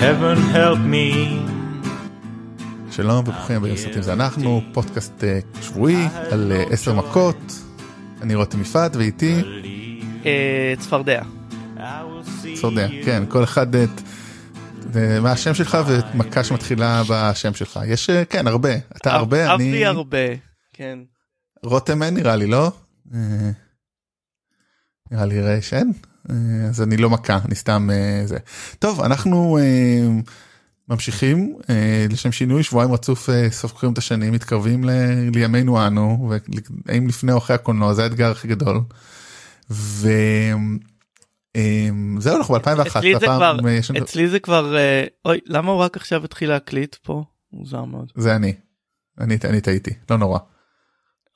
heaven help me. שלום וברוכים הבאים לסרטים זה אנחנו, פודקאסט אה, שבועי על אה, עשר מכות. אני רותם יפעת ואיתי אה, צפרדע. צפרדע, כן, כל אחד את... מה השם שלך ומכה שמתחילה בשם שלך. יש, כן, הרבה. אתה הרבה, אני... אבי הרבה, כן. רותם אין נראה לי, לא? אה, נראה לי שאין, אז אני לא מכה, אני סתם אה, זה. טוב, אנחנו אה, ממשיכים אה, לשם שינוי, שבועיים רצוף אה, סופרים את השנים, מתקרבים ל- לימינו אנו, והאם לפני או אחרי הקולנוע, זה האתגר הכי גדול. וזהו, אנחנו ב-2001, אצלי זה כבר, אצלי זה כבר, אה, אוי, למה הוא רק עכשיו התחיל להקליט פה? מוזר מאוד. זה אני, אני אני טעיתי, לא נורא.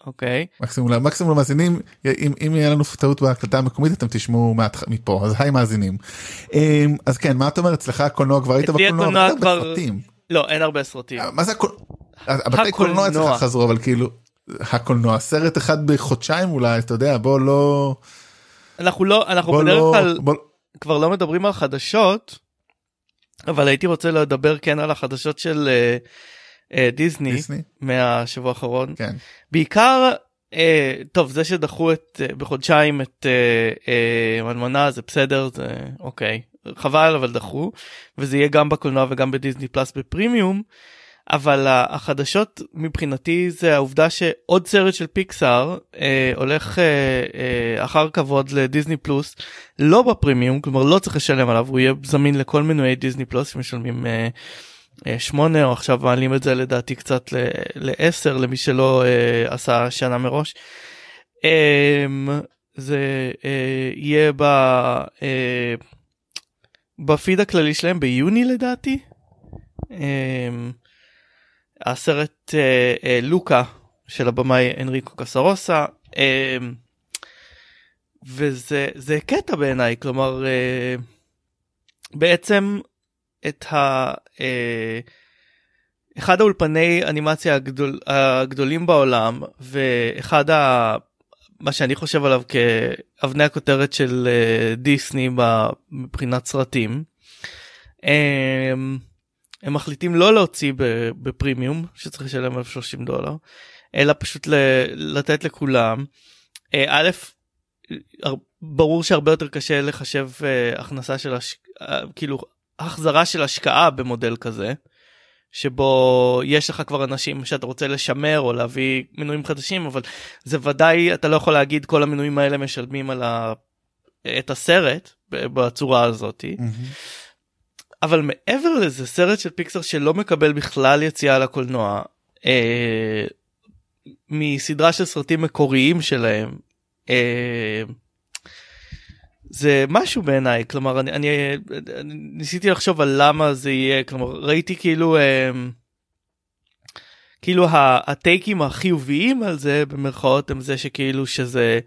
אוקיי. מקסימום מקסימום למאזינים אם אם יהיה לנו טעות בהקלטה המקומית אתם תשמעו מהתח- מפה אז היי מאזינים. אמ, אז כן מה אתה אומר אצלך הקולנוע כבר היית בקולנוע הקולנוע אבל כבר-. לא, אין הרבה סרטים. מה זה הקול- הבתי קולנוע הקולנוע. אצלך חזרו אבל כאילו הקולנוע סרט אחד בחודשיים אולי אתה יודע בוא לא אנחנו לא, אנחנו בדרך לא כלל בוא- כבר לא מדברים על חדשות, אבל הייתי רוצה לדבר כן על החדשות של אה, דיסני דיסני מהשבוע האחרון. כן בעיקר אה, טוב זה שדחו את אה, בחודשיים את אה, אה, מנמנה זה בסדר זה אוקיי חבל אבל דחו וזה יהיה גם בקולנוע וגם בדיסני פלאס בפרימיום. אבל החדשות מבחינתי זה העובדה שעוד סרט של פיקסאר אה, הולך אה, אה, אחר כבוד לדיסני פלוס לא בפרימיום כלומר לא צריך לשלם עליו הוא יהיה זמין לכל מנויי דיסני פלוס משלמים אה, אה, שמונה או עכשיו מעלים את זה לדעתי קצת ל- לעשר למי שלא אה, עשה שנה מראש. אה, זה אה, יהיה ב, אה, בפיד הכללי שלהם ביוני לדעתי. אה, הסרט אה, אה, לוקה של הבמאי אנריקו קסרוסה אה, וזה זה קטע בעיניי כלומר אה, בעצם את ה... אה, אחד האולפני אנימציה הגדול, הגדולים בעולם ואחד ה... מה שאני חושב עליו כאבני הכותרת של אה, דיסני מבחינת סרטים. אה, הם מחליטים לא להוציא בפרימיום שצריך לשלם עליו 30 דולר אלא פשוט לתת לכולם. אה, א', ברור שהרבה יותר קשה לחשב הכנסה של הש... כאילו החזרה של השקעה במודל כזה שבו יש לך כבר אנשים שאתה רוצה לשמר או להביא מנויים חדשים אבל זה ודאי אתה לא יכול להגיד כל המנויים האלה משלמים על ה... את הסרט בצורה הזאתי. מהמם. אבל מעבר לזה סרט של פיקסר שלא מקבל בכלל יציאה לקולנוע אה, מסדרה של סרטים מקוריים שלהם אה, זה משהו בעיניי כלומר אני, אני, אני ניסיתי לחשוב על למה זה יהיה כלומר ראיתי כאילו אה, כאילו הטייקים החיוביים על זה במרכאות הם זה שכאילו שזה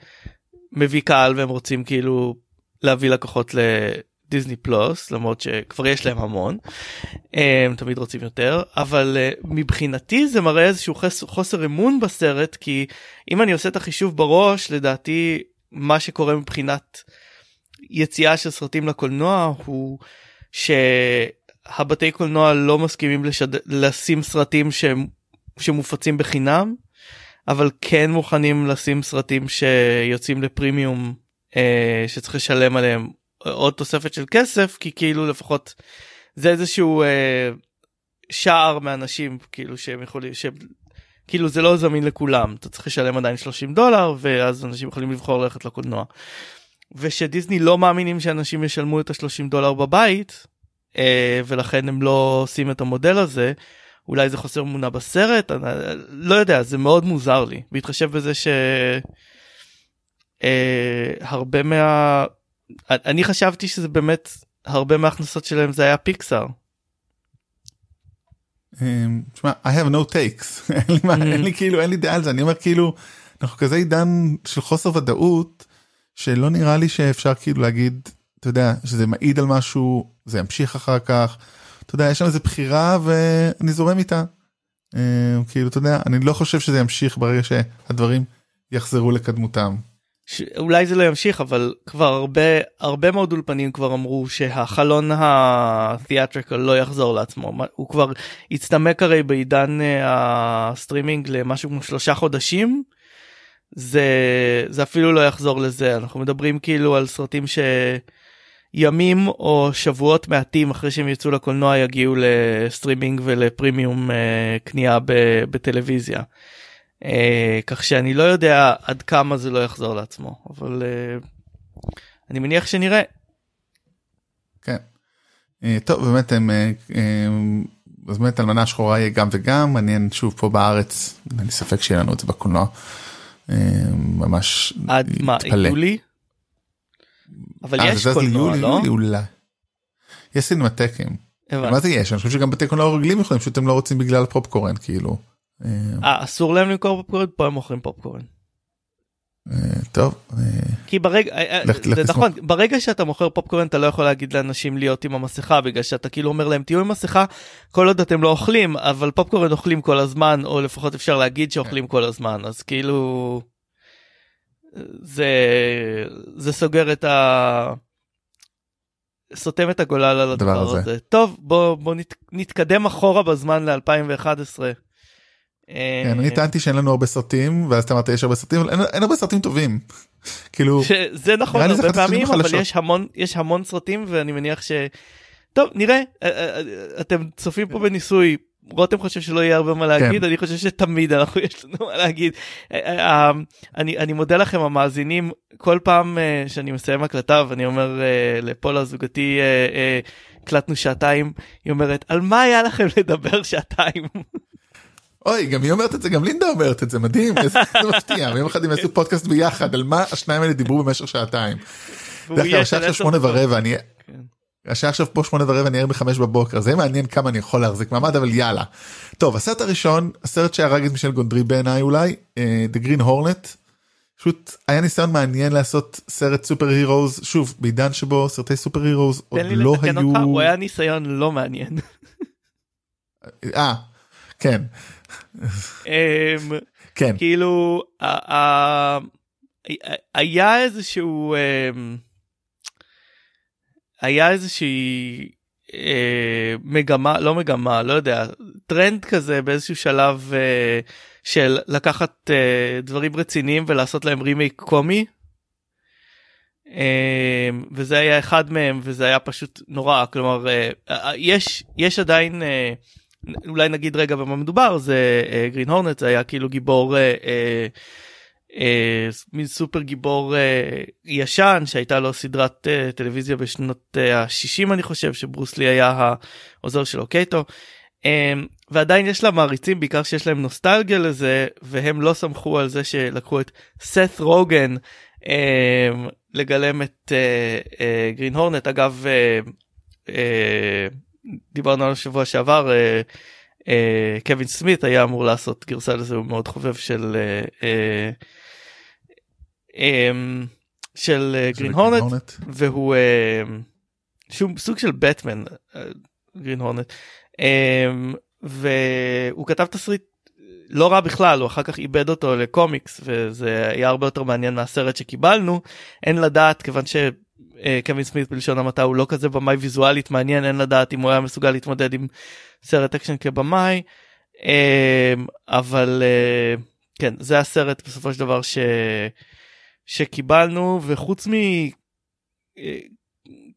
מביא קהל והם רוצים כאילו להביא לקוחות לדיסני פלוס למרות שכבר יש להם המון הם תמיד רוצים יותר אבל אה, מבחינתי זה מראה איזשהו חס- חוסר אמון בסרט כי אם אני עושה את החישוב בראש לדעתי מה שקורה מבחינת יציאה של סרטים לקולנוע הוא שהבתי קולנוע לא מסכימים לשד... לשים סרטים שהם שמופצים בחינם אבל כן מוכנים לשים סרטים שיוצאים לפרימיום אה, שצריך לשלם עליהם עוד תוספת של כסף כי כאילו לפחות זה איזשהו אה, שער מאנשים כאילו שהם יכולים ש... כאילו זה לא זמין לכולם אתה צריך לשלם עדיין 30 דולר ואז אנשים יכולים לבחור ללכת לקולנוע. ושדיסני לא מאמינים שאנשים ישלמו את ה-30 דולר בבית אה, ולכן הם לא עושים את המודל הזה אולי זה חוסר אמונה בסרט אני לא יודע זה מאוד מוזר לי בהתחשב בזה שהרבה מה אני חשבתי שזה באמת הרבה מההכנסות שלהם זה היה פיקסאר. אמ, תשמע, I have no takes, אין לי Mm. אין לי כאילו, אין לי דעה על זה, אני אומר כאילו, אנחנו כזה עידן של חוסר ודאות, שלא נראה לי שאפשר כאילו להגיד, אתה יודע, שזה מעיד על משהו, זה ימשיך אחר כך, אתה יודע, יש שם איזה בחירה ואני זורם איתה. אמ, כאילו, אתה יודע, אני לא חושב שזה ימשיך ברגע שהדברים יחזרו לקדמותם. ש... אולי זה לא ימשיך אבל כבר הרבה הרבה מאוד אולפנים כבר אמרו שהחלון התיאטריקל לא יחזור לעצמו הוא כבר הצטמק הרי בעידן אה, הסטרימינג למשהו כמו שלושה חודשים. זה זה אפילו לא יחזור לזה אנחנו מדברים כאילו על סרטים שימים או שבועות מעטים אחרי שהם יצאו לקולנוע יגיעו לסטרימינג ולפרימיום אה, קנייה בטלוויזיה. אה, כך שאני לא יודע עד כמה זה לא יחזור לעצמו אבל אה, אני מניח שנראה. כן. אה, טוב באמת הם אה, אה, אז באמת אלמנה שחורה יהיה גם וגם מעניין שוב פה בארץ אין לי ספק שיהיה לנו את זה בקולנוע. אה, ממש עד מה התפלא. יולי? אבל אה, יש קולנוע לא? יולי, אולי. יש סינמטקים. מה זה יש? אני חושב שגם בתי קולנוע רגילים יכולים פשוט הם לא רוצים בגלל פופקורן כאילו. אה, אסור להם למכור פופקורן פה הם מוכרים פופקורן. אה, טוב. אה, כי ברגע אה, לך- זה. נכון ברגע שאתה מוכר פופקורן אתה לא יכול להגיד לאנשים להיות עם המסכה בגלל שאתה כאילו אומר להם תהיו עם מסכה כל עוד אתם לא אוכלים אבל פופקורן אוכלים כל הזמן או לפחות אפשר להגיד שאוכלים כל הזמן אז כאילו זה זה סוגר את ה... סותם את הגולל על הדבר הזה. הזה. טוב בוא בוא נת, נתקדם אחורה בזמן ל-2011. כן, אני טענתי שאין לנו הרבה סרטים ואז אתה אמרת יש הרבה סרטים אבל אין- הרבה סרטים טובים. כאילו שזה נכון זה הרבה פעמים אבל. יש המון יש המון סרטים ואני מניח ש... טוב נראה אה, אה, אה, אתם צופים פה בניסוי רותם חושב שלא יהיה הרבה מה להגיד כן. אני חושב שתמיד אנחנו יש לנו מה להגיד. אה, אה, אה, אני אני מודה לכם המאזינים כל פעם אה, שאני מסיים הקלטה ואני אומר אה, לפולה זוגתי אה, אה, הקלטנו שעתיים היא אומרת על מה היה לכם לדבר שעתיים. אוי גם היא אומרת את זה גם לינדה אומרת את זה מדהים איזה מפתיע ויום אחד הם יעשו פודקאסט ביחד על מה השניים האלה דיברו במשך שעתיים. דרך השעה עכשיו עשר שמונה דקות. ורבע אני כן. השעה עכשיו פה שמונה ורבע אני ער בחמש בבוקר זה מעניין כמה אני יכול להחזיק מעמד אבל יאללה. טוב הסרט הראשון הסרט שהרג את מישל גונדרי בעיניי אולי אה, The Green Hornet. פשוט היה ניסיון מעניין לעשות סרט סופר הירוז שוב בעידן שבו סרטי סופר הירוז עוד תן לי לא לתקן היו. אותך הוא היה ניסיון לא מעניין. אה, כן כן כאילו היה איזשהו אמ, היה איזושהי אה, מגמה לא מגמה לא יודע טרנד כזה באיזשהו שלב אה, של לקחת אה, דברים רציניים ולעשות להם רימייק קומי. אה, וזה היה אחד מהם וזה היה פשוט נורא כלומר יש יש עדיין אולי נגיד רגע במה מדובר זה גרין הורנט היה כאילו גיבור אה, אה, אה, מין סופר גיבור אה, ישן שהייתה לו סדרת אה, טלוויזיה בשנות אה, ה-60 אני חושב שברוס לי היה העוזר שלו קייטו. אה, ועדיין יש לה מעריצים בעיקר שיש להם נוסטלגיה לזה והם לא סמכו על זה שלקחו את סת רוגן אה, לגלם את אה, אה, גרין הורנט אגב אה, אה, דיברנו על השבוע שעבר אה, אה, קווין סמית היה אמור לעשות גרסה לזה הוא מאוד חובב של אה, אה, אה, של אה, גרין הורנט והוא שהוא סוג של בטמן גרין הורנט והוא כתב תסריט לא רע בכלל הוא אחר כך איבד אותו לקומיקס וזה היה הרבה יותר מעניין מהסרט שקיבלנו. אין לדעת כיוון ש... אה, קווין סמית בלשון המעטה הוא לא כזה במאי ויזואלית מעניין אין לדעת אם הוא היה מסוגל להתמודד עם סרט אקשן כבמאי אה, אבל אה, כן זה הסרט בסופו של דבר ש... שקיבלנו וחוץ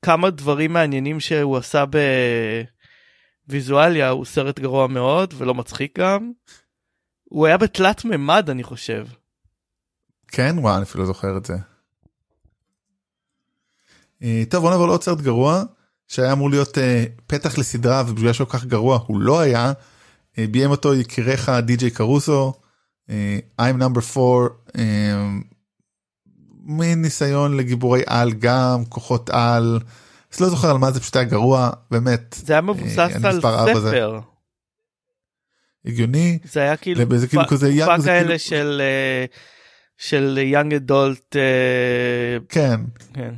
מכמה דברים מעניינים שהוא עשה בוויזואליה הוא סרט גרוע מאוד ולא מצחיק גם. הוא היה בתלת מימד אני חושב. כן וואי אני אפילו לא זוכר את זה. אה, טוב בוא נעבור לעוד סרט גרוע שהיה אמור להיות אה, פתח לסדרה ובגלל שהוא כל כך גרוע הוא לא היה. אה, ביים אותו יקיריך די.ג'יי קרוסו. אה, I'm number 4. אה, מין ניסיון לגיבורי על גם כוחות על. אז לא זוכר על מה זה פשוט היה גרוע באמת זה היה מבוסס אה, על ספר. הגיוני. זה היה כאילו זה כאילו כזה young, תקופה זה כאלה כאילו- של אה, של young adult כן כן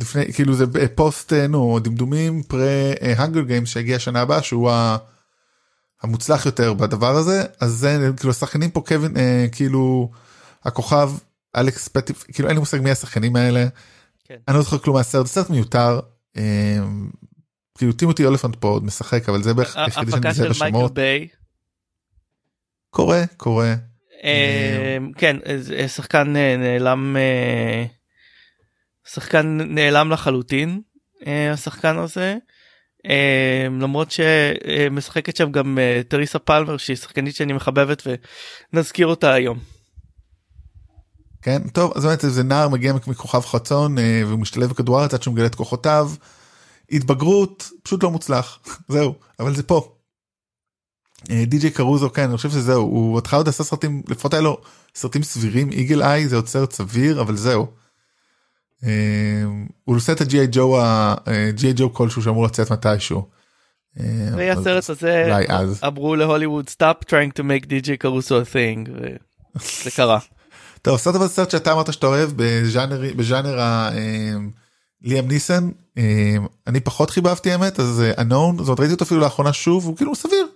לפני כאילו זה פוסט אה, נו דמדומים פרה Hunger Games שהגיע שנה הבאה שהוא ה- המוצלח יותר בדבר הזה אז זה כאילו השחקנים פה קווין אה, כאילו הכוכב אלכס פטיף כאילו אין לי מושג מי השחקנים האלה. כן. אני לא זוכר כלום מהסרט סרט מיותר. אה, כאילו טימותי אולפנט פה עוד משחק אבל זה בערך היחידי שאני מזהה בשמות. ביי. קורה קורה. אה, כן אה, שחקן אה, נעלם אה, שחקן נעלם לחלוטין אה, השחקן הזה אה, למרות שמשחקת שם גם אה, תריסה פלמר שהיא שחקנית שאני מחבבת ונזכיר אותה היום. כן טוב אז באמת זה נער מגיע מכוכב חצון והוא משתלב הארץ עד שהוא מגלה את כוחותיו. התבגרות פשוט לא מוצלח זהו אבל זה פה. אה, די.ג'יי קרוזו כן אני חושב שזהו הוא בהתחלה עוד עשה סרטים לפחות היה לו סרטים סבירים איגל איי זה עוד סרט סביר אבל זהו. אה, הוא עושה את הג'י.איי ג'ו הג'י.איי ג'ו כלשהו שאמור לצאת מתישהו. אה, אבל והסרט הזה. אמרו להוליווד stop trying to make DJ קרוסו thing וזה קרה. טוב סרט אבל סרט שאתה אמרת שאתה אוהב בז'אנר בז'אנר. אה, ליאם ניסן אה, אני פחות חיבבתי האמת אז אנון זאת אומרת ראיתי אותו אפילו לאחרונה שוב הוא כאילו סביר הוא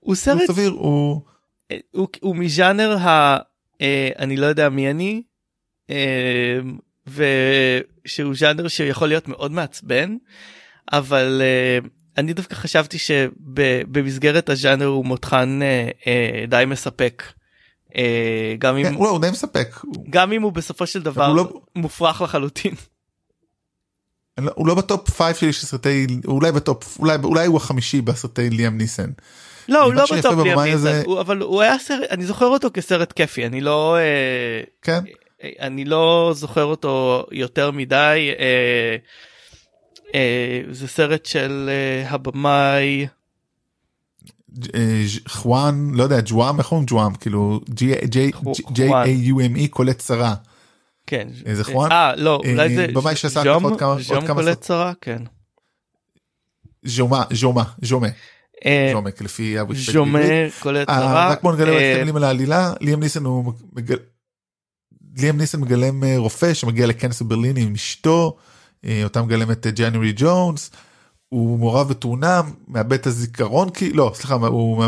הוא סרט סביר הוא הוא, הוא מז'אנר ה... אה, אני לא יודע מי אני, אה, ושהוא ז'אנר שיכול להיות מאוד מעצבן, אבל אה, אני דווקא חשבתי שבמסגרת הז'אנר הוא מותחן אה, אה, די מספק. אה, גם אם כן, הוא הוא די מספק גם אם הוא בסופו של דבר לא- מופרך לחלוטין. לא- הוא לא בטופ 5 שלי של סרטי אולי בטופ אולי אולי הוא החמישי בסרטי ליאם ניסן. לא הוא לא בטופ ליאם הזה- ניסן, הוא- אבל הוא היה סרט אני זוכר אותו כסרט כיפי אני לא כן אני לא זוכר אותו יותר מדי אה, אה, זה סרט של אה, הבמאי אה, חואן לא יודע ג'ואם איך אומרים ג'ואם כאילו אי קולט צרה. כן איזה חואן? אה לא אה, אולי זה במאי שעשה עוד כמה- ז'ום קולט צרה כן ז'ומה ז'ומה ז'ומה אה, ז'ומק לפי הוויקיפדיה בעברית. קולט אה, צרה רק בוא נגלה אה, שתי מילים על העלילה ליאם ניסן הוא. ליאם ניסן מגלם אה, רופא שמגיע לכנס בברלין עם אשתו אה, אותה מגלמת ג'אנרי ג'ונס. הוא מעורב בתאונה מאבד את הזיכרון כי לא סליחה הוא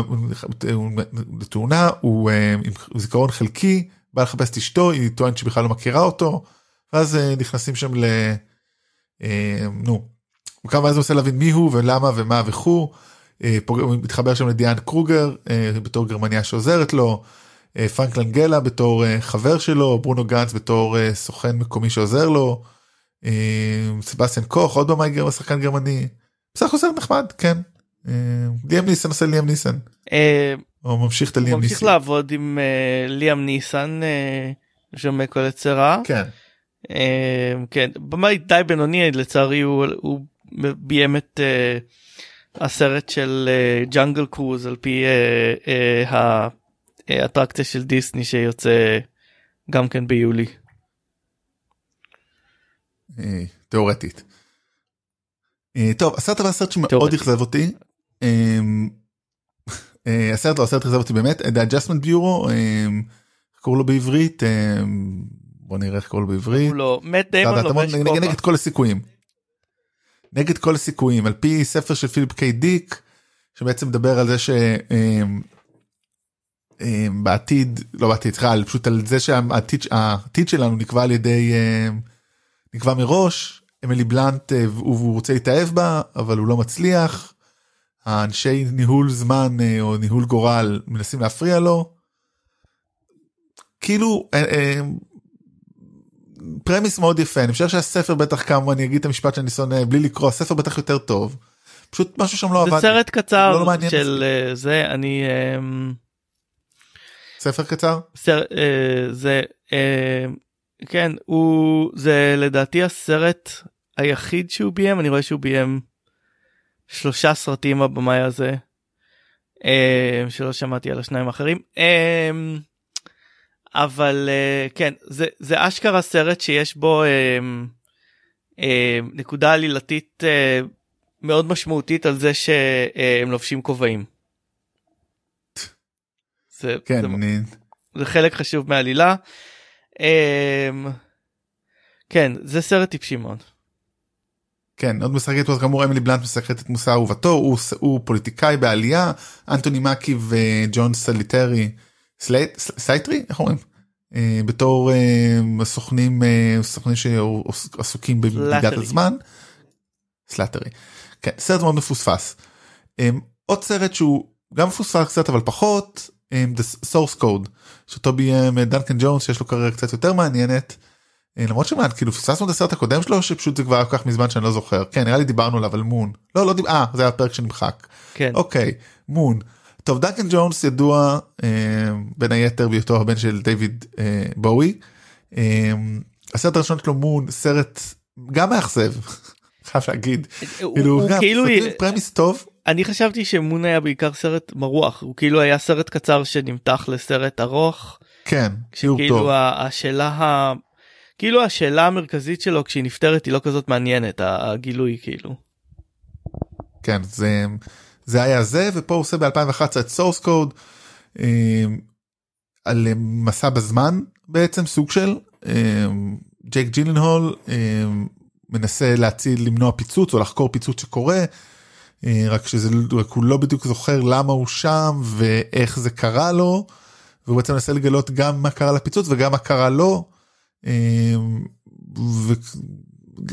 הוא בתאונה הוא אה, עם זיכרון חלקי בא לחפש את אשתו היא טוענת שבכלל לא מכירה אותו ואז אה, נכנסים שם ל... אה, נו. וכמה אז הוא מנסה להבין מי הוא ולמה ומה וכו'. אה, הוא מתחבר שם לדיאן קרוגר אה, בתור גרמניה שעוזרת לו. אה, פרנק לנגלה בתור אה, חבר שלו ברונו גנץ בתור אה, סוכן מקומי שעוזר לו. סבסטיאן קוך עוד במאי גרמני שחקן גרמני. בסך הכל סרט נחמד כן. ליאם ניסן עושה ליאם ניסן. או ממשיך את הוא הליאם ממשיך ניסן. לעבוד עם ליאם ניסן אה, ז'ומה קולט צרה כן. כן במאי די בינוני לצערי הוא, הוא ביים את הסרט של ג'אנגל קרוז על פי אה, האטרקציה של דיסני שיוצא גם כן ביולי. אה, תיאורטית. אה, טוב הסרט הבא סרט שמאוד. אכזב אותי. אה, הסרט לא הסרט אכזב אותי באמת The Adjustment Bureau איך קוראים לו בעברית בוא נראה איך קוראים לו בעברית. לא מת דיימון לובש נגד, כובע. נגד כל הסיכויים. נגד כל הסיכויים על פי ספר של פיליפ קיי דיק שבעצם מדבר על זה שבעתיד לא בעתיד סליחה פשוט על זה שהעתיד העתיד שלנו נקבע על ידי אה, נקבע מראש אמילי בלנט אה, והוא רוצה להתאהב בה אבל הוא לא מצליח. האנשי ניהול זמן אה, או ניהול גורל מנסים להפריע לו. כאילו אה, אה, פרמיס מאוד יפה אני חושב שהספר בטח כמה אני אגיד את המשפט שאני שונא בלי לקרוא הספר בטח יותר טוב. פשוט משהו שם לא עבד. זה. סרט קצר לא, לא מעניין של זה אני אה, ספר קצר? סר, אה, זה אה, כן הוא זה לדעתי הסרט היחיד שהוא ביים אני רואה שהוא ביים שלושה סרטים הבמאי הזה אה, שלא שמעתי על השניים האחרים אה, אבל אה, כן זה זה אשכרה סרט שיש בו אה, אה, נקודה עלילתית אה, מאוד משמעותית על זה שהם לובשים כובעים. זה, כן זה, אני זה חלק חשוב מהעלילה. אמ, כן זה סרט טיפשי מאוד. כן עוד משחקת פה כאמור אמילי בלנט משחקת את מושא אהובתו הוא, הוא פוליטיקאי בעלייה אנטוני מקי וג'ון סליטרי סלייט, סייטרי איך אומרים אה, בתור אה, סוכנים אה, סוכנים שעסוקים במדידת סלאטרי. הזמן. סלאטרי. כן, סרט מאוד מפוספס. אה, עוד סרט שהוא גם מפוספס קצת אבל פחות The Source Code של טובי אה, דנקן ג'ונס שיש לו קריירה קצת יותר מעניינת. אה, למרות שמה כאילו פספסנו את הסרט הקודם שלו שפשוט זה כבר היה כל כך מזמן שאני לא זוכר. כן נראה לי דיברנו עליו על Moon. לא לא דיבר אה זה היה פרק שנמחק. כן. אוקיי Moon. טוב דנקן ג'ונס ידוע אה, בין היתר בהיותו הבן של דיוויד אה, בואי. אה, הסרט הראשון שלו Moon סרט גם מאכזב חייב להגיד. הוא- כאילו כאילו premise טוב אני חשבתי ש Moon היה בעיקר סרט מרוח הוא כאילו היה סרט קצר שנמתח לסרט ארוך כן כאילו טוב ה- השאלה ה... כאילו השאלה המרכזית שלו כשהיא נפתרת היא לא כזאת מעניינת הגילוי כאילו. כן זה זה היה זה ופה הוא עושה ב2011 את Source Code אה, על אה, מסע בזמן בעצם סוג של אה, ג'ייק ג'ילנהול אה, מנסה להציל למנוע פיצוץ או לחקור פיצוץ שקורה רק שזה רק הוא לא בדיוק זוכר למה הוא שם ואיך זה קרה לו והוא בעצם מנסה לגלות גם מה קרה לפיצוץ וגם מה קרה לו. אה,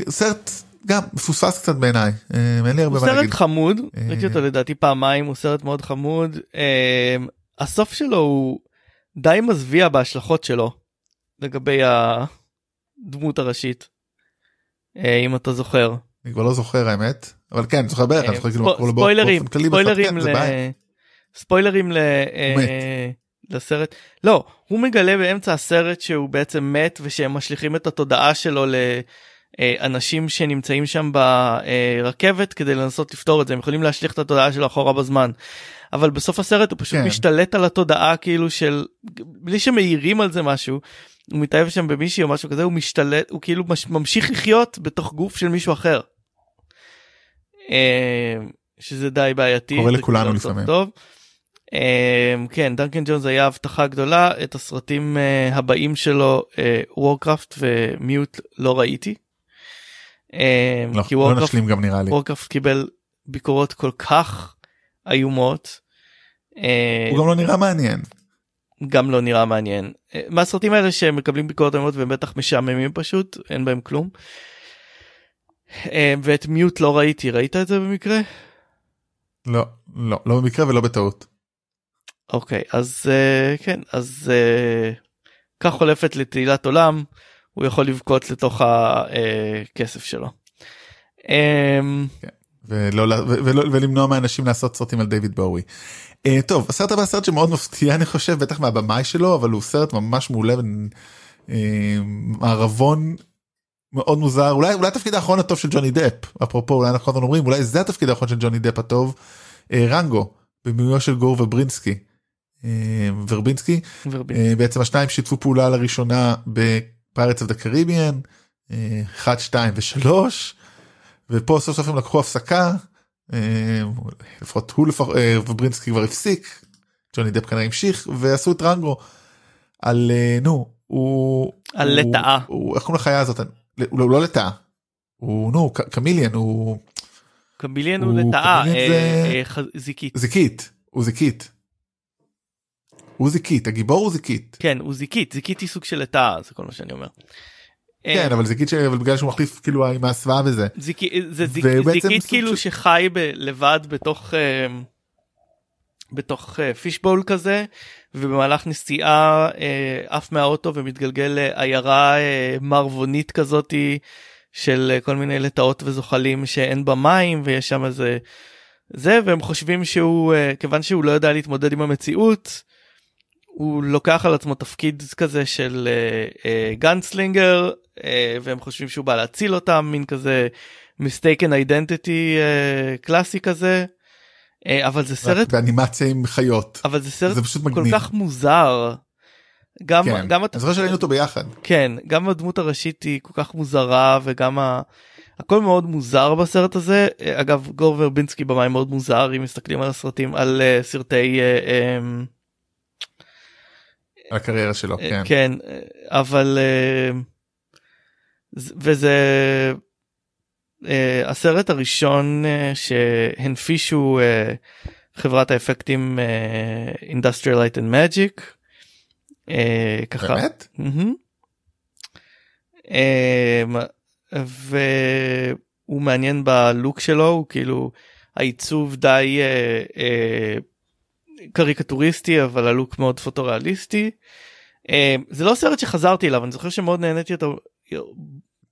וסרט גם מפוספס קצת בעיניי אה, אין לי הרבה הוא מה סרט להגיד. חמוד אה, ראיתי אותו לדעתי פעמיים הוא סרט מאוד חמוד אה, הסוף שלו הוא די מזוויע בהשלכות שלו לגבי הדמות הראשית. אה, אם אתה זוכר. אני כבר לא זוכר האמת אבל כן זוכר בערך אני זוכר כאילו ספוילרים ספוילרים כן. ספוילרים אה. לסרט לא הוא מגלה באמצע הסרט שהוא בעצם מת ושהם משליכים את התודעה שלו לאנשים שנמצאים שם ברכבת כדי לנסות לפתור את זה הם יכולים להשליך את התודעה שלו אחורה בזמן. אבל בסוף הסרט הוא פשוט כן. משתלט על התודעה כאילו של בלי שמעירים על זה משהו הוא מתאהב שם במישהי או משהו כזה הוא משתלט הוא כאילו מש, ממשיך לחיות בתוך גוף של מישהו אחר. אה, שזה די בעייתי. קורה לכולנו כאילו לא לפעמים. טוב. אה, כן דנקן ג'ונס היה הבטחה גדולה את הסרטים אה, הבאים שלו Warcraft ו Mute לא ראיתי. לא, כי לא Warcraft נשלים גם נראה לי Warcraft קיבל ביקורות כל כך איומות. הוא גם לא נראה מעניין גם לא נראה מעניין. מהסרטים האלה שמקבלים ביקורות איומות והם בטח משעממים פשוט אין בהם כלום. אה, ואת מיוט לא ראיתי ראית את זה במקרה? לא לא לא במקרה ולא בטעות אוקיי אז אה, כן אז אה, כך חולפת לתהילת עולם הוא יכול לבכות לתוך הכסף שלו. אה, ולא ל- ו- ולא- ולמנוע מאנשים לעשות סרטים על דיוויד בואי. אה, טוב הסרט הבא סרט שמאוד מפתיע אני חושב בטח מהבמאי שלו אבל הוא סרט ממש מעולה אה, מערבון מאוד מוזר אולי אולי התפקיד האחרון הטוב של ג'וני דפ אפרופו אולי אנחנו אומרים אולי זה התפקיד האחרון של ג'וני דפ הטוב אה, רנגו במיוחד של גור ורבינסקי. אה, ורבינסקי. אה, בעצם השניים שיתפו פעולה לראשונה ב Pirates of the Caribbean 1 2 ו3 ופה סוף סוף הם לקחו הפסקה אה, לפחות הוא לפחות אה, ורבינסקי כבר הפסיק ג'וני דפ כנראה המשיך ועשו את רנגו על אה, נו הוא על לטאה. איך קוראים לחיה הזאת לא- הוא לא לטאה הוא נו ק- קמיליאן הוא קביליאן הוא הוא- לטאה קביליאן זה- אה, אה, זיקית. זיקית הוא זיקית. הוא זיקית הגיבור הוא זיקית. כן הוא זיקית זיקית היא סוג של לטאה זה כל מה שאני אומר. אה, כן אבל זיקית ש- אבל בגלל שהוא מחליף כאילו עם ההסוואה וזה. זיקי, זה זיקית כאילו של- שחי ב, לבד בתוך אה, בתוך אה, פישבול כזה ובמהלך נסיעה אה, עף מהאוטו ומתגלגל לעיירה אה, מערבונית כזאתי של אה, כל מיני לטאות וזוחלים שאין בה מים ויש שם איזה זה והם חושבים שהוא אה, כיוון שהוא לא יודע להתמודד עם המציאות הוא לוקח על עצמו תפקיד כזה של אה, אה, גנסלינגר אה, והם חושבים שהוא בא להציל אותם מין כזה mistaken identity קלאסי כזה אבל זה סרט באנימציה עם חיות. אבל זה סרט זה פשוט כל מגניב. כך מוזר. גם כן. גם אני זוכר שראינו אותו ביחד. כן גם הדמות הראשית היא כל כך מוזרה וגם ה... הכל מאוד מוזר בסרט הזה אה, אגב גור ורבינסקי במאי מאוד מוזר אם מסתכלים על הסרטים על uh, סרטי uh, um, הקריירה שלו אה, כן. כן אה, אבל אה, וזה אה, הסרט הראשון אה, שהנפישו אה, חברת האפקטים אה, Industrial Light and Magic אה, ככה. באמת? מהמם. אמ, והוא מעניין בלוק שלו הוא כאילו העיצוב די אה, אה, קריקטוריסטי אבל הלוק מאוד פוטוריאליסטי. אה, זה לא סרט שחזרתי אליו אני זוכר שמאוד נהניתי אותו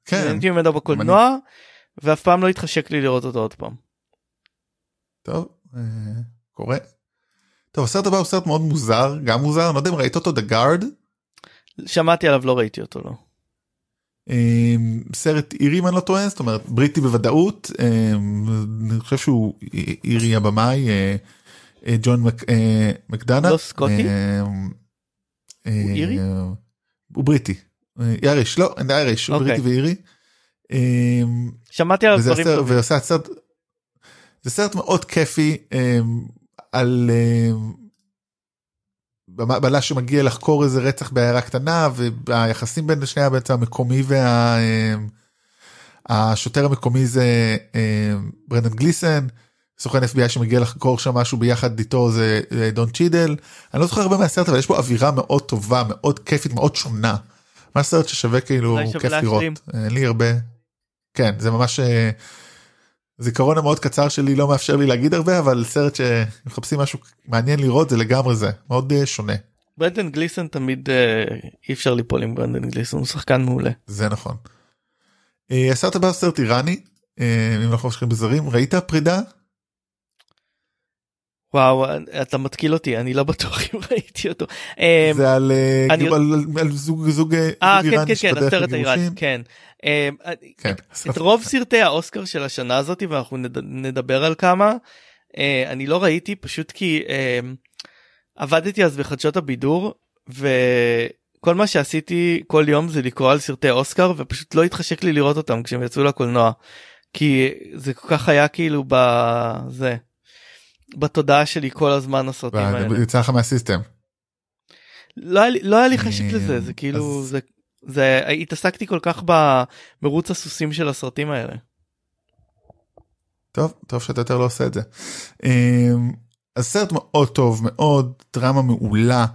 כן. נהניתי ממנו בקולנוע ואף פעם לא התחשק לי לראות אותו עוד פעם. טוב, אה, קורה. טוב, הסרט הבא הוא סרט מאוד מוזר, גם מוזר, אני לא יודע אם ראית אותו, The Guard. שמעתי עליו לא ראיתי אותו לא. אה, סרט אירי אם אני לא טועה, זאת אומרת בריטי בוודאות, אה, אני חושב שהוא אירי הבמאי, אה, אה, ג'ון מק- מקדנה. לא סקוטי? אה, אה, אירי? הוא בריטי. אייריש, לא, אייריש, הוא אוקיי. בריטי ואירי. אה, שמעתי וזה דברים טובים. ועושה סרט, זה סרט מאוד כיפי אמ, על אמ, בלש שמגיע לחקור איזה רצח בעיירה קטנה והיחסים בין שני בעצם המקומי והשוטר המקומי זה אמ, ברנדן גליסן. סוכן FBI שמגיע לחקור שם משהו ביחד איתו זה אה, דון צ'ידל. אני לא זוכר הרבה מהסרט אבל יש בו אווירה מאוד טובה מאוד כיפית מאוד שונה. ממש סרט ששווה כאילו כיף לראות. אין לי הרבה. כן זה ממש אה, זיכרון המאוד קצר שלי לא מאפשר לי להגיד הרבה אבל סרט שמחפשים משהו מעניין לראות זה לגמרי זה מאוד אה, שונה ברנדן גליסון תמיד אה, אי אפשר ליפול עם ברנדן גליסון הוא שחקן מעולה. זה נכון. הסרט הבא סרט איראני אם אנחנו ממשיכים בזרים ראית פרידה וואו אתה מתקיל אותי אני לא בטוח אם ראיתי אותו. אה, זה על אה, אני- על- על זוג זוג אה, אה זוג כן איראני כן כן לגירושים. כן. אה, כן. את רוב סרטי האוסקר של השנה הזאת ואנחנו נד- נדבר על כמה אני לא ראיתי פשוט כי אה, עבדתי אז בחדשות הבידור וכל מה שעשיתי כל יום זה לקרוא על סרטי אוסקר ופשוט לא התחשק לי לראות אותם כשהם יצאו לקולנוע כי זה כל כך היה כאילו בזה בתודעה שלי כל הזמן הסרטים האלה. יצא לך מהסיסטם. לא היה לי, לא היה לי חשק לזה זה כאילו אז- זה זה התעסקתי כל כך במרוץ הסוסים של הסרטים האלה. טוב טוב שאתה יותר לא עושה את זה. אמ, אז סרט מאוד טוב מאוד דרמה מעולה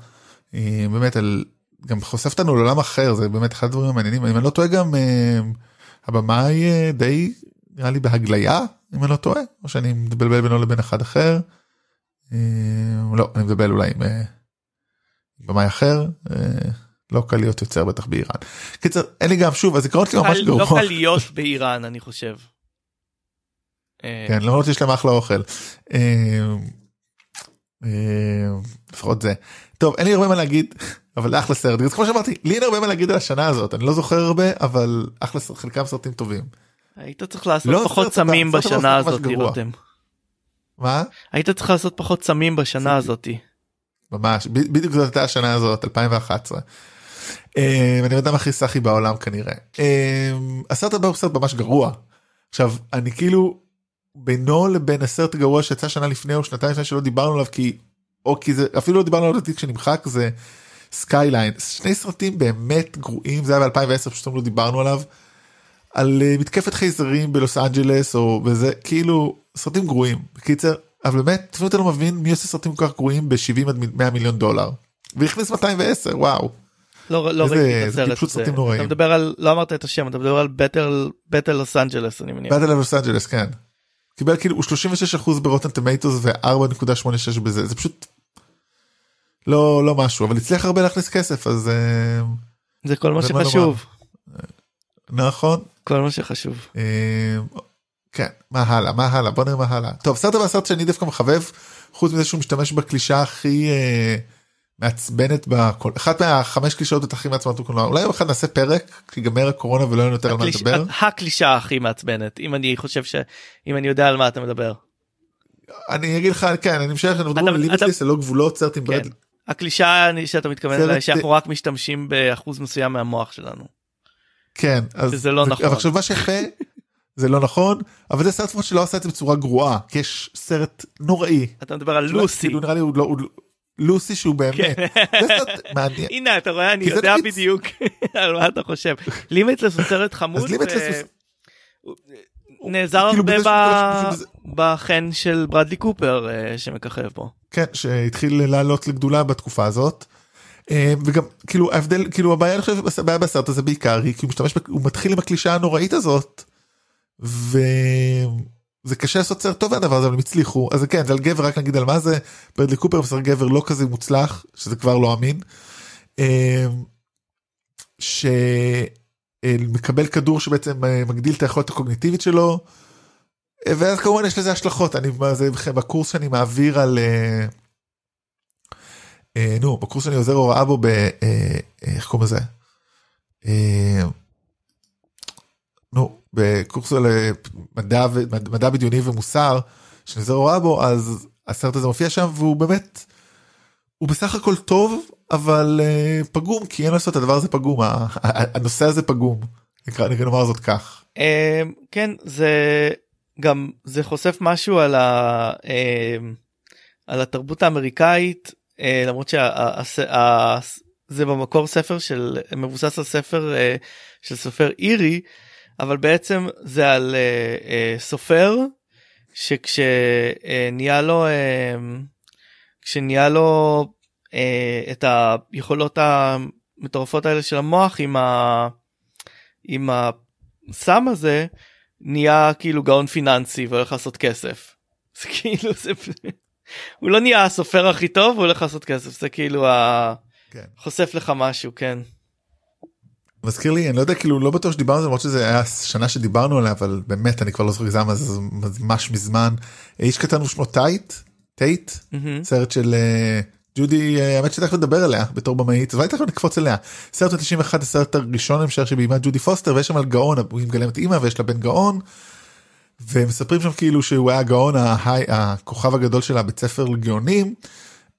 אמ, באמת על גם חושף אותנו לעולם אחר זה באמת אחד הדברים המעניינים אם אני לא טועה גם אמ, הבמאי אה, די נראה לי בהגליה אם אני לא טועה או שאני מבלבל בינו לבין אחד אחר. אמ, לא אני מבלבל אולי עם אה, עם במאי אחר אה, לא קל להיות יוצר בטח באיראן. קיצר אין לי גם שוב הזיכרון שלי ממש קל- לא. קל להיות באיראן אני חושב. אה, כן, למרות שיש להם אחלה אוכל. אה, אה, לפחות זה. טוב, אין לי הרבה מה להגיד, אבל אחלה סרט. אז כמו שאמרתי, לי אין הרבה מה להגיד על השנה הזאת, אני לא זוכר הרבה, אבל אחלה חלקם סרטים טובים. היית צריך לעשות לא, פחות סמים בשנה הזאת. רותם. מה? היית צריך לעשות פחות סמים בשנה. הזאתי. ממש, בדיוק זאת הייתה השנה הזאת, 2011. אה, אני אדם הכי סאחי בעולם כנראה. אה, הסרט הבא הוא סרט ממש גרוע. עכשיו, אני כאילו, בינו לבין הסרט הגרוע שיצא שנה לפני או שנתיים לפני שלא דיברנו עליו כי, או כי זה, אפילו לא דיברנו עליו לדעתי כשנמחק, זה Skyline. שני סרטים באמת גרועים, זה היה ב-2010 פשוט לא דיברנו עליו. על אה, מתקפת חייזרים בלוס אנג'לס או בזה, כאילו, סרטים גרועים. בקיצר, אבל באמת, אפילו אתה לא מבין מי עושה סרטים כל כך גרועים ב-70 עד 100 מיליון דולר. והכניס 210, וואו. לא לא ראיתי את זה הסרט פשוט. סרטים נוראים. אתה מדבר על לא אמרת את השם אתה מדבר על Battle Battle לוס אנג'לס אני מניח. Battle לוס אנג'לס, כן. קיבל כאילו הוא 36% ב Rotten Tomatoes ו-4.86 בזה, זה פשוט לא לא משהו, אבל הצליח הרבה להכניס כסף, אז אה, זה כל מה שחשוב. נכון. כל מה שחשוב. אה, כן, מה הלאה, מה הלאה, בוא נראה מה הלאה. טוב, סרט הבא סרט שאני דווקא מחבב, חוץ מזה שהוא משתמש בקלישה הכי אה, מעצבנת, בכל, אחת מהחמש קלישאות הכי מעצבנות בקולנוע, אולי יום אחד נעשה פרק, כשיגמר הקורונה ולא יהיה יותר על מה הקליש- לדבר. הקלישה הכי מעצבנת אם אני חושב שאם אני יודע על מה אתה מדבר. אני אגיד לך, כן, אני משער שאנחנו מדברים אתה- על לימיטליס, אתה- זה לא גבולות, סרט עם כן. ברדלי. הקלישה שאתה מתכוון אליה שאנחנו רק משתמשים באחוז מסוים מהמוח שלנו. כן, אז שזה לא נכון. אבל עכשיו מה שיפה זה לא נכון, אבל זה סרט שלא עשה את זה בצורה גרועה, כי יש סרט נוראי. אתה מדבר על שלא- לוסי. כאילו נראה לי הוא לא, לא- לוסי שהוא באמת, זה מעניין. הנה אתה רואה אני זה יודע. בדיוק על מה אתה חושב. לימיטלס הוא סרט חמוד. נעזר הרבה בחן של ברדלי קופר אה, שמככב בו. כן, שהתחיל לעלות לגדולה בתקופה הזאת. אה, וגם כאילו ההבדל כאילו הבעיה אני חושב הבעיה בסרט הזה בעיקר היא כי הוא משתמש הוא מתחיל עם הקלישה הנוראית הזאת. וזה קשה לעשות סרט טוב מהדבר הזה אבל הם הצליחו אז כן זה על גבר רק נגיד על מה זה ברדלי קופר בסרט גבר לא כזה מוצלח שזה כבר לא אמין. אה, שמקבל כדור שבעצם אה, מגדיל את היכולת הקוגניטיבית שלו. ואז כמובן יש לזה השלכות אני זה בקורס שאני מעביר על. נו בקורס שאני עוזר הוראה בו ב... אה, אה, איך קוראים לזה? נו בקורס על מדע, בדיוני ומוסר שאני עוזר הוראה בו אז הסרט הזה מופיע שם והוא באמת הוא בסך הכל טוב אבל פגום כי אין לעשות הדבר הזה פגום הנושא הזה פגום נקרא נאמר זאת כך. כן זה גם זה חושף משהו על, ה, על התרבות האמריקאית אה, למרות שזה במקור ספר של מבוסס על ספר אה, של סופר אירי אבל בעצם זה על אה, סופר שכשנהיה לו כשנהיה לו את היכולות המטורפות האלה של המוח עם, ה, עם הסם הזה נהיה כאילו גאון פיננסי והולך לעשות כסף. זה כאילו זה הוא לא נהיה הסופר הכי טוב הוא הולך לעשות כסף זה כאילו ה... כן. חושף לך משהו כן. מזכיר לי אני לא יודע כאילו לא בטוח שדיברנו על זה למרות שזה היה שנה שדיברנו עליה אבל באמת אני כבר לא זוכר זה ממש מזמן איש קטן ושמו טייט טייט mm-hmm. סרט של אה, ג'ודי אה, האמת שתכף נדבר עליה בתור במאית אז אולי תכף נקפוץ אליה סרט 91 הסרט הראשון המשך שביימה ג'ודי פוסטר ויש שם על גאון הוא מגלם את אימא ויש לה בן גאון. ומספרים שם כאילו שהוא היה הגאון הכוכב הגדול של הבית ספר לגאונים.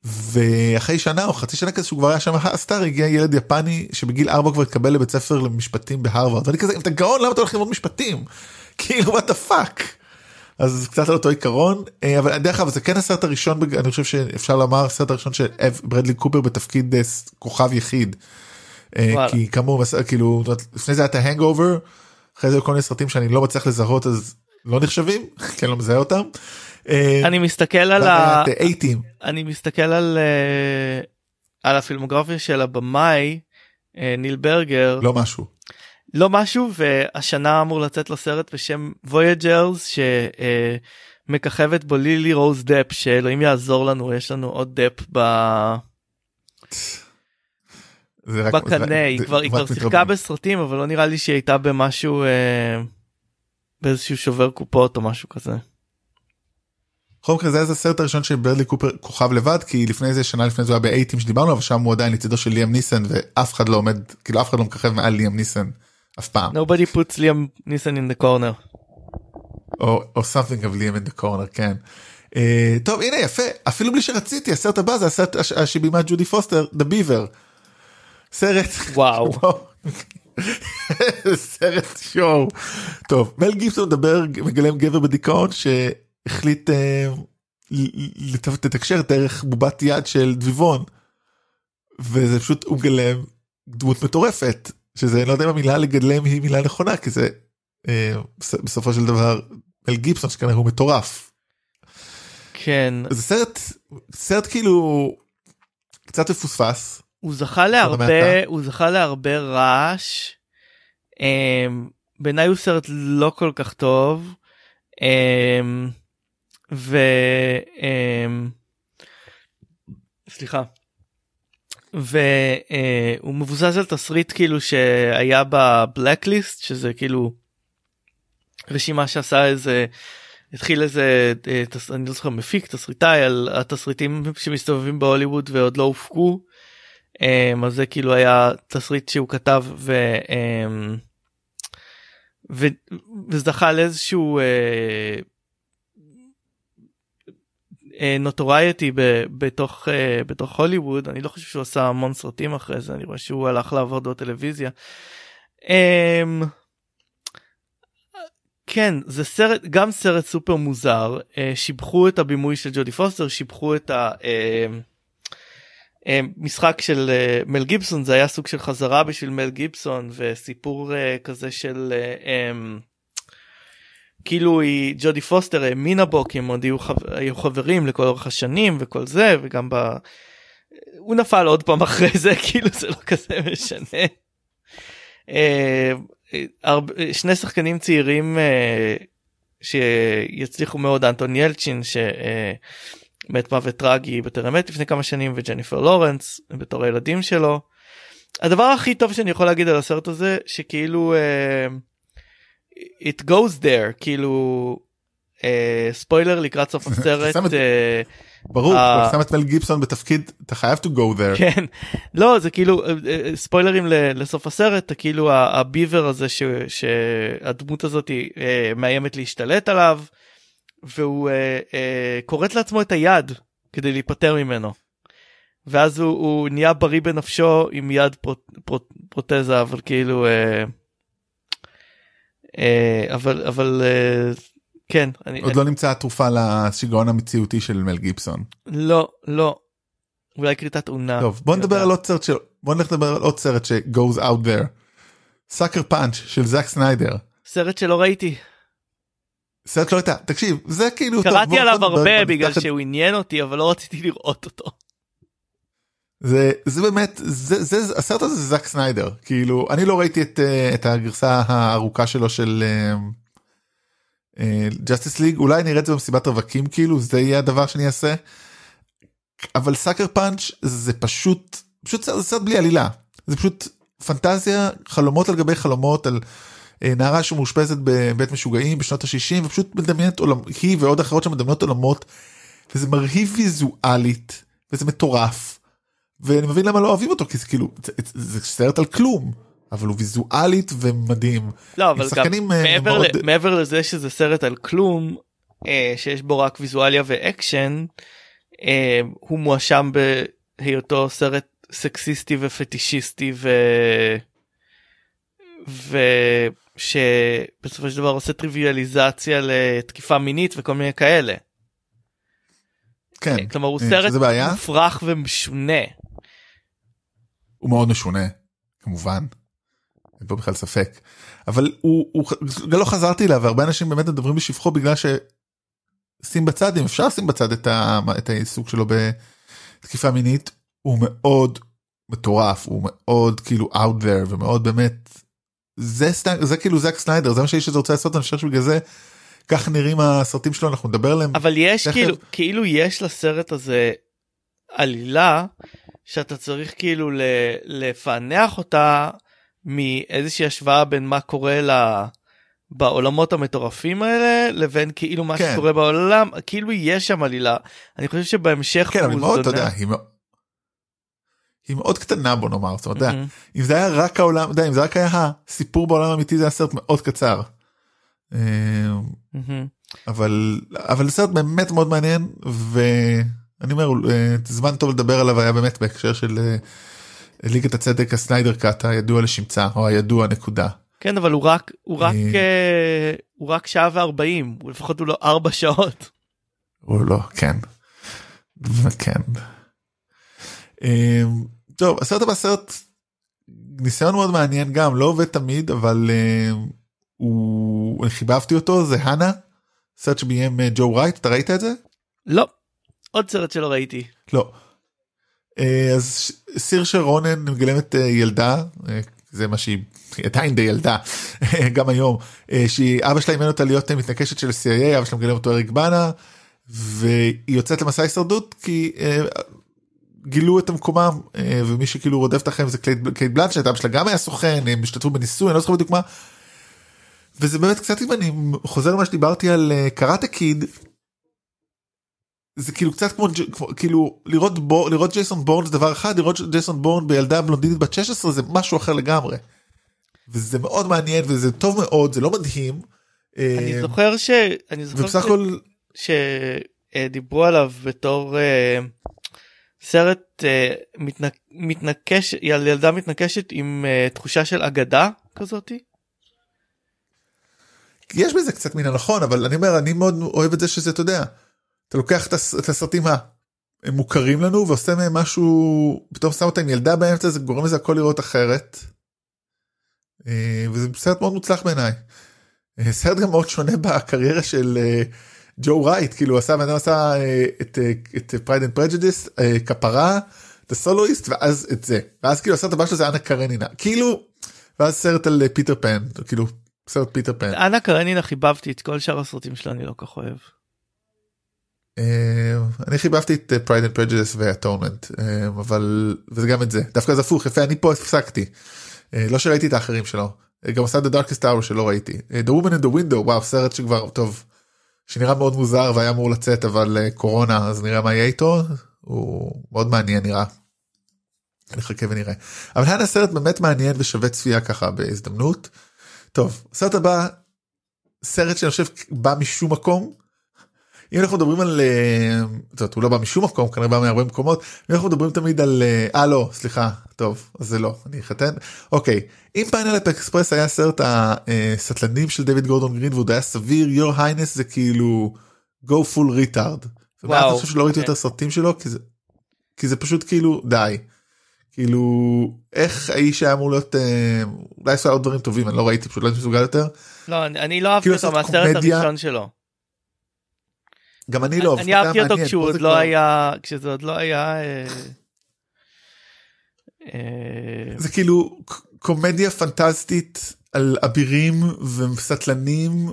ואחרי שנה או חצי שנה כזה שהוא כבר היה שם ה star הגיע ילד יפני שבגיל 4 כבר התקבל לבית ספר למשפטים בהרווארד ואני כזה אם אתה גאון למה אתה הולך ללמוד משפטים כאילו what the fuck. אז קצת על אותו עיקרון אה, אבל דרך אגב זה כן הסרט הראשון אני חושב שאפשר לומר הסרט הראשון של ברדלי קופר בתפקיד אה, כוכב יחיד. אה, כי כאמור כאילו לפני זה היה את ה Hangover אחרי זה כל מיני סרטים שאני לא מצליח לזהות אז לא נחשבים כי אני לא מזהה אותם. אה, אני מסתכל על ה... אני מסתכל על אה, על הפילמוגרפיה של הבמאי אה, ניל ברגר לא משהו לא משהו והשנה אמור לצאת לו סרט בשם Voyagers שמככבת בו לילי רוז דפ שאלוהים יעזור לנו יש לנו עוד דפ ב... בקנה היא כבר שיחקה בסרטים אבל לא נראה לי שהיא הייתה במשהו. באיזשהו שובר קופות או משהו כזה. בכל מקרה זה הסרט הראשון של ברדלי קופר כוכב לבד כי לפני זה שנה לפני זה היה באייטים שדיברנו אבל שם הוא עדיין לצידו של ליאם ניסן ואף אחד לא עומד כאילו אף אחד לא מככב מעל ליאם ניסן אף פעם. nobody puts ליאם ניסן in the corner. או, או something of ליאם in the corner כן. Uh, טוב הנה יפה אפילו בלי שרציתי הסרט הבא זה הסרט שבימה ג'ודי פוסטר The Beaver. סרט וואו. סרט שואו. טוב מל גיבסון מדבר מגלם גבר בדיכאון שהחליט אה, לתקשר דרך בובת יד של דביבון. וזה פשוט הוא מגלם דמות מטורפת שזה לא יודע אם המילה לגלם היא מילה נכונה כי זה אה, בסופו של דבר מל גיבסון שכנראה הוא מטורף. כן. זה סרט סרט כאילו קצת מפוספס. הוא זכה להרבה הוא זכה להרבה רעש. Um, בעיניי הוא סרט לא כל כך טוב. Um, ו... Um, סליחה. והוא uh, מבוסס על תסריט כאילו שהיה בבלקליסט שזה כאילו רשימה שעשה איזה התחיל איזה תס, אני לא זוכר מפיק תסריטאי על התסריטים שמסתובבים בהוליווד ועוד לא הופקו אז זה כאילו היה תסריט שהוא כתב ו, um, ו, וזכה לאיזשהו נוטורייטי uh, uh, בתוך uh, בתוך הוליווד אני לא חושב שהוא עשה המון סרטים אחרי זה אני רואה שהוא הלך לעבוד בטלוויזיה. Um, כן זה סרט גם סרט סופר מוזר שיבחו את הבימוי של ג'ודי פוסטר שיבחו את ה... אה, משחק של אה, מל גיבסון זה היה סוג של חזרה בשביל מל גיבסון וסיפור אה, כזה של כאילו היא ג'ודי פוסטר האמינה בו כי הם עוד היו, חברים לכל אורך השנים וכל זה וגם הוא נפל עוד פעם אחרי זה כאילו זה לא כזה משנה. שני שחקנים צעירים שיצליחו מאוד אנטון ילצ'ין שמת מוות טרגי בטרם מת לפני כמה שנים וג'ניפר לורנס בתור הילדים שלו. הדבר הכי טוב שאני יכול להגיד על הסרט הזה שכאילו אה, it goes there כאילו אה, ספוילר לקראת סוף הסרט אה, ברור, אה. אתה שם את מל גיבסון בתפקיד אתה חייב to go there. כן לא זה כאילו אה, אה, ספוילרים לסוף הסרט כאילו הביבר הזה ש- שהדמות הזאת אה, מאיימת להשתלט עליו והוא אה, אה, כורת לעצמו את היד כדי להיפטר ממנו. ואז הוא, הוא נהיה בריא בנפשו עם יד פרוט, פרוט, פרוטזה אבל כאילו אה, אה, אבל אבל אה, כן אני עוד לא נמצאה התרופה לשיגעון המציאותי של מל גיבסון. לא לא אולי כריתת אונה. טוב בוא נדבר. על עוד סרט של בוא נלך לדבר על עוד סרט ש goes out there. Sucker Punch של זאק סניידר. סרט שלא ראיתי. סרט לא הייתה. תקשיב זה כאילו קראתי עליו הרבה בגלל שהוא עניין אותי אבל לא רציתי לראות אותו. זה זה באמת זה זה הסרט הזה זה זאק סניידר. כאילו אני לא ראיתי את אה, את הגרסה הארוכה שלו של Justice League אולי נראה את זה במסיבת רווקים כאילו זה יהיה הדבר שאני אעשה. אבל Sucker Punch זה פשוט פשוט סרט, בלי עלילה. זה פשוט פנטזיה חלומות על גבי חלומות על נערה שמאושפזת בבית משוגעים בשנות ה-60 ופשוט מדמיינת עולם היא ועוד אחרות שמדמיינות עולמות וזה מרהיב ויזואלית וזה מטורף. ואני מבין למה לא אוהבים אותו כי זה כאילו זה, זה סרט על כלום אבל הוא ויזואלית ומדהים. לא אבל גם אה, מעבר, מאוד- ל, מעבר לזה שזה סרט על כלום אה, שיש בו רק ויזואליה ואקשן אה, הוא מואשם בהיותו סרט סקסיסטי ופטישיסטי ו... ושבסופו של דבר עושה טריוויאליזציה לתקיפה מינית וכל מיני כאלה. כן כלומר הוא אה, סרט מופרך ומשונה. הוא מאוד משונה כמובן. אין פה בכלל ספק אבל הוא, הוא לא חזרתי אליו והרבה אנשים באמת מדברים בשבחו בגלל ששים בצד אם אפשר לשים בצד את, ה, את העיסוק שלו בתקיפה מינית הוא מאוד מטורף הוא מאוד כאילו out there ומאוד באמת זה סטנג, זה כאילו זאק סניידר זה מה שהאיש הזה רוצה לעשות אני חושב שבגלל זה כך נראים הסרטים שלו אנחנו נדבר עליהם אבל יש תכף. כאילו כאילו יש לסרט הזה עלילה שאתה צריך כאילו ל- לפענח אותה מאיזושהי השוואה בין מה קורה לה בעולמות המטורפים האלה לבין כאילו מה כן. שקורה בעולם כאילו יש שם עלילה אני חושב שבהמשך כן אבל מאוד אתה. יודע היא היא מאוד קטנה בוא נאמר זאת אומרת. אם זה היה רק העולם, אם זה רק היה הסיפור בעולם האמיתי זה היה סרט מאוד קצר. אבל אבל סרט באמת מאוד מעניין ואני אומר אה, זמן טוב לדבר עליו היה באמת בהקשר של אה, ליגת הצדק הסניידר קאט הידוע לשמצה או הידוע נקודה. כן אבל הוא רק הוא רק אה. הוא רק שעה וארבעים הוא לפחות הוא לא ארבע שעות. או לא כן. כן. טוב הסרט הבא סרט ניסיון מאוד מעניין גם לא עובד תמיד אבל אה, הוא אני חיבבתי אותו זה הנה סרט שביים אה, ג'ו רייט אתה ראית את זה? לא עוד סרט שלא ראיתי. לא. אה, אז סירשה רונן מגלמת אה, ילדה אה, זה מה שהיא היא עדיין די ילדה גם היום אה, שהיא אבא שלה אימן אותה להיות מתנקשת של CIA אבא שלה מגלם אותו אריק בנה והיא יוצאת למסע הישרדות כי גילו את מקומם אה, ומי שכאילו רודף אחריהם זה קייט קייט בלנשט אבא שלה גם היה סוכן הם השתתפו בניסוי אני לא זוכר בדיוק מה. וזה באמת קצת אם אני חוזר למה שדיברתי על אה, קראטה קיד זה כאילו קצת כמו, כמו כאילו לראות בו לראות ג'ייסון בורן זה דבר אחד לראות ג'ייסון בורן בילדה בלונדינית בת 16 זה משהו אחר לגמרי. וזה מאוד מעניין וזה טוב מאוד זה לא מדהים. אני אה, זוכר ש... אני זוכר ובסך ש- הכל שדיברו עליו בתור אה, סרט אה, מתנק... מתנקש ילדה מתנקשת עם אה, תחושה של אגדה כזאתי. יש בזה קצת מן הנכון אבל אני אומר אני מאוד אוהב את זה שזה אתה יודע אתה לוקח את הס- את הסרטים המוכרים לנו ועושה מהם משהו פתאום שם אותה עם ילדה באמצע זה גורם לזה הכל לראות אחרת. אה, וזה סרט מאוד מוצלח בעיניי. סרט גם מאוד שונה בקריירה של ג'ו רייט כאילו עשה בן עשה אה, את אה, את Pride and Prejudice כפרה את ה Soloist ואז את זה. ואז כאילו הסרט הבא שלו זה אנה קרנינה. כאילו ואז סרט על אה, פיטר פן כאילו סרט פיטר פן. אנה קרנינה חיבבתי את כל שאר הסרטים שלה אני לא כך אוהב. אני חיבבתי את Pride and Prejudice ו Atonement אבל וזה גם את זה. דווקא זה הפוך יפה אני פה הפסקתי. לא שראיתי את האחרים שלו. גם עשה את ה Darkest Hour שלא ראיתי. The Woman in the Window וואו סרט שכבר טוב שנראה מאוד מוזר והיה אמור לצאת אבל קורונה אז נראה מה יהיה איתו הוא מאוד מעניין נראה. נחכה ונראה אבל היה סרט באמת מעניין ושווה צפייה ככה בהזדמנות. טוב סרט הבא סרט שאני חושב בא משום מקום. אם אנחנו מדברים על זאת הוא לא בא משום מקום כנראה בא מהרבה מקומות אם אנחנו מדברים תמיד על אה לא סליחה טוב אז זה לא אני אחתוך אוקיי אם Pineapple Express היה סרט הסטלנים של דויד גורדון גרין והוא היה סביר Your Highness זה כאילו go full retard. וואו. אני חושב שלא ראיתי יותר סרטים שלו כי זה כי זה פשוט כאילו די. כאילו איך האיש היה אמור להיות אולי עשה עוד דברים טובים אני לא ראיתי פשוט לא הייתי מסוגל יותר. לא אני לא אהבתי אותו מהסרט הראשון שלו. גם אני לא. אני אהבתי אותו כשהוא עוד לא היה כשזה עוד לא היה. זה כאילו קומדיה פנטסטית על אבירים וסטלנים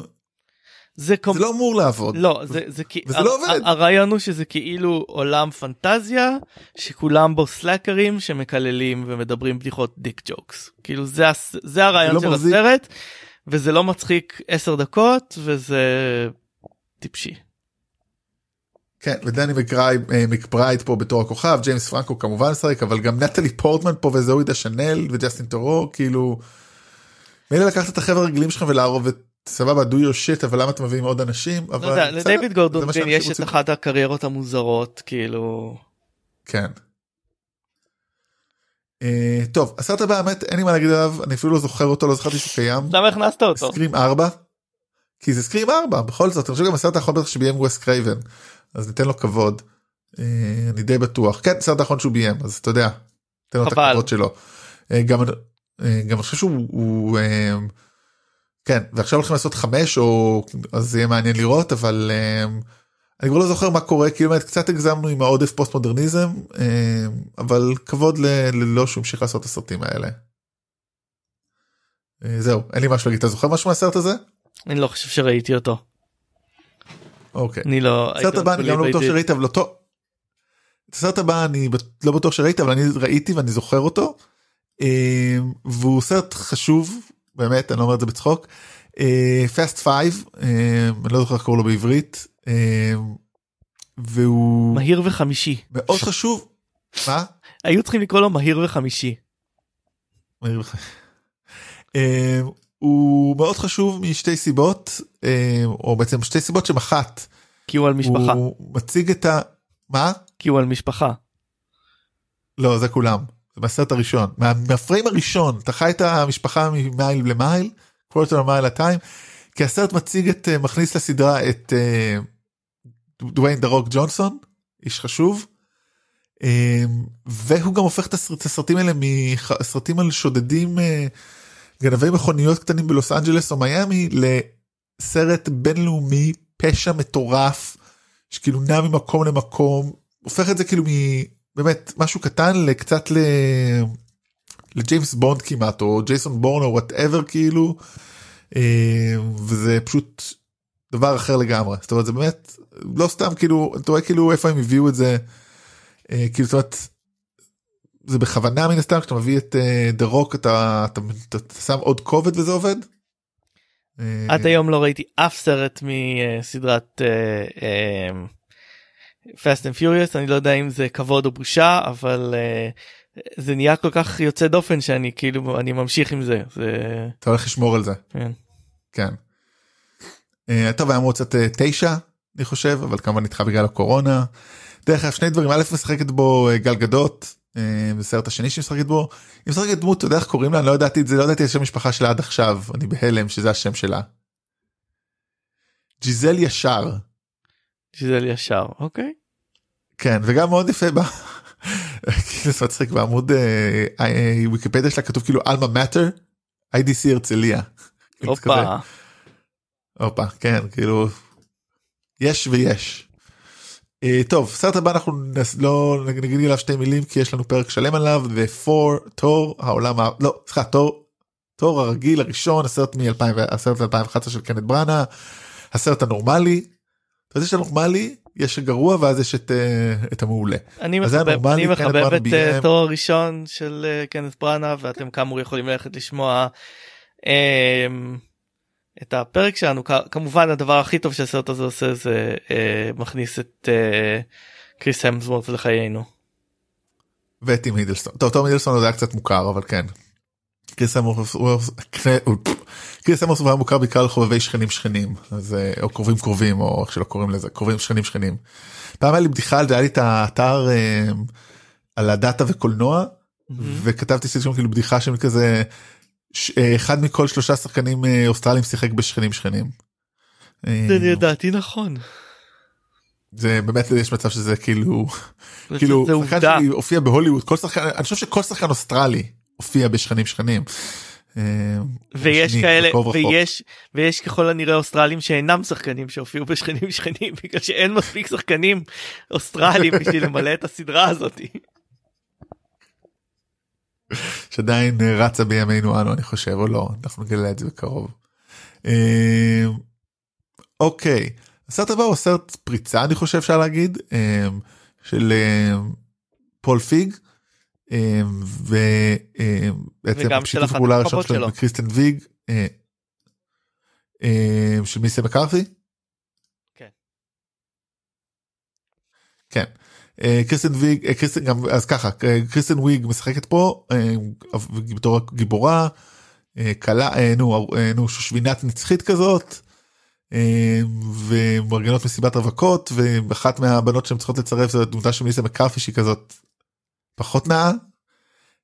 זה, זה לא אמור לעבוד. לא, זה, זה, וזה לא עובד. הרעיון הוא שזה כאילו עולם פנטזיה שכולם בו סלאקרים שמקללים ומדברים בדיחות dick jokes. כאילו זה, זה הרעיון לא של מחזיק. הסרט וזה לא מצחיק 10 דקות וזה טיפשי. כן ודני מקברייד, מקברייד פה בתור הכוכב ג'יימס פרנקו כמובן משחק אבל גם נטלי פורטמן פה וזואי דשנל וג'סטין תרו כאילו. מילא לקחת את החבר'ה הרגילים שלך ולערוב את סבבה do your shit אבל למה אתם מביאים עוד אנשים לא אבל יודע, בסדר, לדייוויד גורדון גרין יש את. אחת הקריירות המוזרות כאילו כן. אה, טוב הסרט הבא האמת אין לי מה להגיד עליו אני אפילו לא זוכר אותו לא זכרתי שהוא קיים. למה הכנסת אותו? Scream 4. כי זה Scream 4 בכל זאת אני חושב גם הסרט האחרון בטח שביים ווס קרייבן אז ניתן לו כבוד. אה, אני די בטוח כן הסרט האחרון שהוא ביים אז אתה יודע. תן לו את. הכבוד שלו. אה, גם אה, גם אני חושב שהוא הוא, כן ועכשיו הולכים לעשות חמש או אז זה יהיה מעניין לראות אבל אני כבר לא זוכר מה קורה כאילו באמת קצת הגזמנו עם העודף פוסט מודרניזם אבל כבוד ללא שהוא המשיך לעשות את הסרטים האלה. זהו אין לי משהו להגיד אתה זוכר משהו מהסרט הזה? אני לא חושב שראיתי אותו. אוקיי. אני לא... הסרט הבא אני גם לא בטוח. שראית אבל אותו. את הסרט הבא אני לא בטוח שראית אבל אני ראיתי ואני זוכר אותו. אה, והוא סרט חשוב באמת אני לא אומר את זה בצחוק. Fast Five אני לא זוכר איך קוראים לו בעברית. אה, והוא מהיר וחמישי. מאוד חשוב. מה? היו צריכים לקרוא לו מהיר וחמישי. מהיר לך. הוא מאוד חשוב משתי סיבות אה, או בעצם שתי סיבות שהן אחת. כי הוא על משפחה. הוא מציג את ה... מה? כי הוא על משפחה. לא זה כולם זה מהסרט הראשון מה- מהפריים הראשון אתה חי את המשפחה ממייל למייל quarter mile at a time כי הסרט מציג את אה, מכניס לסדרה את אה, דוויין דה רוק ג'ונסון איש חשוב. והוא גם הופך את הסרט- את הסרטים האלה מסרטים על שודדים גנבי מכוניות קטנים בלוס אנג'לס או מיאמי לסרט בינלאומי פשע מטורף שכאילו נע ממקום למקום הופך את זה כאילו מבאמת משהו קטן לקצת ל... לג'יימס בונד כמעט או ג'ייסון בורן או whatever כאילו אה, וזה פשוט דבר אחר לגמרי. זאת אומרת זה באמת לא סתם כאילו אתה רואה כאילו איפה הם הביאו את זה אה, כאילו זאת אומרת זה בכוונה מן הסתם כשאתה מביא את דה רוק אתה, אתה, אתה, אתה שם עוד כובד וזה עובד. אה, עד היום לא ראיתי אף סרט מסדרת Fast and Furious אני לא יודע אם זה כבוד או בושה אבל אה, זה נהיה כל כך יוצא דופן שאני כאילו אני ממשיך עם זה זה אתה הולך לשמור על זה. כן. כן. אה, טוב היה אמור לצאת אה, תשע אני חושב אבל כמובן נדחה בגלל הקורונה. דרך אגב שני דברים א' משחקת בו אה, גל גדות אה, בסרט השני שהיא משחקת בו. היא משחקת דמות אתה יודע איך קוראים לה אני לא ידעתי את זה לא ידעתי את שם המשפחה שלה עד עכשיו אני בהלם שזה השם שלה. ג'יזל ישר שזה ישר אוקיי כן וגם מאוד יפה בה. כאילו זה מצחיק בעמוד אה, אה, ויקיפדיה שלה כתוב כאילו אלמה מאטר IDC הרצליה. כאילו. הופה הופה כן כאילו יש ויש. אה, טוב סרט הבא אנחנו נס- לא נגיד עליו שתי מילים כי יש לנו פרק שלם עליו ו-4 תור העולם ה- לא סליחה תור תור הרגיל הראשון הסרט מ-2011 של קנט בראנה הסרט הנורמלי. אתה יודע שהנורמלי יש הגרוע ואז יש את אה, את המעולה. אני אז מחבב, הנורמלי, אני מחבב את ביים. אה, תור הראשון של קנת בראנה ואתם כאמור יכולים ללכת לשמוע את הפרק שלנו כמובן הדבר הכי טוב שהסרט הזה עושה זה אה, מכניס את אה, קריס המסוורט לחיינו. ואת טים הידלסטון. טוב טום הידלסטון עוד היה קצת מוכר אבל כן. קריס אמוס הוא- הוא היה מוכר בעיקר לחובבי שכנים שכנים אז אה, או קרובים קרובים או איך שלא קוראים לזה קרובים שכנים שכנים. פעם היה לי בדיחה על זה היה לי את האתר אה, על הדאטה וקולנוע וכתבתי שם כאילו בדיחה של כזה אחד מכל שלושה שחקנים אה, אוסטרלים שיחק בשכנים שכנים. אה, זה לדעתי נכון. זה באמת יש מצב שזה כאילו כאילו שחקן. שלי הופיע בהוליווד כל שחקן אני חושב שכל שחקן אוסטרלי הופיע בשכנים שכנים. אה, ויש כאלה. ויש ויש ככל הנראה אוסטרלים שאינם שחקנים שהופיעו בשכנים שכנים בגלל שאין מספיק שחקנים אוסטרלים בשביל למלא את הסדרה הזאת. שעדיין אה, רצה בימינו אנו אני חושב או לא אנחנו נגלה את זה בקרוב. אה, אוקיי הסרט הבא הוא סרט פריצה אני חושב אפשר להגיד אה, של אה, פול פיג. אה, ובעצם אחת הפעולה הראשון שלו. וקריסטן ויג אה, אה, של מליסה מקארתי. כן. כן. אה, קריסטן ויג אה, קריסטן גם אז ככה אה, קריסטן ויג משחקת פה בתור גיבורה אה, נו נו שושבינת נצחית כזאת. ומארגנות מסיבת רווקות ואחת מהבנות שהן צריכות לצרף זה דמותה של מיסה מקארפי שהיא כזאת פחות נאה.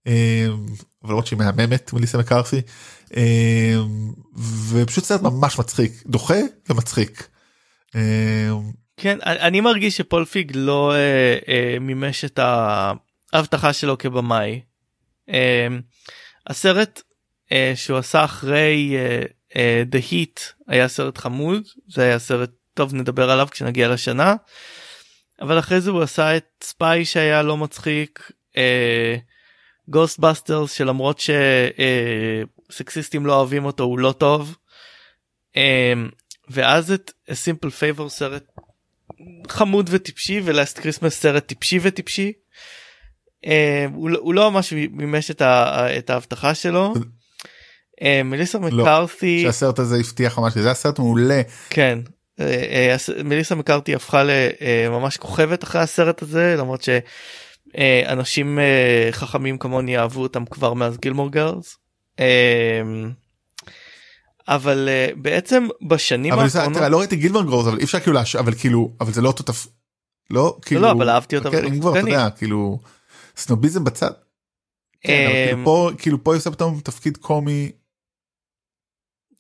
אה, אבל למרות שהיא מהממת מליסה מקארפי. ופשוט סרט ממש מצחיק דוחה ומצחיק. אה, כן אני מרגיש שפול פיג לא אה, אה, מימש את ההבטחה שלו כבמאי. אה, הסרט אה, שהוא עשה אחרי אה, אה, The Heat היה סרט חמוד זה היה סרט טוב נדבר עליו כשנגיע לשנה. אבל אחרי זה הוא עשה את Spy שהיה לא מצחיק. Ghostbusters שלמרות שסקסיסטים לא אוהבים אותו הוא לא טוב. אה, ואז את Simple Favor סרט חמוד וטיפשי ו Last Christmas סרט טיפשי וטיפשי. אה, הוא, לא- הוא לא ממש מימש את, ה, את ההבטחה שלו. אה, מליסה מקארתי שהסרט הזה הבטיח ממש זה היה סרט מעולה כן אה, אה, מליסה מקארתי הפכה לממש כוכבת אחרי הסרט הזה למרות שאנשים חכמים כמוני אהבו אותם כבר מאז Gilmore Girls. אה, אבל אה, בעצם בשנים אבל האחרונות תראה, לא ראיתי גילמור גרוז אבל אי אפשר כאילו להש... אבל כאילו אבל זה לא אותו תפ... לא כאילו לא, אבל אהבתי אותה אם כבר אתה. יודע כאילו סנוביזם בצד. כן, אבל כאילו אמ, פה כאילו פה היא עושה פתאום תפקיד קומי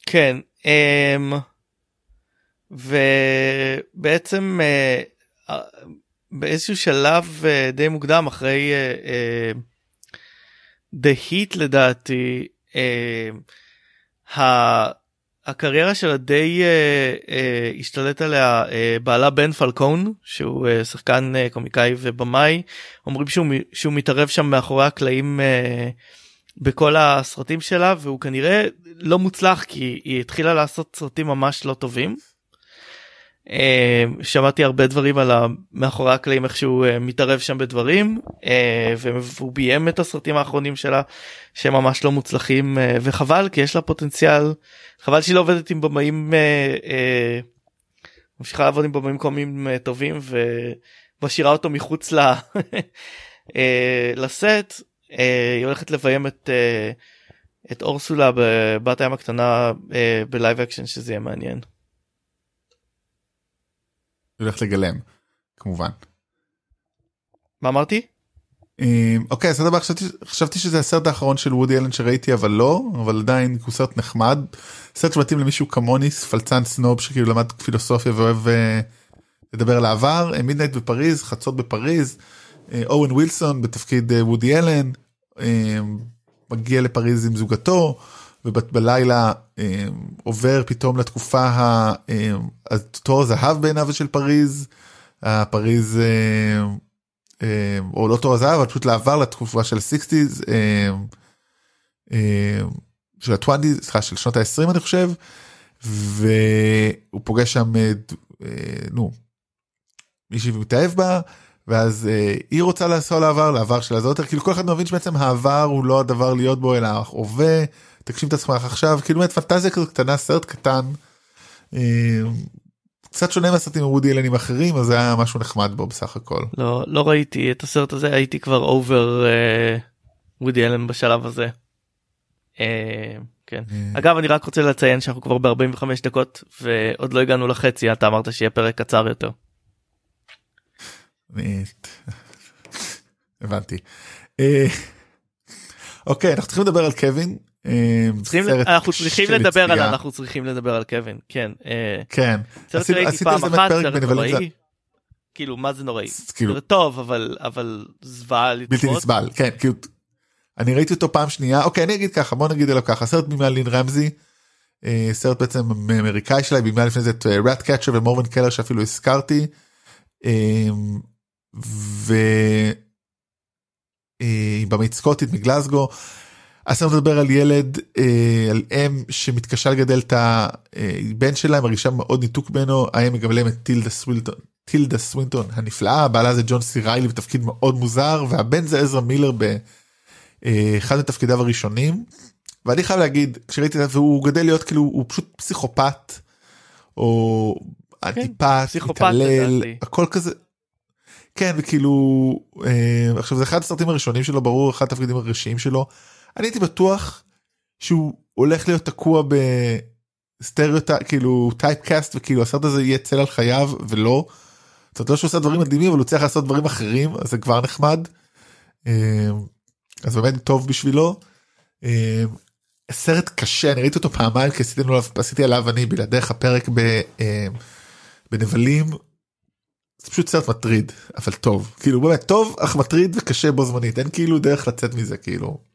כן אמ, ובעצם אה, אה, באיזשהו שלב די מוקדם אחרי The Heat לדעתי ה- הקריירה שלה די אה, אה, השתלט עליה אה, בעלה בן פלקון שהוא אה, שחקן אה, קומיקאי ובמאי אומרים שהוא, שהוא מתערב שם מאחורי הקלעים אה, בכל הסרטים שלה והוא כנראה לא מוצלח כי היא התחילה לעשות סרטים ממש לא טובים. אה, שמעתי הרבה דברים על מאחורי הקלעים איך שהוא אה, מתערב שם בדברים אה, והוא ביים את הסרטים האחרונים שלה שהם ממש לא מוצלחים אה, וחבל כי יש לה פוטנציאל חבל שהיא לא עובדת עם במאים ממשיכה לעבוד עם במאים קומיים טובים ומשאירה אותו מחוץ ל... לסט היא הולכת לביים את את אורסולה בבת הים הקטנה ב live action שזה יהיה מעניין. הולכת לגלם כמובן. מה אמרתי? אמ, אוקיי הסרט הבא חשבתי, חשבתי שזה הסרט האחרון של וודי אלן שראיתי אבל לא אבל עדיין הוא סרט נחמד. סרט שמתאים למישהו כמוני פלצן סנוב שכאילו למד פילוסופיה ואוהב אה, לדבר על העבר מידנייט בפריז חצות בפריז אה, אורן ווילסון בתפקיד אה, וודי אלן אה, מגיע לפריז עם זוגתו ובלילה אה, עובר פתאום לתקופה ה- אה, התור הזהב בעיניו של פריז הפריז אה, אה, או לא תור הזהב אבל פשוט לעבר לתקופה של 60's אה, אה, של ה-20 סליחה של שנות ה-20 אני חושב והוא פוגש שם אה, אה, נו מישהי מתאהב בה ואז אה, היא רוצה לעשות לעבר לעבר שלה. זה יותר כאילו כל אחד מבין שבעצם העבר הוא לא הדבר להיות בו אלא ההווה תגשים את עצמך עכשיו כאילו באמת פנטזיה כזאת קטנה סרט קטן. אה, קצת שונה מהסרטים וודי אלנים אחרים אז זה היה משהו נחמד בו בסך הכל. לא לא ראיתי את הסרט הזה הייתי כבר אובר וודי אלן בשלב הזה. אה, כן אה. אגב אני רק רוצה לציין שאנחנו כבר ב-45 דקות ועוד לא הגענו לחצי אתה אמרת שיהיה פרק קצר יותר. הבנתי. אה, אוקיי אנחנו צריכים לדבר על קווין. אה, צריכים אנחנו צריכים לדבר על. אנחנו צריכים לדבר על קווין כן אה, כן. עשיתי- ראיתי עשיתי פעם על זה באמת אחת פרק בנבלים נוראי. כאילו מה זה נוראי כאילו טוב אבל אבל זוועה בלתי. נסבל כן כאילו אני ראיתי אותו פעם שנייה אוקיי אני אגיד ככה בוא נגיד עליו ככה סרט בימה לין רמזי. אה, סרט בעצם אמריקאי שלה בימה לפני זה את ראט קאצ'ר ומורבן קלר שאפילו הזכרתי. ו... במאית סקוטית מגלסגו. הסרט מדבר על ילד אה, על אם שמתקשה לגדל את הבן שלה מרגישה מאוד ניתוק ממנו האם מגמלם את טילדה סווילטון טילדה סווינטון הנפלאה בעלה זה ג'ון סי ריילי בתפקיד מאוד מוזר והבן זה עזרא מילר באחד מתפקידיו הראשונים. ואני חייב להגיד כשראיתי את זה והוא גדל להיות כאילו הוא פשוט פסיכופת או אנטיפט פסיכופת מתעלל לדעתי. הכל כזה. כן וכאילו אה, עכשיו זה אחד הסרטים הראשונים שלו ברור אחד התפקידים הראשיים שלו. אני הייתי בטוח שהוא הולך להיות תקוע בסטריאוטייפ כאילו typecast וכאילו הסרט הזה יהיה צל על חייו ולא. זאת אומרת לא שהוא עושה דברים מדהימים אבל הוא צריך לעשות דברים אחרים אז זה כבר נחמד. אה, אז באמת טוב בשבילו. אה, סרט קשה אני ראיתי אותו פעמיים כי עשיתי עליו, עשיתי עליו אני בלעדיך פרק ב, אה, בנבלים. זה פשוט סרט מטריד אבל טוב כאילו באמת טוב אך מטריד וקשה בו זמנית אין כאילו דרך לצאת מזה כאילו.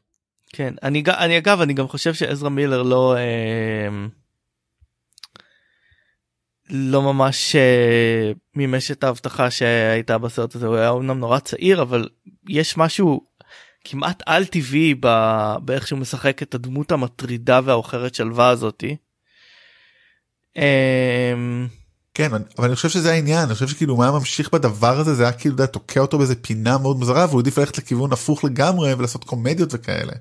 כן אני אני אגב אני גם חושב שעזרא מילר לא אה, לא ממש אה, מימש את ההבטחה שהייתה בסרט הזה הוא היה אומנם נורא צעיר אבל יש משהו כמעט על טבעי באיך שהוא משחק את הדמות המטרידה והעוכרת שלווה הזאתי. אה, כן אבל אני חושב שזה העניין אני חושב שכאילו מה ממשיך בדבר הזה זה היה כאילו תוקע אותו באיזה פינה מאוד מוזרה והוא עדיף ללכת לכיוון הפוך לגמרי ולעשות קומדיות וכאלה.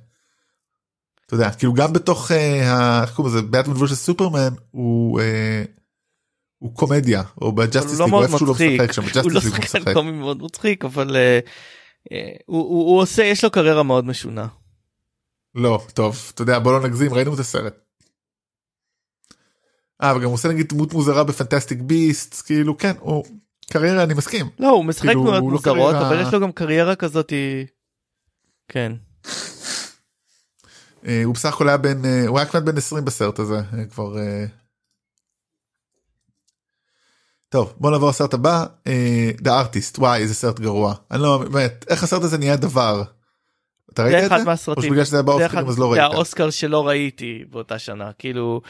אתה יודע כאילו גם בתוך אה, איך קוראים לזה Batman versus Superman הוא אה, הוא קומדיה או ב Justice הוא לא League הוא מאוד איפשהו לא מצחיק משחק שם הוא ב Justice לא League הוא שחקן משחק. קומי מאוד מצחיק אבל אה, הוא- הוא הוא עושה יש לו קריירה מאוד משונה. לא טוב אתה יודע בוא לא נגזים ראינו את הסרט. אה וגם הוא עושה נגיד דמות מוזרה בפנטסטיק ביסט כאילו כן הוא קריירה אני מסכים. לא הוא משחק כאילו, מאוד הוא לא מוזרות קריירה- אבל יש לו גם קריירה כזאת כן הוא בסך הכל היה בן אה, הוא היה כמעט בן 20 בסרט הזה אה, כבר. אה. טוב בוא נעבור לסרט הבא אה, The Artist וואי איזה סרט גרוע אני לא באמת איך הסרט הזה נהיה דבר. אתה ראית זה את אחד זה? או מהסרטים שבגלל שזה היה זה באוסקרים אחד- אז לא זה ראית. האוסקר שלא ראיתי באותה שנה כאילו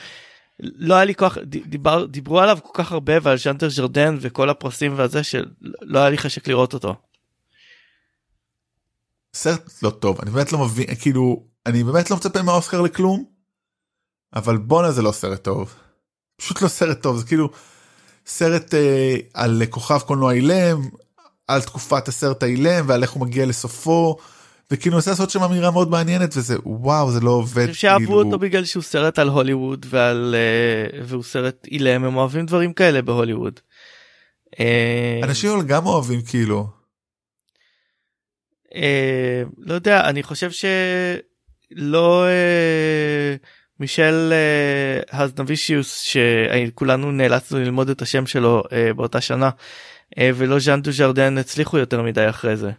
לא היה לי כוח דיבר דיברו עליו כל כך הרבה ועל ז'אנטר ז'רדן וכל הפרסים והזה שלא היה לי חשק לראות אותו. סרט לא טוב אני באמת לא מבין כאילו אני באמת לא מצפה מהאוסקר לכלום. אבל בואנה זה לא סרט טוב. פשוט לא סרט טוב זה כאילו סרט אה, על כוכב קולנוע אילם על תקופת הסרט האילם ועל איך הוא מגיע לסופו. וכאילו ניסה לעשות שם אמירה מאוד מעניינת וזה וואו זה לא עובד אני חושב שאהבו כאילו. אותו בגלל שהוא סרט על הוליווד ועל אה, והוא סרט אילם הם אוהבים דברים כאלה בהוליווד. אה, אנשים אבל גם אוהבים כאילו אה, לא יודע אני חושב שלא אה, מישל אה, הזנבישיוס שכולנו נאלצנו ללמוד את השם שלו אה, באותה שנה אה, ולא ז'אן דו ז'רדן הצליחו יותר מדי אחרי זה.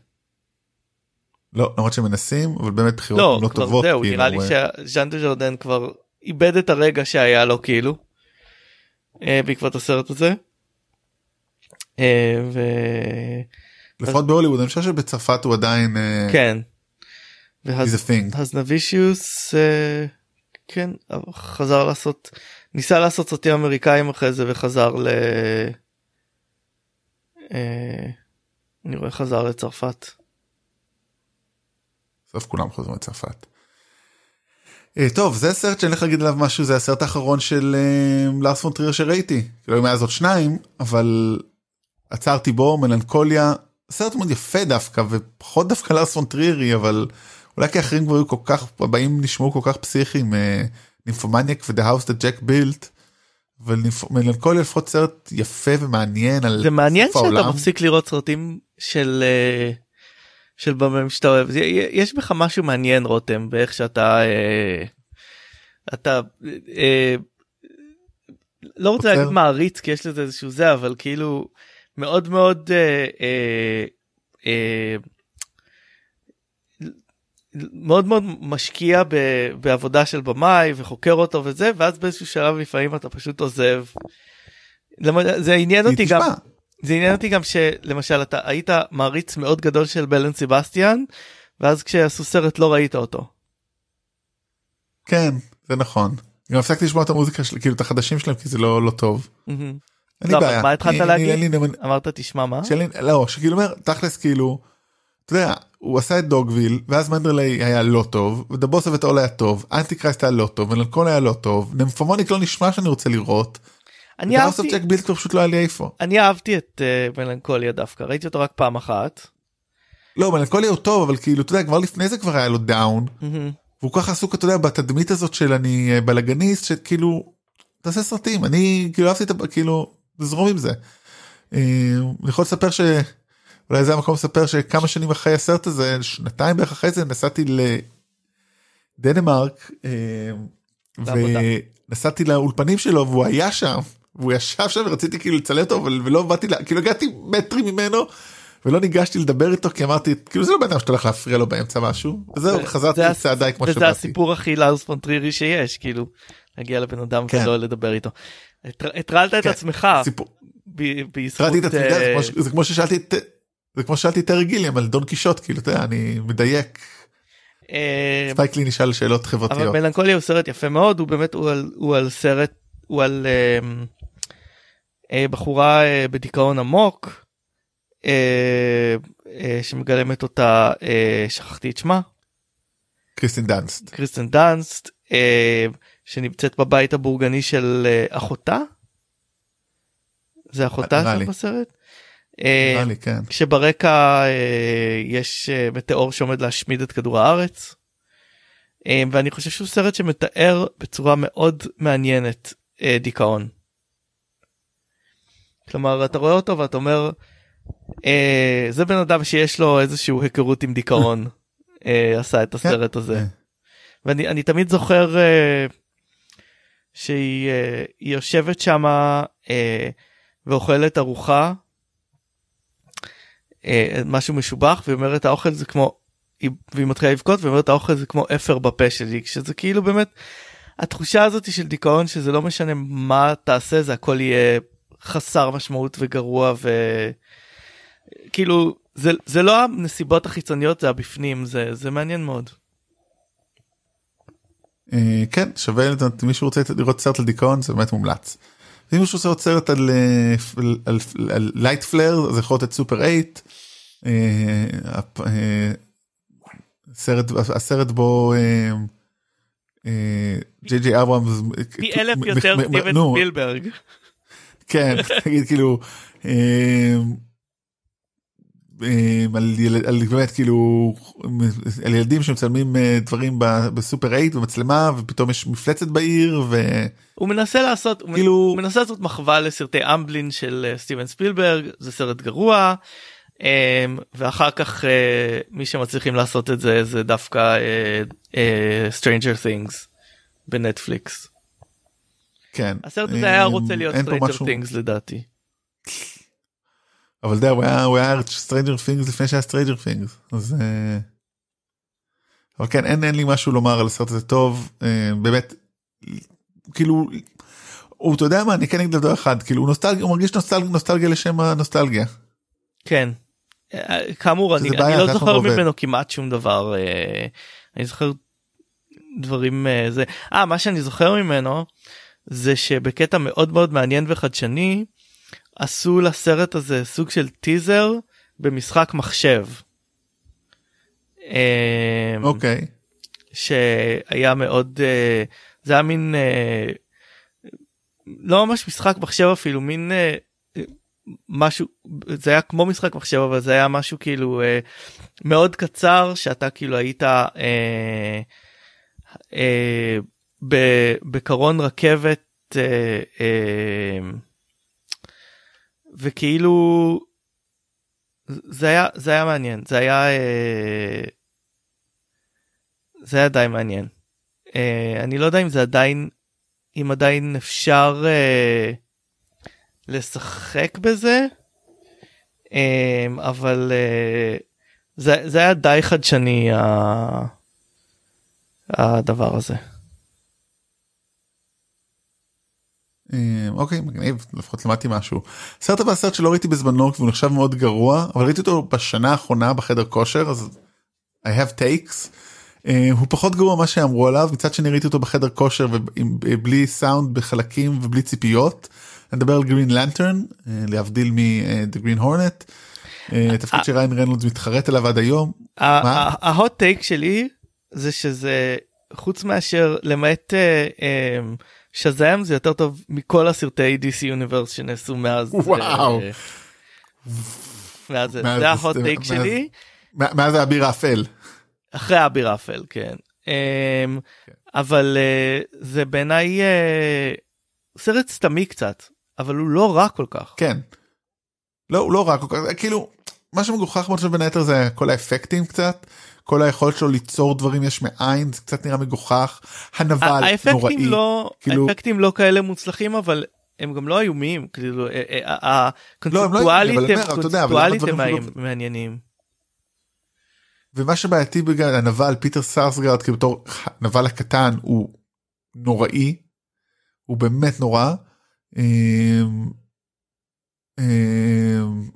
לא למרות שמנסים אבל באמת בחירות לא, לא טובות זהו כאילו, נראה לי אה, שז'אן דו ז'רדן כבר איבד את הרגע שהיה לו כאילו אה, בעקבות הסרט הזה. אה, ו... לפחות בהוליווד אני חושב שבצרפת הוא עדיין אה, כן. He's והז... a thing. הזנבישיוס אה, כן חזר לעשות ניסה לעשות סרטים אמריקאים אחרי זה וחזר ל... אה, אני רואה חזר לצרפת. בסוף כולם חוזרים לצרפת. אה, טוב זה סרט שאני הולך להגיד עליו משהו זה הסרט האחרון של לארס פונטריר שראיתי. כאילו מאז עוד שניים אבל עצרתי בו מלנכוליה סרט מאוד יפה דווקא ופחות דווקא לארס פון טרירי אבל אולי כי אחרים כבר היו כל כך הבאים נשמעו כל כך פסיכיים Nymphomaniac ו-The House that Jack built. אבל מלנכוליה לפחות סרט יפה ומעניין על זה מעניין שאתה העולם. מפסיק לראות סרטים של אה, של במאים שאתה אוהב יש בך משהו מעניין רותם באיך שאתה אה, אתה אה, לא רוצה. להגיד מעריץ כי יש לזה איזשהו זה אבל כאילו מאוד מאוד אה, אה, אה, מאוד מאוד משקיע ב, בעבודה של במאי וחוקר אותו וזה ואז באיזשהו שלב לפעמים אתה פשוט עוזב. למה- זה עניין אותי גם תשמע, זה עניין אותי גם שלמשל אתה היית מעריץ מאוד גדול של בלן סבסטיאן ואז כשעשו סרט לא ראית אותו. כן זה נכון. גם הפסקתי לשמוע את המוזיקה של כאילו את החדשים שלהם כי זה לא לא טוב. אין לי לא, בעיה. מה התחלת להגיד? אמרת תשמע מה? לא שכאילו אומר תכלס כאילו. אתה יודע הוא עשה את דוגוויל ואז מנדרלי היה לא טוב ודבוס ואת אול היה טוב אנטי קרייסט היה לא טוב ולנקול היה לא טוב נמפומוניק לא נשמע שאני רוצה לראות. אני אהבתי אוף ג'ק בילט פשוט לא היה לי איפה. אני אהבתי את אה, מלנכוליה דווקא ראיתי אותו רק פעם אחת. לא מלנכולי הוא טוב אבל כאילו אתה יודע כבר לפני זה כבר היה לו דאון מהמם. והוא ככה עסוק אתה יודע בתדמית הזאת של אני אה, בלאגניסט שכאילו תעשה סרטים אני כאילו אהבתי את כאילו לזרום עם זה. אה, אני יכול לספר שאולי זה המקום לספר שכמה שנים אחרי הסרט הזה שנתיים בערך אחרי זה נסעתי לדנמרק אה. ונסעתי לאולפנים שלו והוא היה שם והוא ישב שם ורציתי כאילו לצלם אותו אבל ולא באתי לה- כאילו הגעתי מטרים ממנו. ולא ניגשתי לדבר איתו כי אמרתי כאילו זה לא בן אדם שאתה הולך להפריע לו באמצע משהו וזהו זה- חזרתי זה לצעדיי כמו וזה שבאתי. הסיפור הכי לארס פון טרירי שיש כאילו להגיע לבן אדם כן. ולא לדבר איתו. הטר- הטרלת את כן, עצמך סיפור- בזכות זה אה, זה כמו ששאלתי את זה כמו ששאלתי את טרי גיליאם על דון קישוט כאילו אתה יודע אני מדייק אה, ספייק לי נשאל שאלות אבל חברתיות מלנכוליה הוא סרט יפה מאוד הוא באמת הוא על, הוא על סרט הוא על אה, אה, בחורה אה, בדיכאון עמוק אה, אה, שמגלמת אותה אה, שכחתי את שמה קריסטין דאנסט קריסטן דאנסט אה, שנמצאת בבית הבורגני של אה, אחותה. זה אחותה שם. בסרט. אה, נראה לי כן כשברקע אה, יש אה, מטאור שעומד להשמיד את כדור הארץ. ואני חושב שהוא סרט שמתאר בצורה מאוד מעניינת דיכאון. כלומר אתה רואה אותו ואתה אומר זה בן אדם שיש לו איזשהו היכרות עם דיכאון עשה את הסרט הזה. כן. ואני אני תמיד זוכר שהיא היא יושבת שמה ואוכלת ארוחה אה, משהו משובח והיא אומרת האוכל זה כמו היא, והיא מתחילה לבכות ואומרת האוכל זה כמו אפר בפה שלי כשזה כאילו באמת התחושה הזאת של דיכאון שזה לא משנה מה תעשה זה הכל יהיה חסר משמעות וגרוע וכאילו זה זה לא הנסיבות החיצוניות זה הבפנים זה זה מעניין מאוד. אה, כן שווה מישהו רוצה לראות סרט על דיכאון זה באמת מומלץ. אם מישהו רוצה לראות סרט על על- על- על light flare אז יכול להיות את סופר 8. אה, הפ- אה, סרט הסרט בו ג'יי ג'יי אברהמס פי אלף יותר סטיבן נו, ספילברג. כן, תגיד כאילו, אה, על ילד- על באמת כאילו, על ילדים שמצלמים אה, דברים בסופר 8 במצלמה ופתאום יש מפלצת בעיר וכאילו, הוא מנסה לעשות כאילו- הוא מנסה לעשות מחווה לסרטי אמבלין של אה, סטיבן ספילברג זה סרט גרוע. אה, ואחר כך אה, מי שמצליחים לעשות את זה זה דווקא אה, אה, Stranger Things בנטפליקס. כן. הסרט הזה היה אה, רוצה להיות Stranger משהו- Things לדעתי. אבל אתה יודע, הוא היה הוא היה Stranger Things לפני שהיה Stranger Things אז אה, אבל כן אין אין לי משהו לומר על הסרט הזה טוב אה, באמת כאילו הוא אתה יודע מה אני כן אגיד דבר אחד כאילו הוא נוסטלגיה הוא מרגיש נוסטלגיה נוסטלגיה לשם הנוסטלגיה. כן. אה, כאמור אני, בעיה, אני לא זוכר זה עובד. ממנו כמעט שום דבר אני זוכר דברים זה אה מה שאני זוכר ממנו זה שבקטע מאוד מאוד מעניין וחדשני עשו לסרט הזה סוג של טיזר במשחק מחשב. אמ, אוקיי. שהיה מאוד אה, זה היה מין אה, לא ממש משחק מחשב אפילו מין אה, משהו זה היה כמו משחק מחשב אבל זה היה משהו כאילו מאוד קצר שאתה כאילו היית אה, אה, בקרון רכבת אה, אה, וכאילו זה היה זה היה מעניין זה היה אה, זה היה די מעניין. אה, אני לא יודע אם זה עדיין אם עדיין אפשר אה, לשחק בזה אבל זה, זה היה די חדשני הדבר הזה. אוקיי מגניב לפחות למדתי משהו. סרט הבא סרט שלא ראיתי בזמנו והוא נחשב מאוד גרוע אבל ראיתי אותו בשנה האחרונה בחדר כושר אז I have takes. אה, הוא פחות גרוע מה שאמרו עליו מצד שני ראיתי אותו בחדר כושר ובלי סאונד בחלקים ובלי ציפיות. אני מדבר על Green Lantern להבדיל מ-The Green Hornet. אה, תפקיד שריין רנולדס מתחרט עליו עד היום. ה hot take שלי זה שזה חוץ מאשר למעט אה, אה, שזאם זה יותר טוב מכל הסרטי DC Universe שנעשו מאז וואו. אה, מאז זה מאז- זה ההוט טייק שלי מאז האביר האפל. אחרי אביר אפל כן אמ, כן. אבל אה, זה בעיניי אה, סרט סתמי קצת אבל הוא לא רע כל כך כן. לא הוא לא רק כל כך כאילו מה שמגוחך מאוד בין היתר זה כל האפקטים קצת כל היכולת שלו ליצור דברים יש מאין זה קצת נראה מגוחך הנבל נוראי. לא כאילו- האפקטים לא כאלה מוצלחים אבל הם גם לא איומים כאילו אה, אה, לא, הם לא הקונספטואלית הם דברים שלא- מעניינים. ומה שבעייתי בגלל הנבל פיטר סארסגרד כאילו בתור הנבל הקטן הוא נוראי. הוא באמת נורא. אמ, אמ,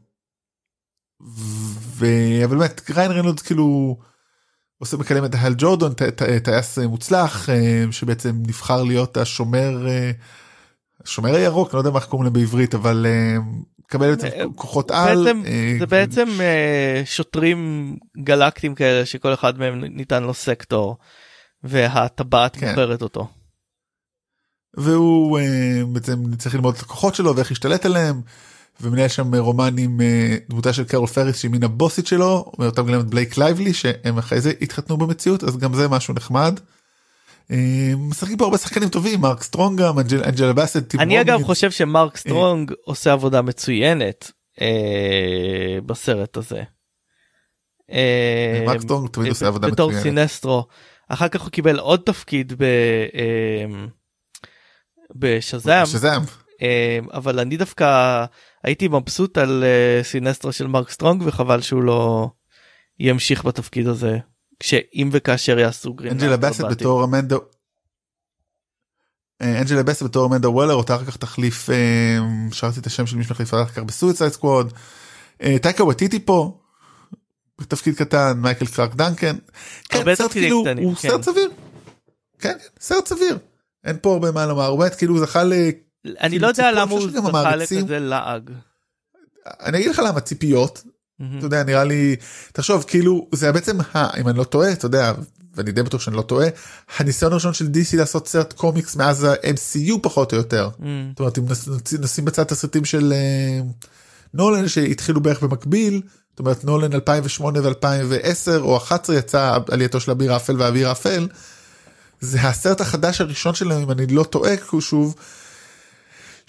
ו- אבל באמת ריין רנולדס כאילו עושה מקדם את הל ג'ורדון טייס מוצלח אמ, שבעצם נבחר להיות השומר אה, השומר הירוק לא יודע מה קוראים להם בעברית אבל אמ, מקבל את אה, כוחות על. אה, זה בעצם אה, שוטרים גלקטיים כאלה שכל אחד מהם ניתן לו סקטור והטבעת כן. בוחרת אותו. והוא אה, בעצם צריך ללמוד את הכוחות שלו ואיך להשתלט עליהם. ומנהל שם רומן עם אה, דמותה של קרול פריס שהיא מן הבוסית שלו ואותם גם את בלייק לייבלי שהם אחרי זה התחתנו במציאות אז גם זה משהו נחמד. אה, משחקים פה הרבה שחקנים טובים מרק סטרונג גם אנג'ל- אנג'לה באסט. אני אגב. חושב שמרק סטרונג עושה עבודה מצוינת אה, בסרט הזה. אה, מרק סטרונג תמיד עושה עבודה בתור מצוינת. סינסטרו. אחר כך הוא קיבל עוד תפקיד ב... אה, בשזאם שזם. אה, אבל אני דווקא הייתי מבסוט על אה, סינסטרו של מרק סטרונג וחבל שהוא לא ימשיך בתפקיד הזה כשאם וכאשר יעשו Green אנג'לה באסט. בתור אמנדה. אה, אנג'לה באסט בתור אמנדה וולר אותה אחר כך תחליף אה, שרתי את השם של מי שמחליפה אחר כך ב Suicide Squad. טייקה וטיטי פה. בתפקיד קטן מייקל קרק דנקן. כן, הרבה תפקידים כאילו, קטנים, הוא כן. סרט סביר. כן, כן, סרט סביר. אין פה הרבה מה לומר, הוא באמת כאילו זכה ל... אני לא יודע למה הוא זכה לכזה לעג. אני אגיד לך למה ציפיות. אתה יודע נראה לי תחשוב כאילו זה בעצם אם אני לא טועה אתה יודע ואני די בטוח שאני לא טועה הניסיון הראשון של DC לעשות סרט קומיקס מאז ה-MCU פחות או יותר. מהמם. זאת אומרת אם נשים בצד את הסרטים של אה, נולן שהתחילו בערך במקביל זאת אומרת נולן 2008 ו2010 או 11 יצא עלייתו של אביר האפל והאביר האפל. זה הסרט החדש הראשון שלהם אם אני לא טועה הוא שוב.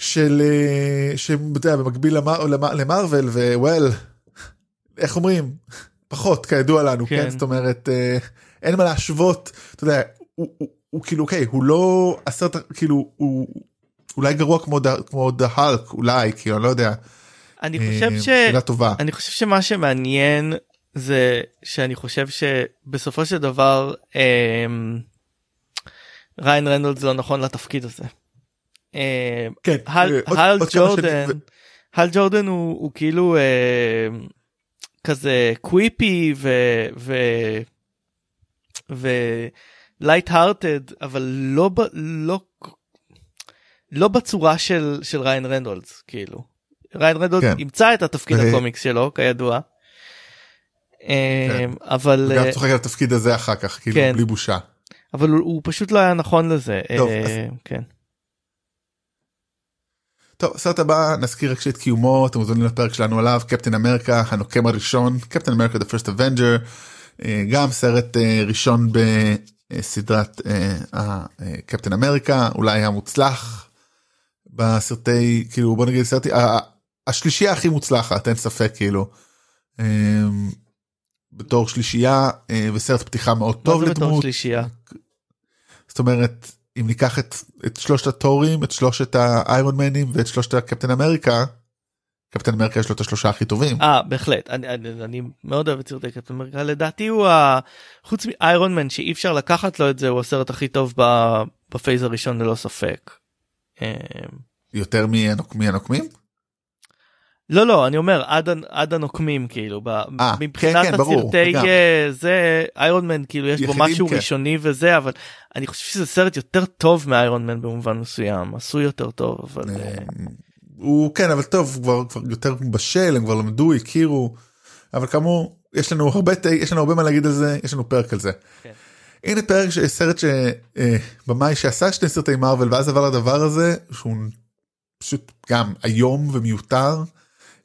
של אה, שאתה יודע, במקביל למר, למר, למרוויל ווול איך אומרים פחות כידוע לנו כן, כן. זאת אומרת אה, אין מה להשוות אתה יודע הוא, הוא, הוא כאילו אוקיי הוא לא הסרט כאילו הוא אולי גרוע כמו כמו דה האלק אולי כאילו אני לא יודע. אני אה, חושב ש... שאלה טובה. אני חושב שמה שמעניין זה שאני חושב שבסופו של דבר אמ, ריין רנולדס לא נכון לתפקיד הזה. הל אה, ג'ורדן הוא, כאילו אמ, כזה quippy ו... ו... ו... light hearted אבל לא. לא לא בצורה של של ריין רנולדס כאילו ריין רנולדס כן. ימצא את התפקיד ו- הקומיקס שלו כידוע. אה, כן. אבל גם אה, צוחק על התפקיד הזה אחר כך כאילו כן. בלי בושה. אבל הוא, הוא פשוט לא היה נכון לזה. טוב, אה, אז- כן. טוב הסרט הבא נזכיר רק שאת קיומו אתם מוזמנים לפרק שלנו עליו קפטן אמריקה הנוקם הראשון קפטן אמריקה the first avenger אה, גם סרט אה, ראשון בסדרת קפטן אמריקה אולי המוצלח בסרטי כאילו בוא נגיד סרטי השלישייה הכי מוצלחת אין ספק כאילו. אה, בתור שלישייה אה, וסרט פתיחה מאוד מה טוב זה בתור לדמות שלישייה? זאת אומרת אם ניקח את, את שלושת התורים את שלושת האיירון מנים ואת שלושת הקפטן אמריקה. קפטן אמריקה יש לו את השלושה הכי טובים. אה בהחלט אני, אני, אני מאוד אוהב את סרטי קפטן אמריקה לדעתי הוא ה... חוץ מאיירון מן שאי אפשר לקחת לו את זה הוא הסרט הכי טוב. בפייז הראשון ללא ספק. אה, יותר מהנוק- מהנוקמים? לא לא אני אומר עד, עד הנוקמים כאילו ב... אה, מבחינת כן, כן, ברור, הסרטי גם. אה, זה איירון מן כאילו יש בו משהו כן. ראשוני וזה אבל אני חושב שזה סרט יותר טוב מאיירון מן במובן מסוים עשוי יותר טוב אבל אה, הוא כן אבל טוב כבר כבר יותר בשל הם כבר למדו הכירו אבל כאמור יש לנו הרבה יש לנו הרבה מה להגיד על זה יש לנו פרק על זה. כן. הנה פרק סרט שבמאי שעשה שני סרטי מארוול ואז עבר לדבר הזה שהוא פשוט גם איום ומיותר.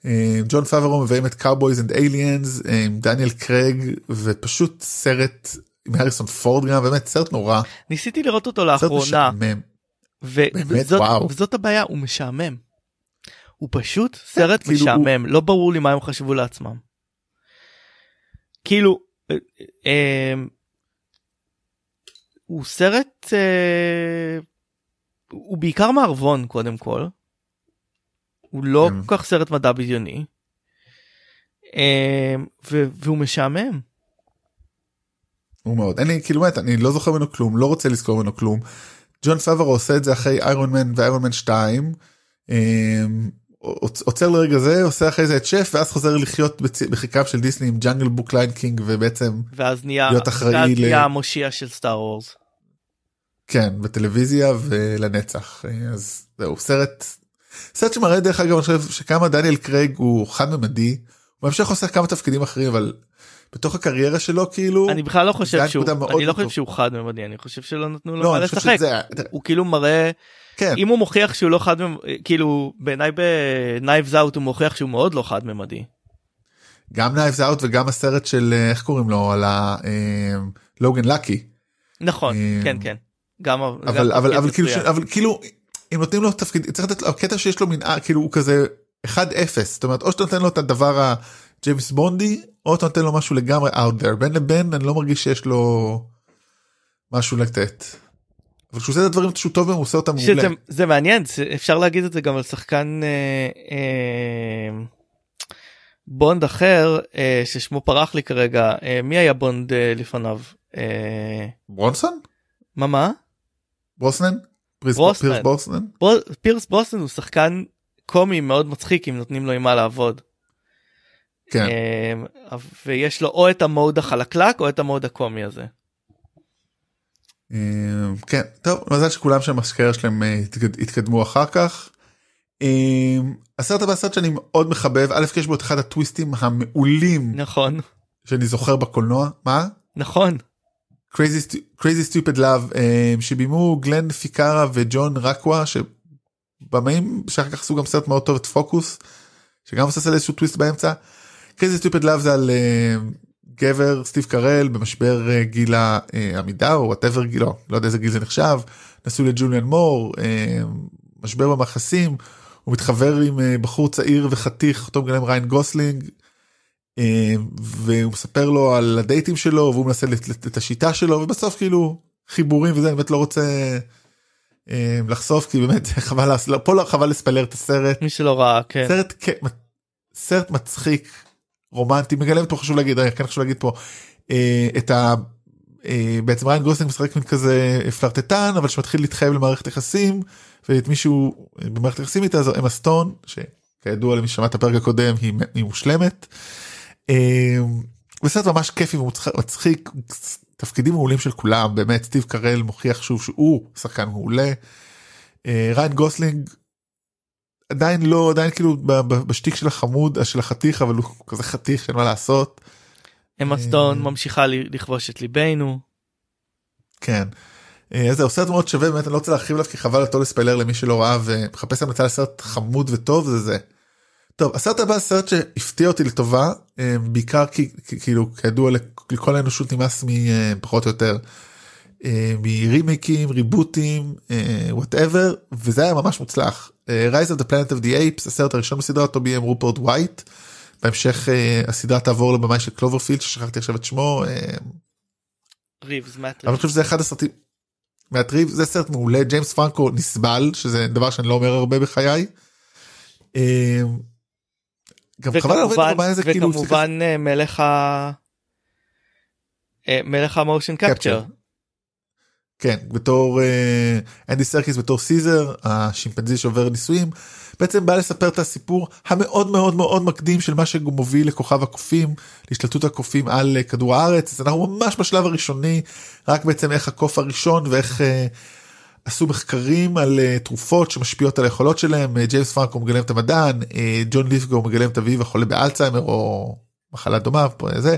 אה, ג'ון פאברו מביאים את קאובויז אנד אליאנס עם דניאל קרג ופשוט סרט עם הריסון פורד גם באמת סרט נורא ניסיתי לראות אותו לאחרונה. ו- באמת? וזאת, וואו. וזאת הבעיה הוא משעמם. הוא פשוט סרט כאילו, משעמם לא ברור לי מה הם חשבו לעצמם. כאילו אה, אה, הוא סרט אה, הוא בעיקר מערבון קודם כל. הוא לא כן. כל כך סרט מדע בדיוני. אה, ו- והוא משעמם. הוא מאוד אין לי כאילו באמת אני לא זוכר ממנו כלום לא רוצה לזכור ממנו כלום. ג'ון פאברו עושה את זה אחרי Iron Man ו Iron Man 2. אמ, עוצ- עוצר לרגע זה עושה אחרי זה את שף ואז חוזר לחיות בחיקיו של דיסני עם Jungle Book Lion King ובעצם ואז נהיה, להיות אחראי ואז ל- נהיה המושיע של Star Wars. כן בטלוויזיה ולנצח אה, אז זהו סרט סרט שמראה דרך אגב אני חושב שכמה דניאל קרייג הוא חד ממדי. הוא בהמשך עושה כמה תפקידים אחרים אבל בתוך הקריירה שלו כאילו אני בכלל לא חושב שהוא, אני לא חושב. שהוא חד ממדי, אני חושב שלא נתנו לו לא, לשחק. שזה- הוא כאילו מראה, כן אם הוא מוכיח שהוא לא חד ממדי, כאילו בעיניי ב Knives Out הוא מוכיח שהוא מאוד לא חד ממדי. גם Knives Out וגם הסרט של אה, איך קוראים לו על ה Logan Lucky נכון, אה, כן כן. גם אבל אבל אבל כאילו אבל כאילו אם נותנים לו תפקיד צריך לתת לו הקטע שיש לו מנעד כאילו הוא כזה 1-0 זאת אומרת או שאתה נותן לו את הדבר הג'יימס בונדי או אתה נותן לו משהו לגמרי out there בין לבין אני לא מרגיש שיש לו משהו לתת. אבל כשהוא עושה את הדברים שהוא טוב הוא עושה אותם מעולה. זה מעניין, אפשר להגיד את זה גם על שחקן אה, אה, בונד אחר אה, ששמו פרח לי כרגע, אה, מי היה בונד אה, לפניו? אה, ברונסון? מה מה? ברוסנן? ברוסנן. פירס ברוסנן? בור- פירס ברוסן הוא שחקן קומי מאוד מצחיק אם נותנים לו עם מה לעבוד. כן. אה, ויש לו או את המוד החלקלק או את המוד הקומי הזה. אה, כן טוב מזל שכולם שם השקר שלהם אה, התקד- התקדמו אחר כך. אה, הסרט הבא סרט שאני מאוד מחבב א' כי יש בו את אחד הטוויסטים המעולים נכון שאני זוכר בקולנוע מה נכון crazy Stu- crazy stupid love אה, שביימו גלן פיקרה וג'ון רקווה שבמאים שאחר כך עשו גם סרט מאוד טוב את פוקוס שגם עושה איזשהו טוויסט באמצע. crazy stupid love זה על אה, גבר סטיב קרל במשבר אה, גיל העמידה או whatever גילו לא יודע איזה גיל זה נחשב נשוי לג'וליאן מור משבר ביחסים הוא מתחבר עם בחור צעיר וחתיך אותו מגלם ריין גוסלינג. אה, והוא מספר לו על הדייטים שלו והוא מנסה את השיטה שלו ובסוף כאילו חיבורים וזה אני באמת לא רוצה אה, לחשוף כי באמת חבל לא, פה לא חבל לספיילר את הסרט מי שלא ראה כן סרט סרט מצחיק רומנטי מגלם פה חשוב להגיד רגע, כן חשוב להגיד פה אה, את ה... אה, בעצם ריין גוסלינג משחק מין כזה פלרטטן אבל שמתחיל להתחייב למערכת יחסים ואת מי שהוא במערכת יחסים איתה זו אמה סטון שכידוע למי ששמע את הפרק הקודם היא, היא מושלמת. אה, וסרט ממש כיפי ומצחיק תפקידים מעולים של כולם באמת סטיב קרל מוכיח שוב שהוא שחקן מעולה. אה, ריין גוסלינג עדיין לא עדיין כאילו בשטיק של החמוד של החתיך אבל הוא כזה חתיך שאין מה לעשות. אמה סטון ממשיכה לכבוש את ליבנו. כן. אז זהו סרט מאוד שווה באמת אני לא רוצה להרחיב עליו כי חבל אותו לספיילר למי שלא ראה ומחפש המלצה לסרט חמוד וטוב זה זה. טוב הסרט הבא סרט שהפתיע אותי לטובה בעיקר כי כאילו כידוע לכל האנושות נמאס פחות או יותר מרימייקים ריבוטים whatever וזה היה ממש מוצלח. Rise of the Planet of the Apes הסרט הראשון בסדרה אותו ביים רופרט ווייאט. בהמשך הסדרה תעבור לבמאי של Cloverfield ששכחתי עכשיו את שמו. ריבס מאט אני חושב שזה אחד הסרטים. מאט ריבס זה סרט מעולה ג'יימס פרנקו נסבל שזה דבר שאני לא אומר הרבה בחיי. גם חבל זה כאילו וכמובן מלך ה... מלך ה motion capture. כן בתור אנדי סרקיס בתור סיזר השימפנזי שעובר ניסויים בעצם בא לספר את הסיפור המאוד מאוד מאוד מקדים של מה שמוביל לכוכב הקופים להשתלטות הקופים על כדור הארץ אז אנחנו ממש בשלב הראשוני רק בעצם איך הקוף הראשון ואיך עשו מחקרים על תרופות שמשפיעות על היכולות שלהם ג'יימס פרנקו מגלם את המדען ג'ון ליתגו מגלם את אביו החולה באלצהיימר או מחלה דומה זה.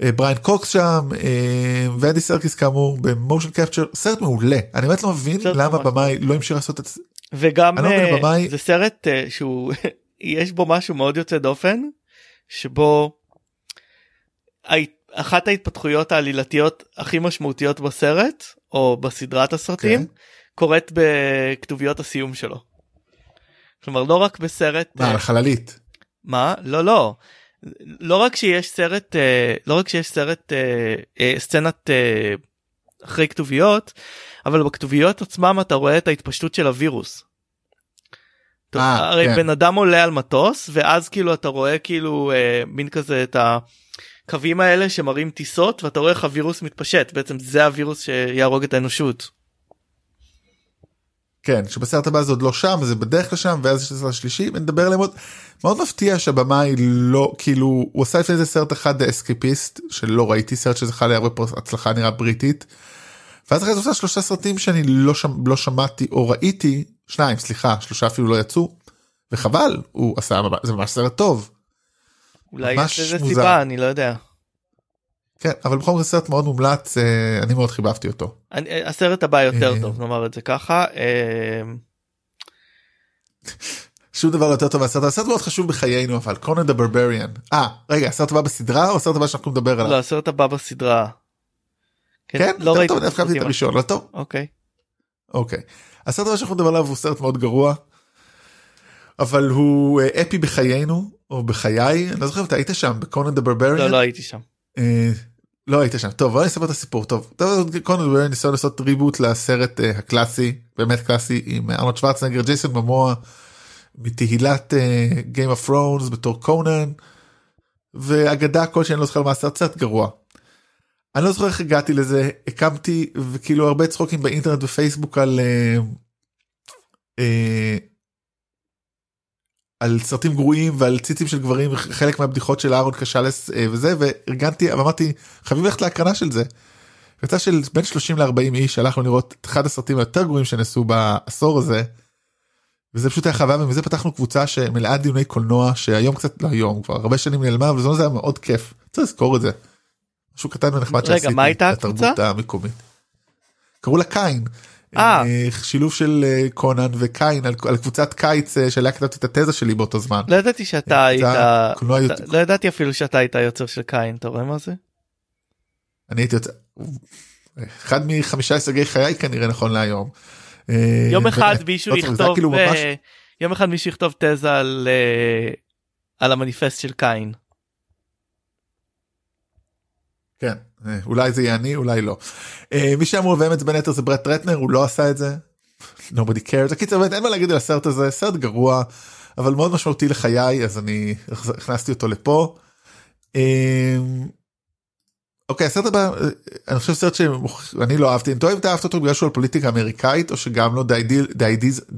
בריין קוקס שם ואנדי סרקיס כאמור ב motion capture סרט מעולה אני באמת לא מבין למה במאי לא המשיך לעשות את זה. וגם במאי... זה סרט שהוא יש בו משהו מאוד יוצא דופן שבו אחת ההתפתחויות העלילתיות הכי משמעותיות בסרט או בסדרת הסרטים כן. קורית בכתוביות הסיום שלו. כלומר לא רק בסרט מה, חללית מה לא לא לא רק שיש סרט לא רק שיש סרט סצנת אחרי כתוביות אבל בכתוביות עצמם אתה רואה את ההתפשטות של הווירוס. 아, הרי כן. בן אדם עולה על מטוס ואז כאילו אתה רואה כאילו מין כזה את הקווים האלה שמראים טיסות ואתה רואה איך הווירוס מתפשט בעצם זה הווירוס שיהרוג את האנושות. כן שבסרט הבא זה עוד לא שם זה בדרך לשם ואז יש לסרט שלישי ונדבר עליהם עוד מאוד מפתיע שהבמאי לא כאילו הוא עשה לפני זה סרט אחד אסקיפיסט שלא ראיתי סרט שזכה להרבה פה הצלחה נראה בריטית. ואז אחרי זה עושה שלושה סרטים שאני לא שם לא שמעתי או ראיתי שניים סליחה שלושה אפילו לא יצאו וחבל הוא עשה זה ממש סרט טוב. אולי יש איזה סיבה אני לא יודע. כן אבל בכל זאת סרט מאוד מומלץ אני מאוד חיבבתי אותו. אני, הסרט הבא יותר טוב נאמר את זה ככה. שום דבר לא יותר טוב מהסרט הסרט מאוד חשוב בחיינו אבל קונן דה ברבריאן אה רגע הסרט הבא בסדרה או הסרט הבא שאנחנו נדבר עליו? לא הסרט הבא בסדרה. כן, כן? לא ראיתי את הראשון לא טוב אוקיי אוקיי הסרט הבא שאנחנו נדבר עליו הוא סרט מאוד גרוע. אבל הוא אפי בחיינו או בחיי אני לא זוכר אתה היית שם בקונן דה ברבריאן לא לא הייתי שם. לא היית שם טוב בוא נספר את הסיפור טוב קונן דה ברבריאן ניסיון לעשות ריבוט לסרט הקלאסי באמת קלאסי עם ארנולד שוורצנגר ג'ייסון ממוע מתהילת Game of Thrones בתור קונאן ואגדה כלשהי אני לא זוכר מה הסרט סרט גרוע. אני לא זוכר איך הגעתי לזה הקמתי וכאילו הרבה צחוקים באינטרנט ופייסבוק על אה, אה, על סרטים גרועים ועל ציצים של גברים חלק מהבדיחות של אהרון קשלס אה, וזה וארגנתי אמרתי חייבים ללכת להקרנה של זה. קבוצה של בין 30 ל-40 איש הלכנו לראות את אחד הסרטים היותר גרועים שנעשו בעשור הזה. וזה פשוט היה חוויה ומזה פתחנו קבוצה שמלאה דיוני קולנוע שהיום קצת לא היום כבר הרבה שנים נעלמה וזה היה מאוד כיף. צריך לזכור את זה. משהו קטן ונחמד שעשיתי לתרבות המקומית. קראו לה קין. אה. שילוב של קונן וקין על, על קבוצת קיץ שעליה כתבתי את התזה שלי באותו זמן. לא ידעתי שאתה היית, לא ידעתי אפילו שאתה היית יוצר של קין, אתה רואה מה זה? אני הייתי יוצר, אחד מחמישה הישגי חיי כנראה נכון להיום. יום אחד מישהו יכתוב, כאילו יום אחד מישהו יכתוב תזה על, על המניפסט של קין. כן אולי זה יהיה אני אולי לא. מי שאמור לביים את זה בין היתר זה ברט רטנר הוא לא עשה את זה. nobody cares. קיצר באמת אין מה להגיד על הסרט הזה סרט גרוע אבל מאוד משמעותי לחיי אז אני הכנסתי אותו לפה. אוקיי הסרט הבא אני חושב סרט שאני לא אהבתי אתה אוהב את אהבת אותו בגלל שהוא על פוליטיקה אמריקאית או שגם לא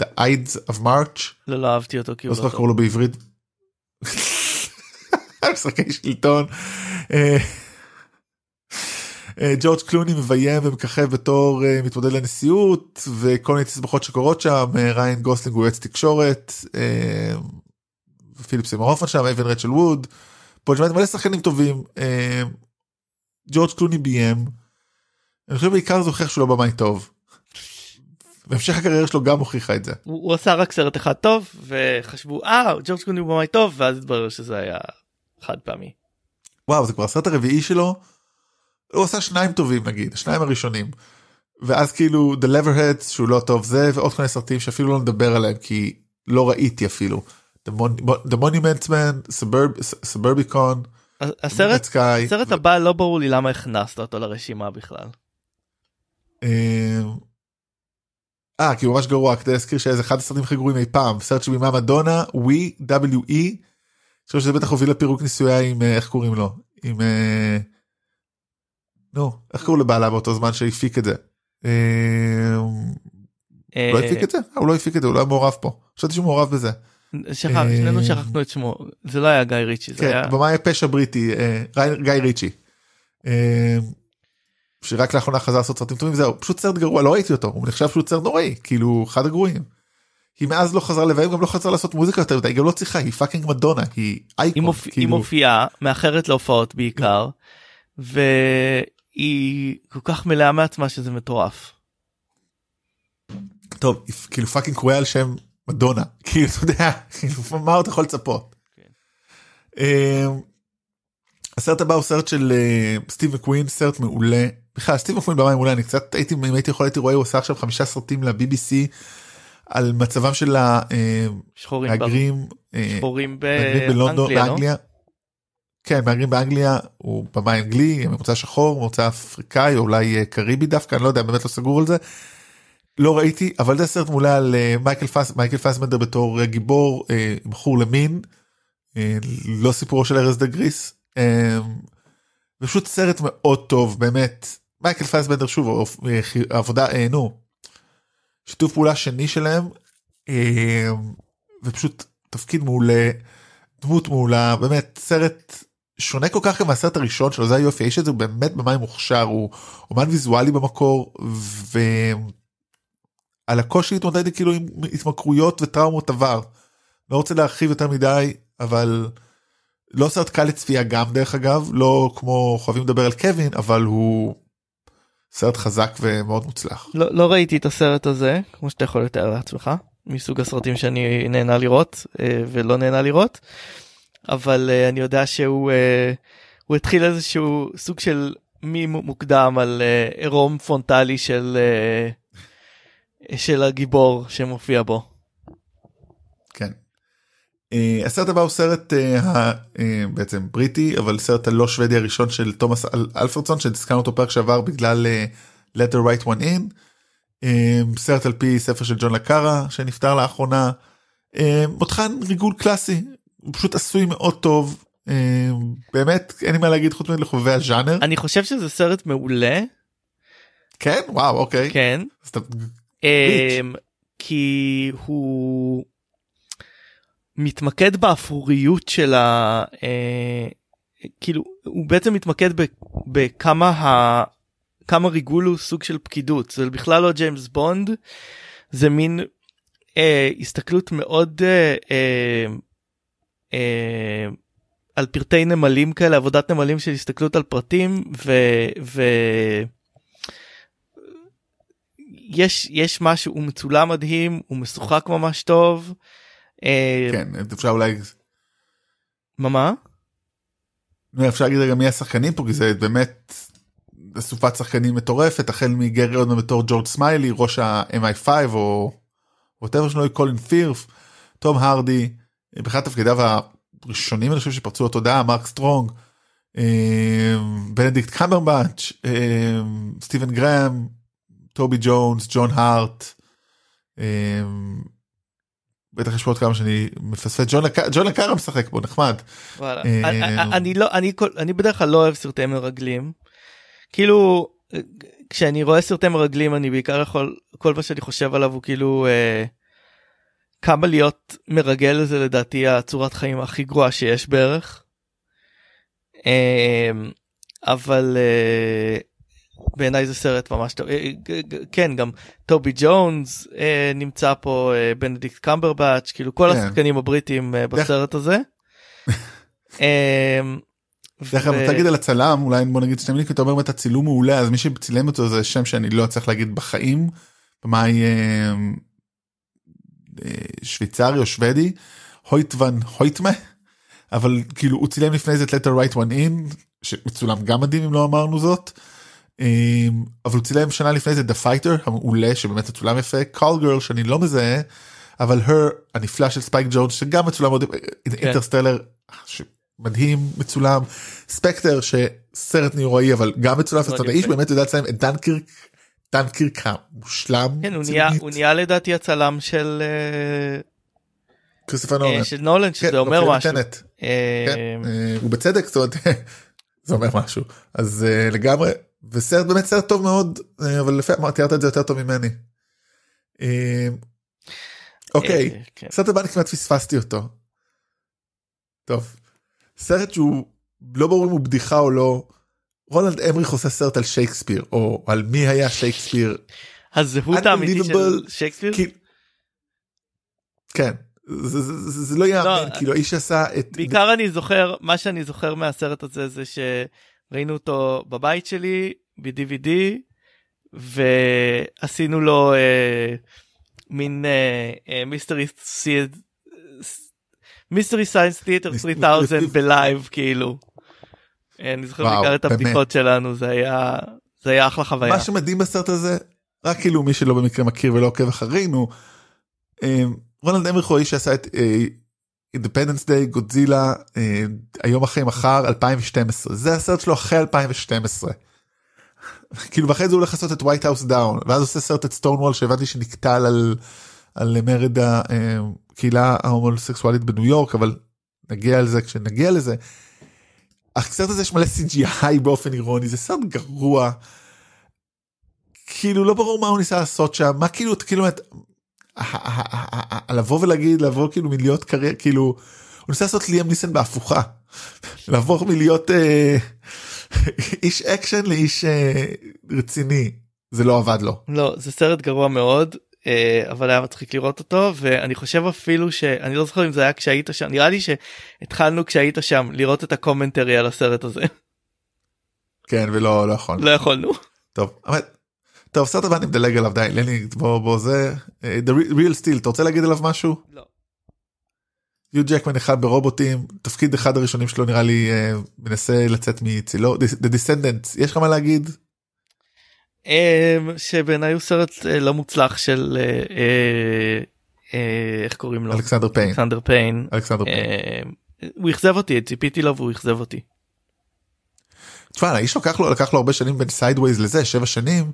The Ides of March. לא לא אהבתי אותו כי הוא לא טוב. לו בעברית. משחקי שלטון. אה, ג'ורג' קלוני מביים ומככב בתור אה, מתמודד לנשיאות וכל מיני תסבוכות שקורות שם אה, ריין גוסלינג הוא יועץ תקשורת פיליפ סימור הופמן שם אבן רצ'ל ווד פול ג'מאט מלא שחקנים טובים ג'ורג' קלוני ביים. אני חושב בעיקר זה הוכיח שהוא לא במאי טוב. בהמשך הקריירה שלו גם הוכיחה את זה. הוא, הוא עשה רק סרט אחד טוב וחשבו אה ג'ורג' קלוני הוא במאי טוב ואז התברר שזה היה חד פעמי. וואו זה כבר הסרט הרביעי שלו. הוא עשה שניים טובים נגיד השניים הראשונים. ואז כאילו The Leverheads שהוא לא טוב זה ועוד כל מיני סרטים שאפילו לא נדבר עליהם כי לא ראיתי אפילו. The, Mon- The Monuments Man, Suburb, Suburbicon, הסרט. הסרט הבא לא ברור לי למה הכנסת אותו לרשימה בכלל. אה, אה, כי הוא ממש גרוע, כדי להזכיר שזה אחד הסרטים הכי גרועים אי פעם, סרט שבימה מדונה, ווי, W-E, אני חושב שזה בטח הוביל לפירוק נישואיה עם, אה, איך קוראים לו? עם, אה, נו, איך קראו לבעלה באותו זמן שהפיק את זה? אה, לא הפיק את זה? אה, הוא לא הפיק את זה, הוא לא היה מעורב פה. חשבתי שהוא מעורב בזה. אה, שנינו שכחנו את שמו זה לא היה גיא ריצ'י כן, היה במאי הפשע בריטי, אה, רי- גיא ריצ'י. אה, שרק לאחרונה חזר לעשות סרטים טובים זהו פשוט סרט גרוע לא ראיתי אותו הוא נחשב שהוא סרט נוראי כאילו אחד הגרועים. היא מאז לא חזרה לביים גם לא חזרה לעשות מוזיקה יותר מדי היא גם לא צריכה היא fucking מדונה היא היא, אייקון היא כאילו מופיעה מאחרת להופעות בעיקר והיא כל כך מלאה מעצמה שזה מטורף. טוב היא כאילו fucking קרויה על שם מדונה כאילו אתה יודע כאילו, מה עוד יכול לצפות. כן. אה, הסרט הבא הוא סרט של אה, סטיב מקווין סרט מעולה בכלל סטיב מקווין במאי מעולה אני קצת הייתי אם הייתי יכול הייתי רואה הוא עושה עכשיו חמישה סרטים ל-BBC על מצבם של שחורים, המהגרים ב... אה, שחורים מהגרים בלונדון באנגליה, לא? כן מהגרים באנגליה הוא במאי אנגלי ממוצא שחור ממוצא אפריקאי או אולי אה, קריבי דווקא אני לא יודע באמת לא סגור על זה. לא ראיתי אבל זה סרט מעולה על אה, מייקל פס מייקל פסמנדר בתור אה, גיבור בחור למין. לא סיפורו של ארז דה גריס. פשוט סרט מאוד טוב באמת מייקל פסמנדר שוב עבודה נו שיתוף פעולה שני שלהם ופשוט תפקיד מעולה דמות מעולה באמת סרט שונה כל כך גם מהסרט הראשון שלו זה היופי יש את זה באמת במים מוכשר הוא אומן ויזואלי במקור ועל הקושי להתמודד כאילו עם התמכרויות וטראומות עבר. לא רוצה להרחיב יותר מדי אבל לא סרט קל לצפייה גם דרך אגב לא כמו חייבים לדבר על קווין אבל הוא סרט חזק ומאוד מוצלח. לא, לא ראיתי את הסרט הזה כמו שאתה יכול לתאר לעצמך מסוג הסרטים שאני נהנה לראות אה, ולא נהנה לראות אבל אה, אני יודע שהוא הוא התחיל איזשהו סוג של מים מוקדם על אה, עירום פרונטלי של אה, של הגיבור שמופיע בו. כן. Uh, הסרט הבא הוא סרט uh, uh, בעצם בריטי אבל סרט הלא שוודי הראשון של תומאס אל, אלפרדסון שהזכרנו אותו פרק שעבר בגלל uh, letter write one in. Uh, סרט על פי ספר של ג'ון לקארה שנפטר לאחרונה. Uh, מותחן ריגול קלאסי הוא פשוט עשוי מאוד טוב uh, באמת אין לי מה להגיד חוץ מלחובבי הז'אנר. אני חושב שזה סרט מעולה. כן? וואו אוקיי. כן. אמ, כי הוא מתמקד באפרוריות של ה... אה, כאילו הוא בעצם מתמקד בכמה ה... כמה ריגול הוא סוג של פקידות. זה בכלל לא ג'יימס בונד. זה מין אה, הסתכלות מאוד אה, אה, אה, על פרטי נמלים כאלה עבודת נמלים של הסתכלות על פרטים ו... ו... יש יש משהו הוא מצולם מדהים הוא משוחק ממש טוב. אה, כן אפשר אולי מה מה? נו, אפשר להגיד רגע מי השחקנים פה כי זה באמת אסופת שחקנים מטורפת החל מגרי אודמן בתור ג'ורג' סמיילי ראש ה-MI5 או whatever שלו קולין פירף תום הרדי באחד תפקידיו הראשונים אני חושב שפרצו לתודעה מרק סטרונג אה, בנדיקט קמברבץ' אה, סטיבן גראם טובי ג'ונס ג'ון הארט. אה, בטח יש פה עוד כמה שאני מפספס ג'ון לקארה משחק פה נחמד. אני- לא אני אני בדרך כלל לא אוהב סרטי מרגלים. כאילו כשאני רואה סרטי מרגלים אני בעיקר יכול כל מה שאני חושב עליו הוא כאילו אה, כמה להיות מרגל זה לדעתי הצורת חיים הכי גרועה שיש בערך. אה, אבל אה, בעיניי זה סרט ממש טוב אה, כן גם טובי ג'ונס אה, נמצא פה בנדיקט קמברבץ' כאילו כל כן. השחקנים הבריטים בסרט הזה. אה, דרך אגב, רוצה להגיד על הצלם, אולי בוא נגיד שתי מילים, כי אתה אומר באמת הצילום מעולה, אז מי שצילם אותו זה שם שאני לא צריך להגיד בחיים, במאי שוויצרי או שוודי, הויטוון הויטמה, אבל כאילו הוא צילם לפני זה את letter right one in, שמצולם גם מדהים אם לא אמרנו זאת, אה, אבל הוא צילם שנה לפני זה The Fighter המעולה שבאמת מצולם יפה, call girl שאני לא מזהה, אבל her הנפלא של ספייק ג'ונס שגם מצולם מאוד, Interstellar מדהים מצולם, Spectre שסרט נוראי אבל גם מצולם, יפה. האיש באמת יודע לצלם את דנקירק, דנקירק המושלם, כן, הוא נהיה. הוא נהיה לדעתי הצלם של, אה, כריסטופר אה, נולן. של נולן, שזה כן, אומר משהו. אה, כן, ובצדק זאת אומרת זה אומר משהו אז לגמרי וסרט באמת סרט טוב מאוד אבל לפי מה תיארת את זה יותר טוב ממני. אוקיי כן. סרט הבא כמעט פספסתי אותו. טוב סרט שהוא לא ברור אם הוא בדיחה או לא. רולנד אמריך עושה סרט על שייקספיר או על מי היה שייקספיר. הזהות האמיתית של שייקספיר? כי- כן זה, זה, זה, זה לא יאמן כאילו האיש עשה את בעיקר אני זוכר, מה שאני זוכר מהסרט הזה זה שראינו אותו בבית שלי, ב-DVD, ועשינו לו אה, מין אה, מיסטרי סיד, מיסטרי סיינס תיאטר מיס- 3000 מיס- בלייב כאילו. אה, אני זוכר בעיקר את. הבדיחות שלנו זה היה זה היה אחלה חוויה. מה שמדהים בסרט הזה רק כאילו מי שלא במקרה מכיר ולא עוקב אחרינו. אה, רולנד אמריך הוא האיש שעשה את Independence Day גודזילה אה, היום אחרי מחר 2012 זה הסרט שלו אחרי 2012. כאילו ואחרי זה הוא הולך לעשות את White House Down ואז עושה סרט את Stonewall שהבנתי שנקטל על על מרד הקהילה ההומוסקסואלית בניו יורק אבל נגיע לזה כשנגיע לזה. הסרט הזה יש מלא CGI באופן אירוני זה סרט גרוע. כאילו לא ברור מה הוא ניסה לעשות שם מה כאילו כאילו את- לבוא ולהגיד לבוא כאילו מלהיות קריירה כאילו הוא ניסה לעשות ליאם ניסן בהפוכה. לעבור מלהיות אה, איש אקשן לאיש אה, רציני זה לא עבד לו. לא זה סרט גרוע מאוד אבל היה מצחיק לראות אותו ואני חושב אפילו שאני לא זוכר אם זה היה כשהיית שם נראה לי שהתחלנו כשהיית שם לראות את ה commentary על הסרט הזה כן ולא לא יכול. לא יכולנו. טוב אבל טוב סרט הבא אני מדלג עליו די לני בוא בוא זה אה, The Real Steel אתה רוצה להגיד עליו משהו? לא. יו ג'קמן אחד ברובוטים תפקיד אחד הראשונים שלו נראה לי אה, מנסה לצאת מצילו The Descendants יש לך מה להגיד? אה, שבעיניי הוא סרט אה, לא מוצלח של אה, אה, איך קוראים לו אלכסנדר פיין אלכסנדר פיין. אלכסנדר פיין. אה, הוא אכזב אותי ציפיתי לו והוא אכזב אותי. תשמע האיש לקח לו לקח לו הרבה שנים בין Sideways לזה שבע שנים.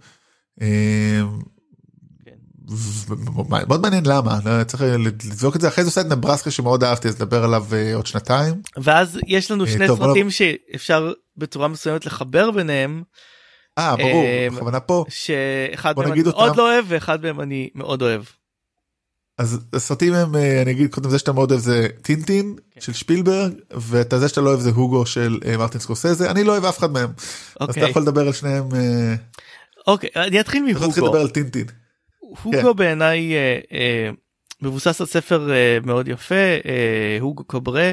ו- מאוד מעניין למה לא, צריך לבדוק את זה אחרי זה עושה את נברסקה שמאוד אהבתי אז נדבר עליו עוד שנתיים. ואז יש לנו שני סרטים שאפשר בצורה מסוימת לחבר ביניהם אה ברור אה, בכוונה פה שאחד מהם אני מאוד. לא אוהב ואחד מהם אני מאוד אוהב. אז הסרטים הם אה, אני אגיד קודם זה שאתה מאוד אוהב זה טינטין כן. של שפילברג ואת זה שאתה לא אוהב זה הוגו של אה, מרטין סקורסזה אני לא אוהב אף אחד מהם אז אתה אוקיי יכול לדבר על שניהם אוקיי אני אתחיל אתה יכול מהוגו. לדבר על טינטין. הוגו בעיניי אה, אה, מבוסס על ספר אה, מאוד יפה הוגו קוברה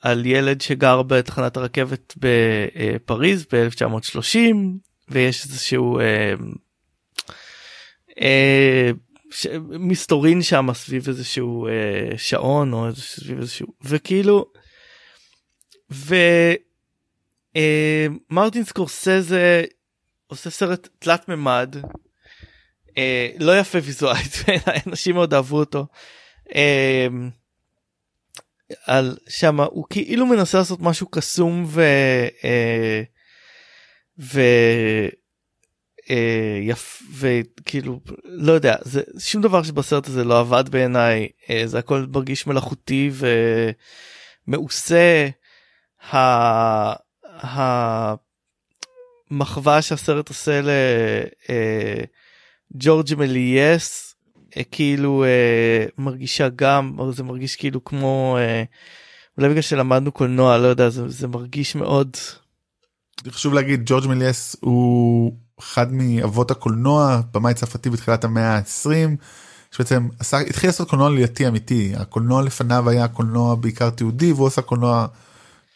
על ילד שגר בתחנת הרכבת בפריז ב-1930 ויש איזשהו אה, אה, ש... מסתורין שם סביב איזשהו אה, שעון או איזה- סביב איזשהו וכאילו ומרטין סקורסזה עושה סרט תלת ממד אה, לא יפה ויזואלית אנשים מאוד אהבו אותו. על שמה הוא כאילו מנסה לעשות משהו קסום ו... אה, ו... אה, יפ וכאילו לא יודע זה שום דבר שבסרט הזה לא עבד בעיניי אה, זה הכל מרגיש מלאכותי ומעושה. ה- המחווה שהסרט עושה לג'ורג' מליאס כאילו אה, מרגישה גם זה מרגיש כאילו כמו אה, אולי בגלל שלמדנו קולנוע לא יודע זה, זה מרגיש מאוד חשוב להגיד ג'ורג' מליאס הוא אחד מאבות הקולנוע במאי צרפתי בתחילת המאה ה-20 שבעצם עשה התחיל לעשות קולנוע ליאתי אמיתי. הקולנוע לפניו היה קולנוע בעיקר תיעודי והוא עשה קולנוע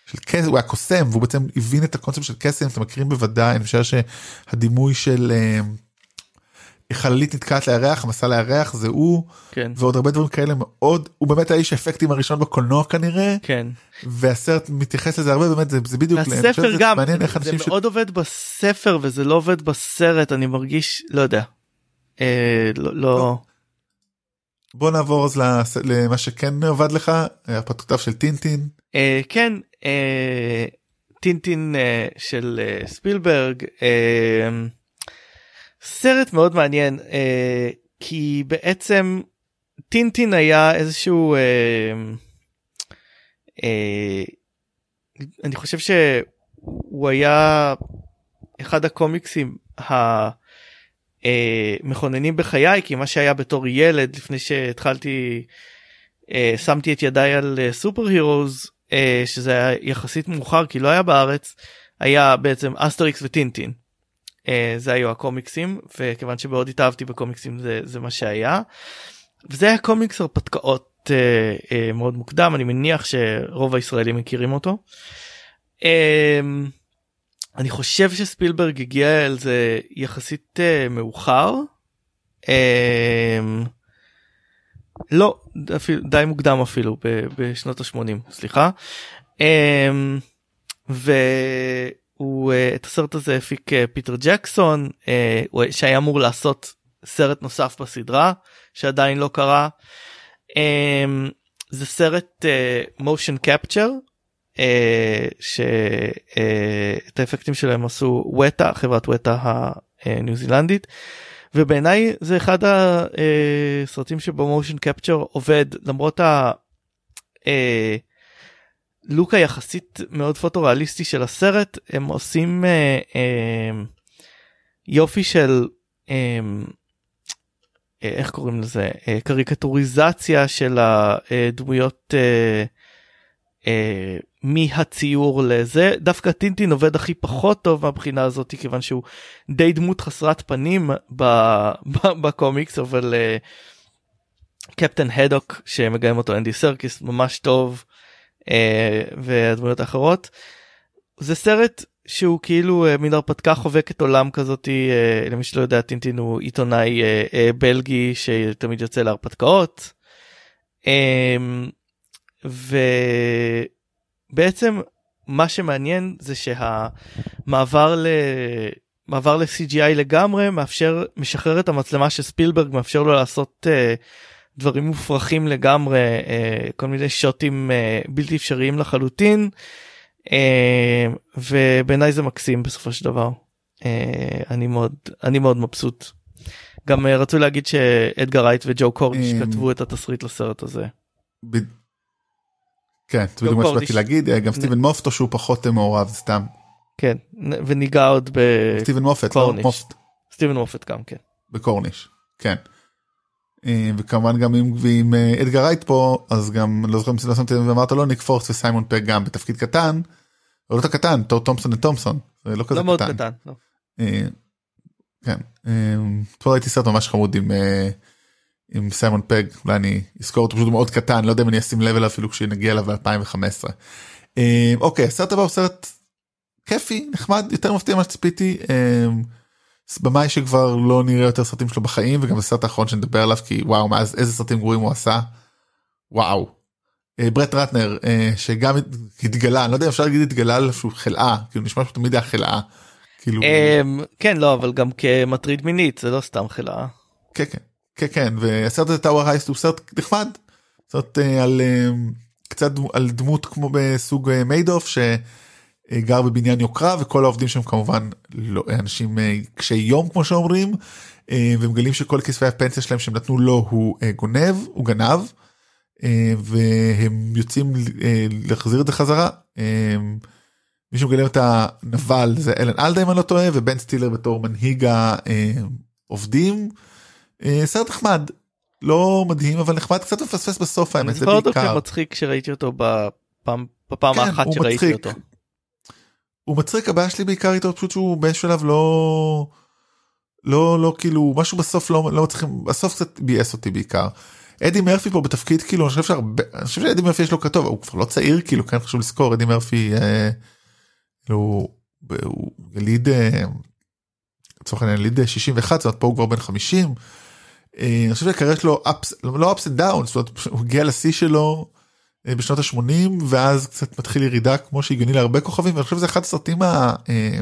של קסם הוא היה קוסם והוא בעצם הבין את הקונספט של קסם אתם מכירים בוודאי אני חושב שהדימוי של אה, חללית נתקעת לירח מסע לירח זה הוא כן. ועוד הרבה דברים כאלה מאוד הוא באמת האיש האפקטים הראשון בקולנוע כנראה כן. והסרט מתייחס לזה הרבה באמת זה, זה בדיוק הספר גם מעניין איך זה אנשים ש... מאוד עובד בספר וזה לא עובד בסרט אני מרגיש לא יודע. אה, לא לא. בוא נעבור אז לס- למה שכן עבד לך הפתותיו של טינטין. אה, כן אה, טינטין אה, של אה, ספילברג אה, סרט מאוד מעניין אה, כי בעצם טינטין היה איזשהו אה, אה, אני חושב שהוא היה אחד הקומיקסים המכוננים בחיי כי מה שהיה בתור ילד לפני שהתחלתי אה, שמתי את ידיי על אה, סופר הירוז אה, שזה היה יחסית מאוחר כי לא היה בארץ היה בעצם אסטריקס וטינטין. אה, זה היו הקומיקסים וכיוון שמאוד התאהבתי בקומיקסים זה, זה מה שהיה. וזה היה קומיקס הרפתקאות אה, אה, מאוד מוקדם אני מניח שרוב הישראלים מכירים אותו. אה, אני חושב שספילברג הגיע אל זה יחסית אה, מאוחר. אה, לא אפילו די מוקדם אפילו בשנות ה-80 סליחה. אמ, והוא אה, את הסרט הזה הפיק אה, פיטר ג'קסון אה, הוא- שהיה אמור לעשות סרט נוסף בסדרה שעדיין לא קרה. אמ, זה סרט מושן קפצ'ר שאת האפקטים שלהם עשו וטה חברת וטה הניו זילנדית. ובעיניי זה אחד הסרטים שבו מושן קפצ'ר עובד למרות הלוק היחסית מאוד פוטוריאליסטי של הסרט הם עושים אה, אה, יופי של אה, אה, איך קוראים לזה? אה, קריקטוריזציה של הדמויות אה, אה, מהציור לזה. דווקא טינטין עובד הכי פחות טוב מהבחינה הזאת כיוון שהוא די דמות חסרת פנים בקומיקס אבל אה, קפטן הדוק שמגיים אותו אנדי סרקיס ממש טוב והדמויות האחרות. זה סרט שהוא כאילו אה, מין הרפתקה חובקת עולם כזאתי אה, למי שלא יודע טינטין הוא עיתונאי אה, אה, בלגי שתמיד יוצא להרפתקאות. אה, ובעצם מה שמעניין זה שהמעבר ל... מעבר ל-CGI לגמרי מאפשר משחרר את המצלמה של ספילברג מאפשר לו לעשות uh, דברים מופרכים לגמרי uh, כל מיני שוטים uh, בלתי אפשריים לחלוטין uh, ובעיניי זה מקסים בסופו של דבר uh, אני מאוד אני מאוד מבסוט. גם uh, רצו להגיד שאדגר רייט וג'ו קורניש אמ, כתבו את התסריט לסרט הזה. ב... כן זה בדיוק מה. שבאתי להגיד אה, גם סטיבן מופטו שהוא פחות אה, מעורב סתם כן וניגע עוד סטיבן מופת לא. מופט בסטיבן מופת גם כן. בקורניש כן. אה, וכמובן גם אם ועם אה, אדגר רייט פה אז גם לא זוכר אם לא שמתי לב ואמרת לו ניק פורס וסיימון פג גם בתפקיד קטן. לא קטן תור תומפסון ותומפסון זה לא כזה לא קטן. קטן. לא. אה, כן. פה ראיתי סרט ממש חמוד עם עם סיימון פג אולי אני אזכור אותו פשוט מאוד קטן לא יודע אם אני אשים לב אליו אפילו כשנגיע אליו ב-2015. אה, אוקיי הסרט הבא הוא סרט כיפי נחמד יותר מפתיע ממה שציפיתי. אה, במאי שכבר לא נראה יותר סרטים שלו בחיים וגם הסרט האחרון שנדבר עליו כי וואו מאז איזה סרטים גרועים הוא עשה. וואו. אה, ברט רטנר אה, שגם התגלה אני לא יודע אם אפשר להגיד התגלה עליו שהוא חלאה כאילו נשמע שהוא תמיד היה חלאה. כאילו אמ, כן לא אבל גם כמטריד מינית זה לא סתם חלאה. כן כן כן כן והסרט הזה טאוור הייסט הוא סרט נחמד. סרט אה, על אה, קצת על דמות כמו בסוג אה, מיידוף שגר בבניין יוקרה וכל העובדים שם כמובן לא אנשים אה, קשי יום כמו שאומרים אה, ומגלים שכל כספי הפנסיה שלהם שהם נתנו לו הוא אה, גונב הוא גנב אה, והם יוצאים אה, להחזיר את זה חזרה. אה, מי שמגלם את הנבל זה אלן אלדה אם אני לא טועה ובן סטילר בתור מנהיג העובדים. אה, סרט נחמד לא מדהים אבל נחמד קצת מפספס בסוף אני האמת זה זוכר אותו בעיקר. כמצחיק כשראיתי אותו בפעם בפעם כן, האחת שראיתי מצחיק. אותו. הוא מצחיק הבעיה שלי בעיקר איתו פשוט שהוא באיזשהו שלב לא לא לא כאילו משהו בסוף לא לא צריכים בסוף קצת ביאס אותי בעיקר. אדי מרפי פה בתפקיד כאילו אני חושב שהרבה אני חושב שאדי מרפי יש לו כתוב הוא כבר לא צעיר כאילו כן חשוב לזכור אדי מרפי אה, כאילו הוא יליד אה, לצורך העניין יליד 61 זאת אומרת פה הוא כבר בן 50. אה, אני חושב שהקריירה שלו ups, לא downs זאת אומרת הוא הגיע לשיא שלו אה, בשנות ה-80 ואז קצת מתחיל ירידה כמו שהגיוני להרבה כוכבים ואני חושב שזה אחד הסרטים ה... אה,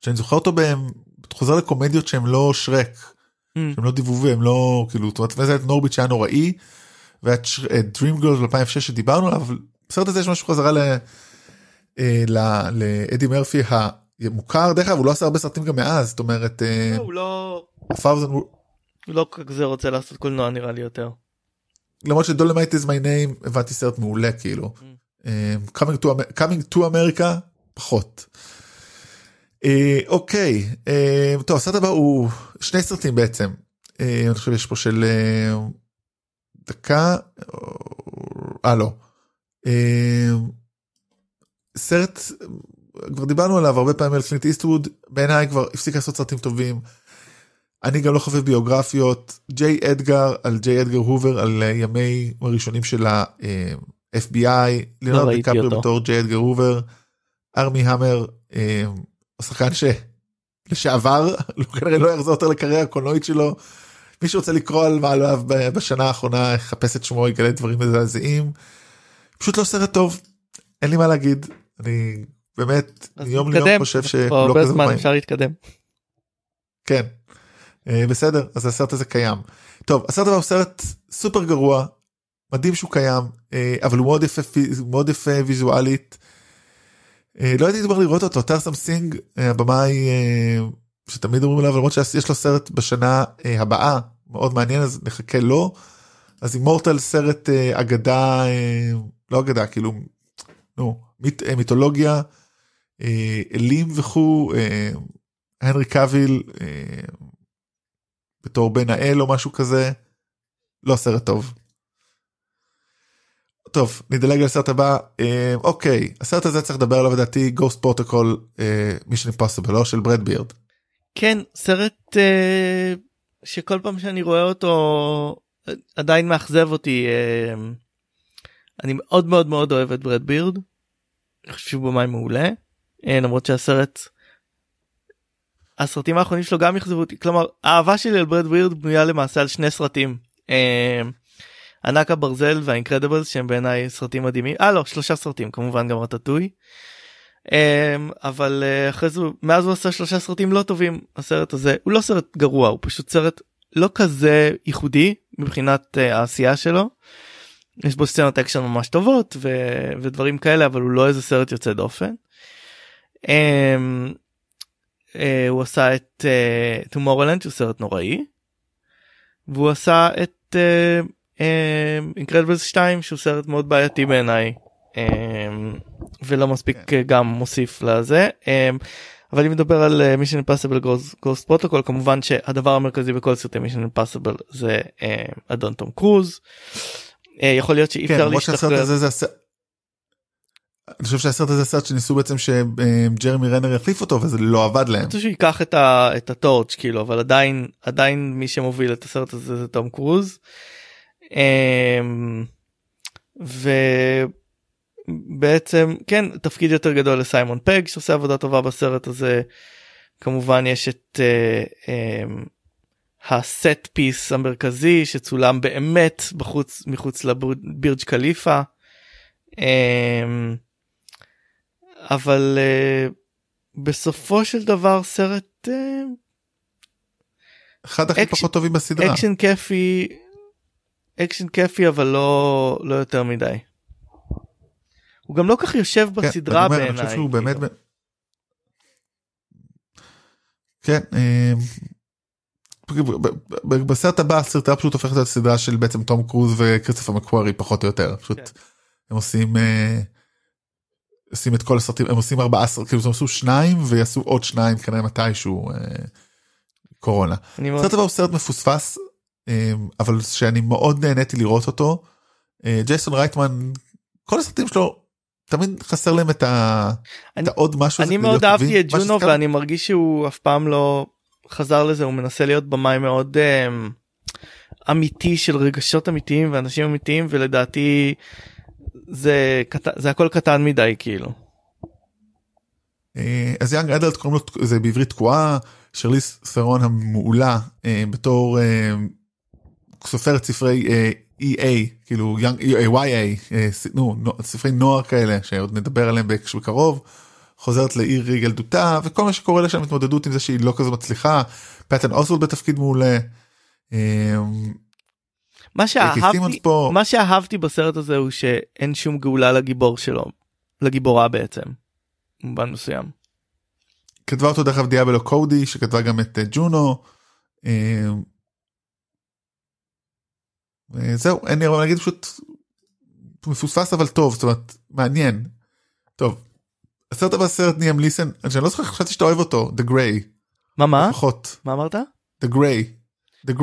שאני זוכר אותו בהם חוזר לקומדיות שהם לא שרק Mm. שהם לא דיבובי הם לא כאילו זאת אומרת את נורביט שהיה נוראי ואת Dream Girls ב-2006 שדיברנו עליו אבל בסרט הזה יש משהו חזרה ל... אה, ל- לאדי מרפי המוכר דרך אגב הוא לא עשה הרבה סרטים גם מאז זאת אומרת אה, הוא לא הוא לא כזה רוצה לעשות קולנוע נראה לי יותר. למרות שדולמייט is my name הבנתי סרט מעולה כאילו אה, coming to, coming to America פחות. אה, אוקיי אה, טוב הסרט הבא הוא שני סרטים בעצם אה, אני חושב יש פה של אה, דקה אה לא סרט כבר דיברנו עליו הרבה פעמים על קלינט איסטווד בעיניי כבר הפסיק לעשות סרטים טובים. אני גם לא חובב ביוגרפיות ג'יי אדגר על ג'יי אדגר הובר על אה, ימי הראשונים של ה-FBI ליאונרד ראיתי דיקפריו אותו. בתור ג'יי אדגר הובר ארמי המר אה, השחקן שלשעבר לא- כנראה לא יחזור יותר לקריירה הקולנועית שלו. מי שרוצה לקרוא על מעליו ב- בשנה האחרונה יחפש את שמו יגלה דברים מזעזעים. פשוט לא סרט טוב אין לי מה להגיד אני באמת נתקדם, ליום חושב לא הרבה כזה פעמים. אפשר להתקדם. כן. אה, בסדר אז הסרט הזה קיים. טוב הסרט הבא הוא סרט סופר גרוע מדהים שהוא קיים אה, אבל הוא מאוד יפה מאוד יפה ויזואלית. אה, לא הייתי כבר לראות אותו טרסם סינג הבמאי שתמיד אומרים עליו למרות שיש לו סרט בשנה אה, הבאה מאוד מעניין אז נחכה לו. אז אימורטל סרט אגדה לא אגדה כאילו נו אה, מיתולוגיה אלים וכו' הנרי אה, בתור בן האל או משהו כזה לא סרט טוב. טוב נדלג לסרט הבא אה, אוקיי הסרט הזה צריך לדבר עליו לדעתי Ghost Protocol Mission Impossible לא של ברד בירד כן סרט אה, שכל פעם שאני רואה אותו עדיין מאכזב אותי אה, אני מאוד מאוד מאוד אוהב את ברד בירד. אני חושב שהוא במאי מעולה אה, למרות שהסרט הסרטים האחרונים שלו גם אכזבו אותי כלומר האהבה שלי על ברד בירד בנויה למעשה על שני סרטים. אה, ענק הברזל וה Incredibles שהם בעיניי סרטים מדהימים אה לא שלושה סרטים כמובן גם רטטוי. אמ, אבל אה, אחרי זה מאז הוא עשה שלושה סרטים לא טובים הסרט הזה הוא לא סרט גרוע הוא פשוט סרט לא כזה ייחודי מבחינת אה, העשייה שלו. יש בו סצנות אקשן ממש טובות ו- ודברים כאלה אבל הוא לא איזה סרט יוצא דופן. אמ, אה, הוא עשה את Tomorrowland שהוא סרט נוראי. והוא עשה את Incredibles 2 שהוא סרט מאוד בעייתי בעיניי. אמ, ולא מספיק אה, גם מוסיף לזה אבל אם נדבר על Mission Impossible Ghost Protocol כמובן שהדבר המרכזי בכל סרטי Mission Impossible זה אדון תום קרוז. אה, יכול להיות שאי כן, אפשר להשתחרר. אני חושב שהסרט הזה סרט שניסו בעצם שג'רמי רנר יחליף אותו וזה לא עבד להם. רוצה שהוא ייקח את, ה, את הטורץ' כאילו אבל עדיין עדיין מי שמוביל את הסרט הזה זה תום קרוז. אמ, ובעצם כן תפקיד יותר גדול לסיימון פג שעושה עבודה טובה בסרט הזה. כמובן יש את uh, um, הסט פיס המרכזי שצולם באמת בחוץ מחוץ לבירג' קליפה. Um, אבל אה, בסופו של דבר סרט אה, אחד הכי אקש- פחות טובים בסדרה. אקשן כיפי אקשן כיפי אבל לא לא יותר מדי. הוא גם לא כך יושב כן, בסדרה אומר, אני בעיניי. חושב שהוא באמת. כאילו. כן. אה, ב- ב- ב- בסרט הבא הסדרה פשוט הופכת להיות סדרה של בעצם תום קרוז וכריסטופר מקווארי פחות או יותר פשוט כן. הם עושים אה, עושים את כל הסרטים הם עושים ארבעה סרטים כאילו הם עשו שניים ויעשו עוד שניים כנראה מתישהו אה, קורונה. הסרט הבא הוא סרט מפוספס אה, אבל שאני מאוד נהניתי לראות אותו. אה, ג'ייסון רייטמן כל הסרטים שלו תמיד חסר להם את, ה... אני- את העוד משהו. אני מאוד אהבתי. את ג'ונו שסתם- ואני מרגיש שהוא אף פעם לא חזר לזה הוא מנסה להיות במאי מאוד אמ, אמיתי של רגשות אמיתיים ואנשים אמיתיים ולדעתי זה קט- זה הכל קטן מדי כאילו. אה, אז יאנג אדלט קוראים לו זה בעברית תקועה שרליס ת'רון המעולה אה, בתור אה, סופרת ספרי EA כאילו אה, YA נו, ספרי נוער כאלה שעוד נדבר עליהם בק- בקרוב. חוזרת לעיר ילדותה וכל מה שקורה לה שם התמודדות עם זה שהיא לא כזו מצליחה. פטן אוסוולד בתפקיד מעולה. מה שאהבתי פה. מה שאהבתי בסרט הזה הוא שאין שום גאולה לגיבור שלו לגיבורה בעצם. במובן מסוים. כתבה אותו דרך אגב דיאבלו קודי שכתבה גם את אה, ג'ונו. אה, אה, זהו אין לי הרבה להגיד פשוט מפוספס אבל טוב זאת אומרת מעניין. טוב. הסרט הבא סרט ניאם ליסן אני לא זוכר חשבתי שאתה אוהב אותו The Gray מה מה לפחות מה אמרת? The Gray. The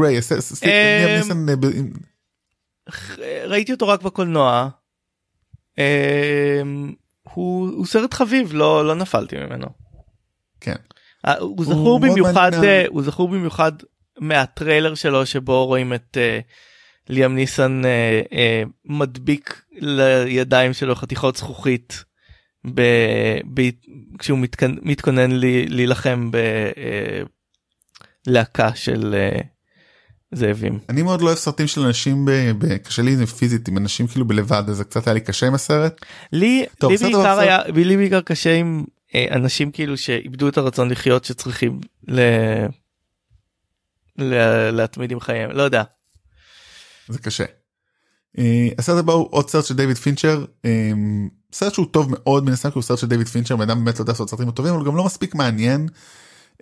עם- ראיתי אותו רק בקולנוע. אמ, הוא סרט חביב לא לא נפלתי ממנו. כן. אה, הוא זכור במיוחד. אה, הוא זכור במיוחד מהטריילר שלו שבו רואים את אה, ליאם ניסן מדביק לידיים שלו חתיכות זכוכית ב, ב, כשהוא מתכונן, להילחם בלהקה של זאבים. אני מאוד לא אוהב סרטים של אנשים ב- ב- קשה לי פיזית עם אנשים כאילו בלבד אז זה קצת היה לי קשה עם הסרט. לי, טוב, לי בעיקר בסדר. היה לי בעיקר קשה עם אה, אנשים כאילו שאיבדו את הרצון לחיות שצריכים ל... ל... להתמודד עם חייהם לא יודע זה קשה. אה, הסרט הבא הוא עוד סרט של דיוויד פינצ'ר אה, סרט שהוא טוב מאוד מן הסתם כי הוא סרט של דיוויד פינצ'ר בן אדם באמת לא יודע לעשות סרטים טובים אבל גם לא מספיק מעניין.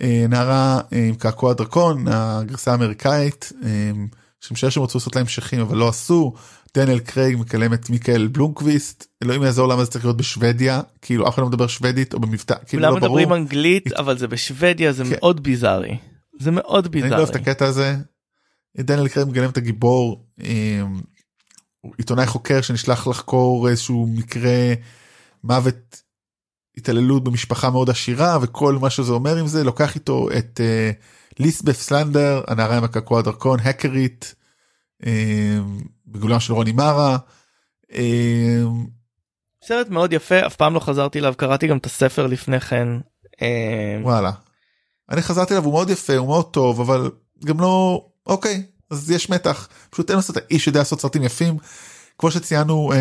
אה, נערה אה, עם קעקוע דרקון הגרסה האמריקאית אה, שמשער שהם רצו לעשות לה המשכים אבל לא עשו. דניאל קרייג מגלם את מיקל בלומקוויסט אלוהים יעזור למה זה צריך להיות בשוודיה כאילו אף אחד לא מדבר שוודית או במבטא כאילו כולם לא ברור. מדברים אנגלית אבל זה בשוודיה זה כן. מאוד ביזארי זה מאוד אני לא ביזארי. אוהב את הקטע הזה. דניאל קרייג מגלם את הגיבור עיתונאי חוקר שנשלח לחקור איזשהו מקרה מוות התעללות במשפחה מאוד עשירה וכל מה שזה אומר עם זה לוקח איתו את אה, ליסבף סלנדר הנערה עם הקעקוע הדרכון הקרית אה, בגולם של רוני מרה. אה, סרט מאוד יפה אף פעם לא חזרתי אליו קראתי גם את הספר לפני כן. וואלה. אני חזרתי אליו הוא מאוד יפה הוא מאוד טוב אבל גם לא אוקיי אז יש מתח פשוט אין לעשות האיש יודע לעשות סרטים יפים. כמו שציינו אה,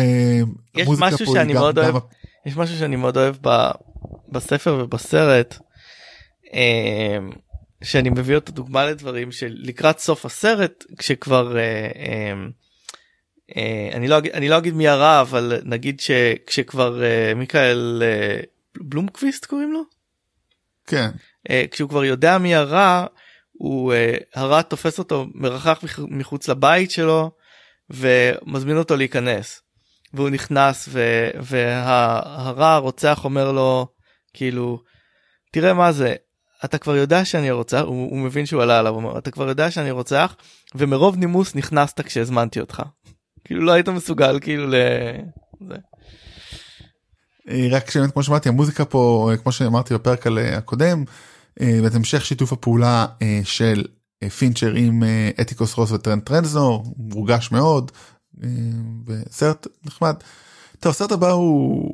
יש משהו שאני גם- מאוד גם אוהב. יש משהו שאני מאוד אוהב ב, בספר ובסרט אה, שאני מביא אותו דוגמה לדברים שלקראת סוף הסרט כשכבר אה, אני לא אגיד אני לא אגיד מי הרע אבל נגיד שכשכבר מיכאל בלומקוויסט קוראים לו כן כשהוא כבר יודע מי הרע הוא הרע תופס אותו מרחק מח- מחוץ לבית שלו ומזמין אותו להיכנס והוא נכנס ו- והרע הרוצח אומר לו כאילו תראה מה זה אתה כבר יודע שאני רוצח הוא, הוא מבין שהוא עלה עליו אומר אתה כבר יודע שאני רוצח ומרוב נימוס נכנסת כשהזמנתי אותך כאילו לא היית מסוגל כאילו ל... זה. אה, רק שבאמת כמו שאמרתי המוזיקה פה אה, כמו שאמרתי בפרק אה, הקודם ואת המשך שיתוף הפעולה של פינצ'ר עם אה, אתיקוס רוס וטרנד טרנזנור מורגש מאוד אה, וסרט נחמד. טוב הסרט הבא הוא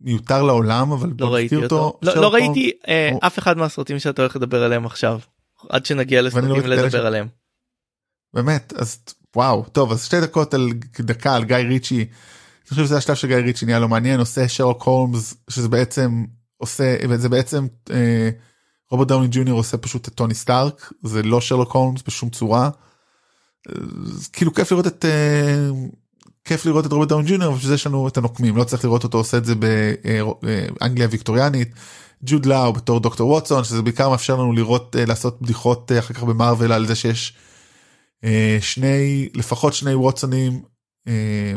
מיותר לעולם אבל לא בוא ראיתי נזכיר אותו לא, לא ראיתי אה, הוא- אף אחד מהסרטים שאתה הולך לדבר עליהם עכשיו עד שנגיע לא לסרטים ראיתי אלה לדבר ש- עליהם. באמת אז וואו טוב אז שתי דקות על דקה על גיא ריצ'י. אני חושב שזה השלב שגיא ריצ'י נהיה לו מעניין עושה שרלוק הולמס שזה בעצם עושה זה בעצם אה, רוברט דאוני ג'וניור עושה פשוט את טוני סטארק זה לא שרלוק הולמס בשום צורה. אה, כאילו כיף לראות את אה, כיף לראות את רוברט דאוני ג'וניור ובשביל זה יש לנו את הנוקמים לא צריך לראות אותו עושה את זה באנגליה ויקטוריאנית. ג'וד לאו בתור דוקטור ווטסון שזה בעיקר מאפשר לנו לראות אה, לעשות בדיחות אה, אחר כך במרוויל על זה שיש אה, שני לפחות שני ווטסונים אה,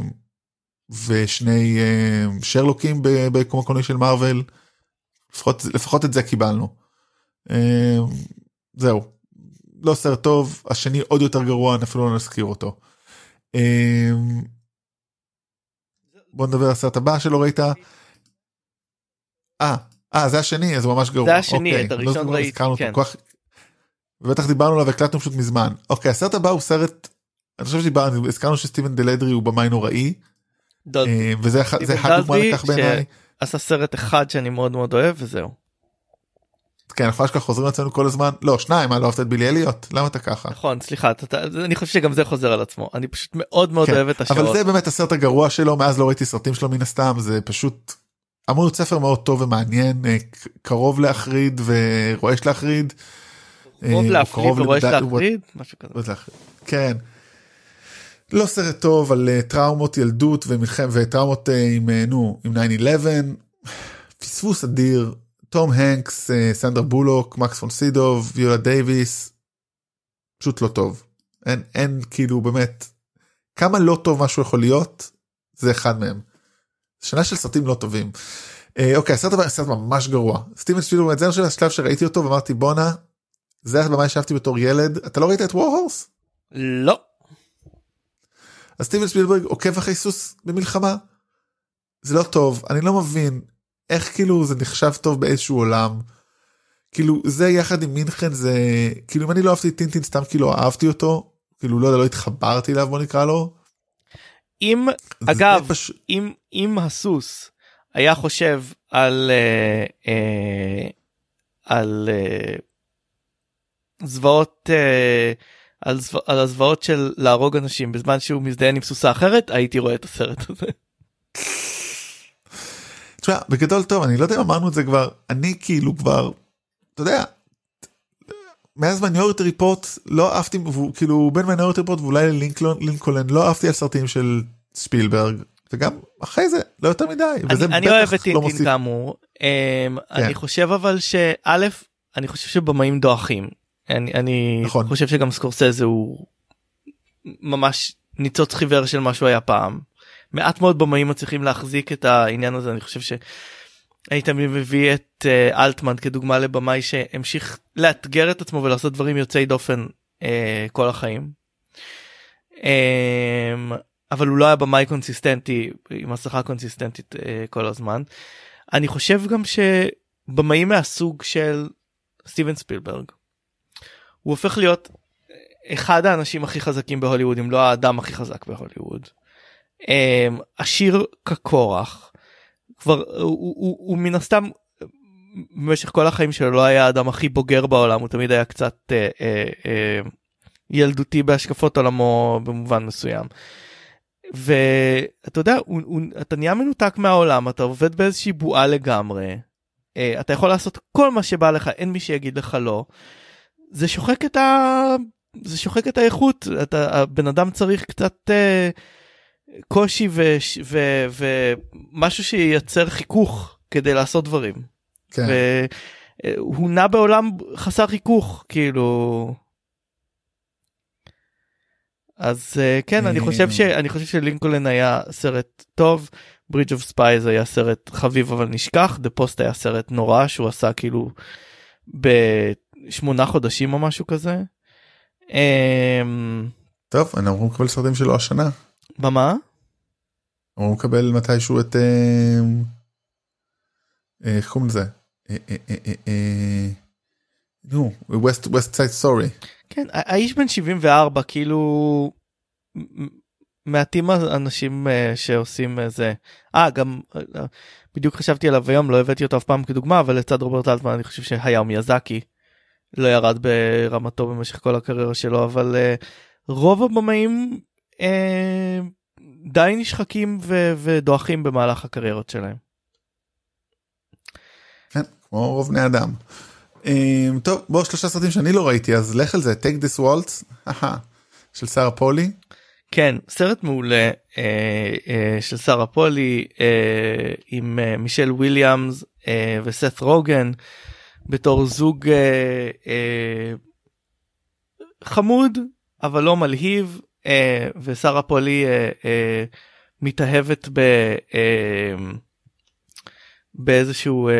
ושני אה, שרלוקים ב- בקום הקולנועי של מארוול לפחות לפחות את זה קיבלנו. אה, זהו לא סרט טוב השני עוד יותר גרוע אפילו לא נזכיר אותו. אה, בוא נדבר על הסרט הבא שלא ראית. אה, אה זה השני אז הוא ממש גרוע. זה השני, אוקיי, את לא הראשון זוכר, ראיתי, כן. כך- בטח דיברנו עליו והקלטנו פשוט מזמן. אוקיי הסרט הבא הוא סרט. אני חושב שדיברנו הזכרנו שסטיבן דלדרי הוא במאי נוראי דוד אה, וזה אחד- דוגמה לכך בעיניי. עשה סרט אחד שאני מאוד מאוד אוהב וזהו. כן אנחנו אשכרה חוזרים לעצמנו כל הזמן לא שניים מה לא אהבת את בילי אליוט למה אתה ככה. נכון סליחה אתה- אתה- אני חושב שגם זה חוזר על עצמו אני פשוט מאוד מאוד כן, אוהב את השעות. אבל זה באמת הסרט הגרוע שלו מאז לא ראיתי סרטים שלו מן הסתם זה פשוט אמור להיות ספר מאוד טוב ומעניין אה, קרוב להחריד ורועש להחריד. קרוב אה, להפריד קרוב ורועש לבד- להפריד משהו כזה. להחריד. כן. לא סרט טוב על אה, טראומות ילדות ומלחמת וטראומות אה, עם אה, נו עם 9-11 פספוס אדיר תום הנקס אה, סנדרה בולוק מקס פון סידוב ויולה דייוויס פשוט לא טוב אין אין כאילו באמת כמה לא טוב משהו יכול להיות זה אחד מהם. שנה של סרטים לא טובים. אה, אוקיי הסרט הבא סרט ממש גרוע סטיבן ספילברג זה השלב שראיתי אותו ואמרתי בואנה זה במה ישבתי בתור ילד אתה לא ראית את וורהורס? לא אז סטיבן ספילברג עוקב אחרי סוס במלחמה. זה לא טוב אני לא מבין איך כאילו זה נחשב טוב באיזשהו עולם. כאילו זה יחד עם מינכן זה כאילו אם אני לא אהבתי טינטין סתם כאילו אהבתי אותו כאילו לא יודע לא התחברתי אליו בוא נקרא לו. אם אגב פש... אם אם הסוס היה חושב על אה, אה, על אה, זוועות אה, על, זו, על הזוועות של להרוג אנשים בזמן שהוא מזדיין עם סוסה אחרת הייתי רואה את הסרט הזה. תשמע, בגדול טוב אני לא יודע אם אמרנו את זה כבר אני כאילו כבר אתה יודע. מאז מיינורטי ריפורט לא אהבתי כאילו בין מיינורטי ריפורט ואולי ללינקולן לא אהבתי על סרטים של ספילברג וגם אחרי זה לא יותר מדי וזה אני, אני אוהב את לא טינטין מוסיף. כאמור um, אני חושב אבל שא' אני חושב שבמאים דועכים אני, אני נכון. חושב שגם סקורסזה הוא ממש ניצוץ חיוור של מה שהוא היה פעם. מעט מאוד במאים מצליחים להחזיק את העניין הזה אני חושב שהיית מביא את uh, אלטמן כדוגמה לבמאי שהמשיך לאתגר את עצמו ולעשות דברים יוצאי דופן uh, כל החיים. Um, אבל הוא לא היה במאי קונסיסטנטי עם מסכה קונסיסטנטית uh, כל הזמן. אני חושב גם שבמאים מהסוג של סטיבן ספילברג הוא הופך להיות אחד האנשים הכי חזקים בהוליווד אם לא האדם הכי חזק בהוליווד. Um, עשיר כקורח כבר הוא, הוא, הוא, הוא מן הסתם במשך כל החיים שלו לא היה האדם הכי בוגר בעולם הוא תמיד היה קצת אה, אה, אה, ילדותי בהשקפות עולמו במובן מסוים. ואתה יודע הוא, הוא, אתה נהיה מנותק מהעולם אתה עובד באיזושהי בועה לגמרי אה, אתה יכול לעשות כל מה שבא לך אין מי שיגיד לך לא. זה שוחק את ה... זה שוחק את האיכות אתה הבן אדם צריך קצת אה, קושי ומשהו שייצר חיכוך כדי לעשות דברים. כן. והוא נע בעולם חסר חיכוך כאילו. אז אה, כן אני חושב שאני חושב שלינקולן היה סרט טוב Bridge of Spies היה סרט חביב אבל נשכח The Post היה סרט נורא שהוא עשה כאילו בשמונה חודשים או משהו כזה. אמ, טוב אנחנו לקבל סרטים שלו השנה. במה? אמורים לקבל מתישהו את אה, אה, איך קוראים לזה? אה, נו ווסט ווסט סייד סורי. כן האיש בן 74 כאילו מעטים האנשים אה, שעושים זה. אה גם בדיוק חשבתי עליו היום לא הבאתי אותו אף פעם כדוגמה אבל לצד רוברט אלטמן אני חושב שהיאו מיאזקי לא ירד ברמתו במשך כל הקריירה שלו אבל רוב הבמאים אה, די נשחקים ו- ודועכים במהלך הקריירות שלהם. כן, כמו רוב בני אדם. אה, טוב בוא שלושה סרטים שאני לא ראיתי אז לך על זה take this waltz של שרה פולי. כן סרט מעולה אה, אה, של שרה פולי אה, עם אה, מישל וויליאמס אה, וסת רוגן בתור זוג אה, אה, חמוד אבל לא מלהיב ושרה פולי אה, אה, מתאהבת ב... אה, באיזשהו אה,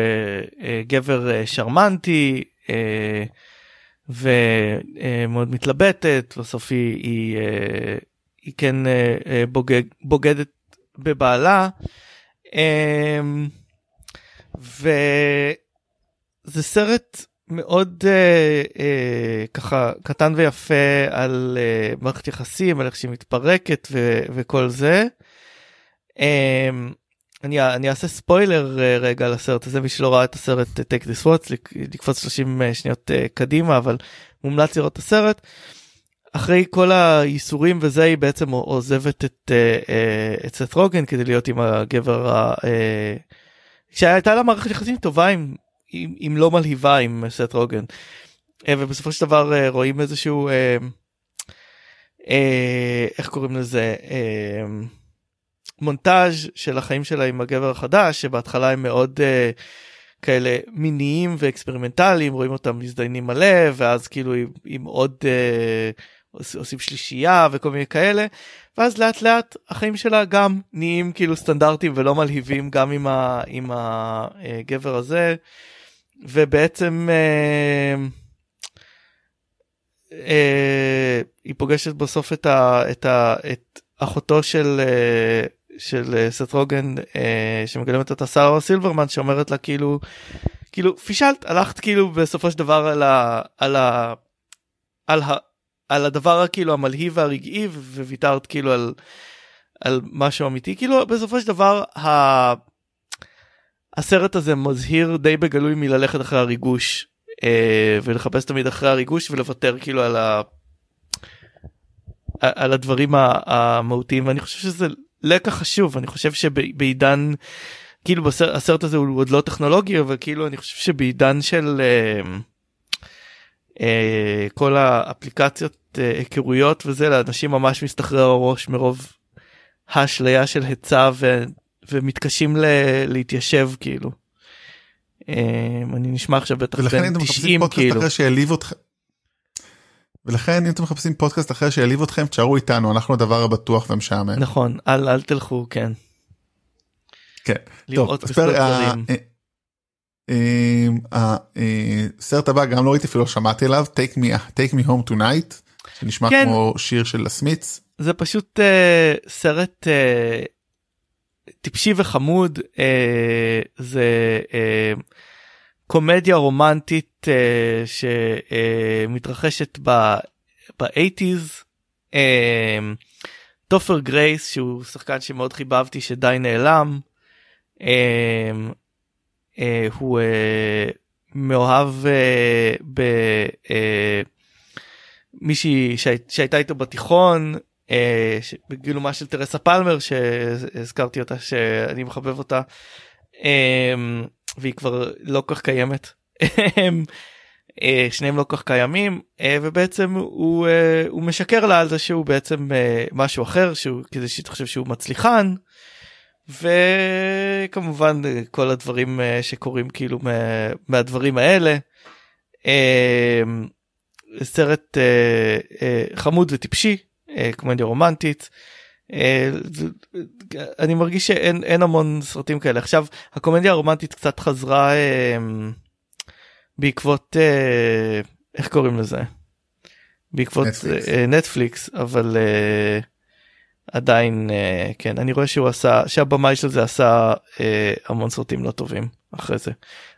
אה, גבר אה, שרמנטי אה, ומאוד מתלבטת בסוף היא, היא, אה, היא כן אה, אה, בוגד, בוגדת בבעלה. אמ, וזה סרט מאוד אה, אה, ככה קטן ויפה על אה, מערכת יחסים על איך שהיא מתפרקת ו- וכל זה. אה, אני, אני אעשה ספוילר אה, רגע על הסרט הזה מי שלא ראה את הסרט אה, take this watch לקפוץ 30 אה, שניות אה, קדימה אבל מומלץ לראות את הסרט. אחרי כל הייסורים וזה היא בעצם עוזבת את, אה, אה, את סט רוגן כדי להיות עם הגבר. אה, שהייתה לה מערכת יחסים טובה עם אם לא מלהיבה עם סט רוגן. אה, ובסופו של דבר אה, רואים איזשהו אה, איך קוראים לזה? מונטאז' של החיים שלה עם הגבר החדש שבהתחלה הם מאוד כאלה מיניים ואקספרימנטליים רואים אותם מזדיינים מלא ואז כאילו עם עוד עושים שלישייה וכל מיני כאלה. ואז לאט לאט החיים שלה גם נהיים כאילו סטנדרטים ולא מלהיבים גם עם, ה, עם הגבר הזה ובעצם אה, אה, היא פוגשת בסוף את, ה, את, ה, את אחותו של אה, של סט רוגן אה, שמגלמת אותה שרה סילברמן שאומרת לה כאילו כאילו פישלת הלכת כאילו בסופו של דבר על ה... על ה... על ה... על הדבר כאילו המלהיב והרגעי וויתרת כאילו על על משהו אמיתי. כאילו בסופו של דבר ה... הסרט הזה מזהיר די בגלוי מללכת אחרי הריגוש אה, ולחפש תמיד אחרי הריגוש ולוותר כאילו על ה... על הדברים המהותיים. ואני חושב שזה לקח חשוב אני חושב שבעידן כאילו בסרט, הסרט הזה הוא עוד לא טכנולוגי אבל כאילו אני חושב שבעידן של אה, אה, כל האפליקציות אה, היכרויות וזה לאנשים ממש מסתחרר הראש מרוב האשליה של היצע ו... ומתקשים ל... להתיישב כאילו. אמ, אני נשמע עכשיו בטח בן 90 כאילו. ולכן אם אתם מחפשים פודקאסט אחר שיעליב אתכם תשארו איתנו אנחנו הדבר הבטוח והמשעמם. נכון אל אל תלכו כן. כן. לראות טוב, אה, אה, הסרט הבא גם לא ראיתי אפילו שמעתי עליו take me take me home tonight שנשמע כן. כמו שיר של הסמיץ. זה פשוט uh, סרט uh, טיפשי וחמוד אה, זה אה, קומדיה רומנטית אה, שמתרחשת ב-80's. אה, טופר גרייס שהוא שחקן שמאוד חיבבתי שדי נעלם. אה, אה, הוא אה, מאוהב אה, במישהי אה, שהייתה איתו בתיכון אה, בגילומה של טרסה פלמר שהזכרתי אותה שאני מחבב אותה אה, והיא כבר לא כך קיימת. אה, שניהם לא כך קיימים אה, ובעצם הוא, אה, הוא משקר לה על זה שהוא בעצם אה, משהו אחר שהוא כדי שהיא תחשב שהוא מצליחן. וכמובן אה, כל הדברים אה, שקורים כאילו מה, מהדברים האלה. אה, סרט אה, אה, חמוד וטיפשי אה, קומדיה רומנטית. אה, אני מרגיש שאין המון סרטים כאלה עכשיו הקומדיה הרומנטית קצת חזרה אה, בעקבות איך קוראים לזה בעקבות נטפליקס, נטפליקס אבל עדיין כן אני רואה שהוא עשה שהבמאי של זה עשה המון סרטים לא טובים אחרי זה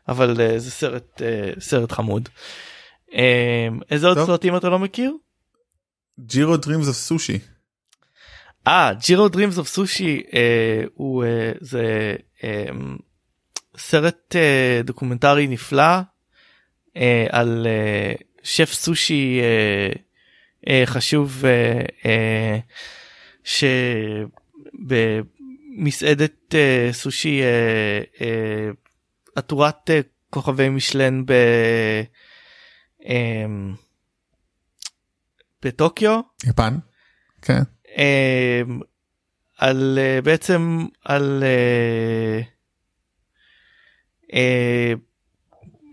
אבל זה סרט סרט חמוד. איזה עוד סרטים אתה לא מכיר? Jiro Dreams of Sushi. אה Jiro Dreams of Sushi הוא אה, זה אה, סרט אה, דוקומנטרי נפלא אה, על אה, שף סושי אה, אה, חשוב אה, אה, שבמסעדת אה, סושי אה, אה, עטורת אה, כוכבי מישלן ב... אה, בטוקיו. יפן. כן. אמ, על אה, בעצם על אה, אה,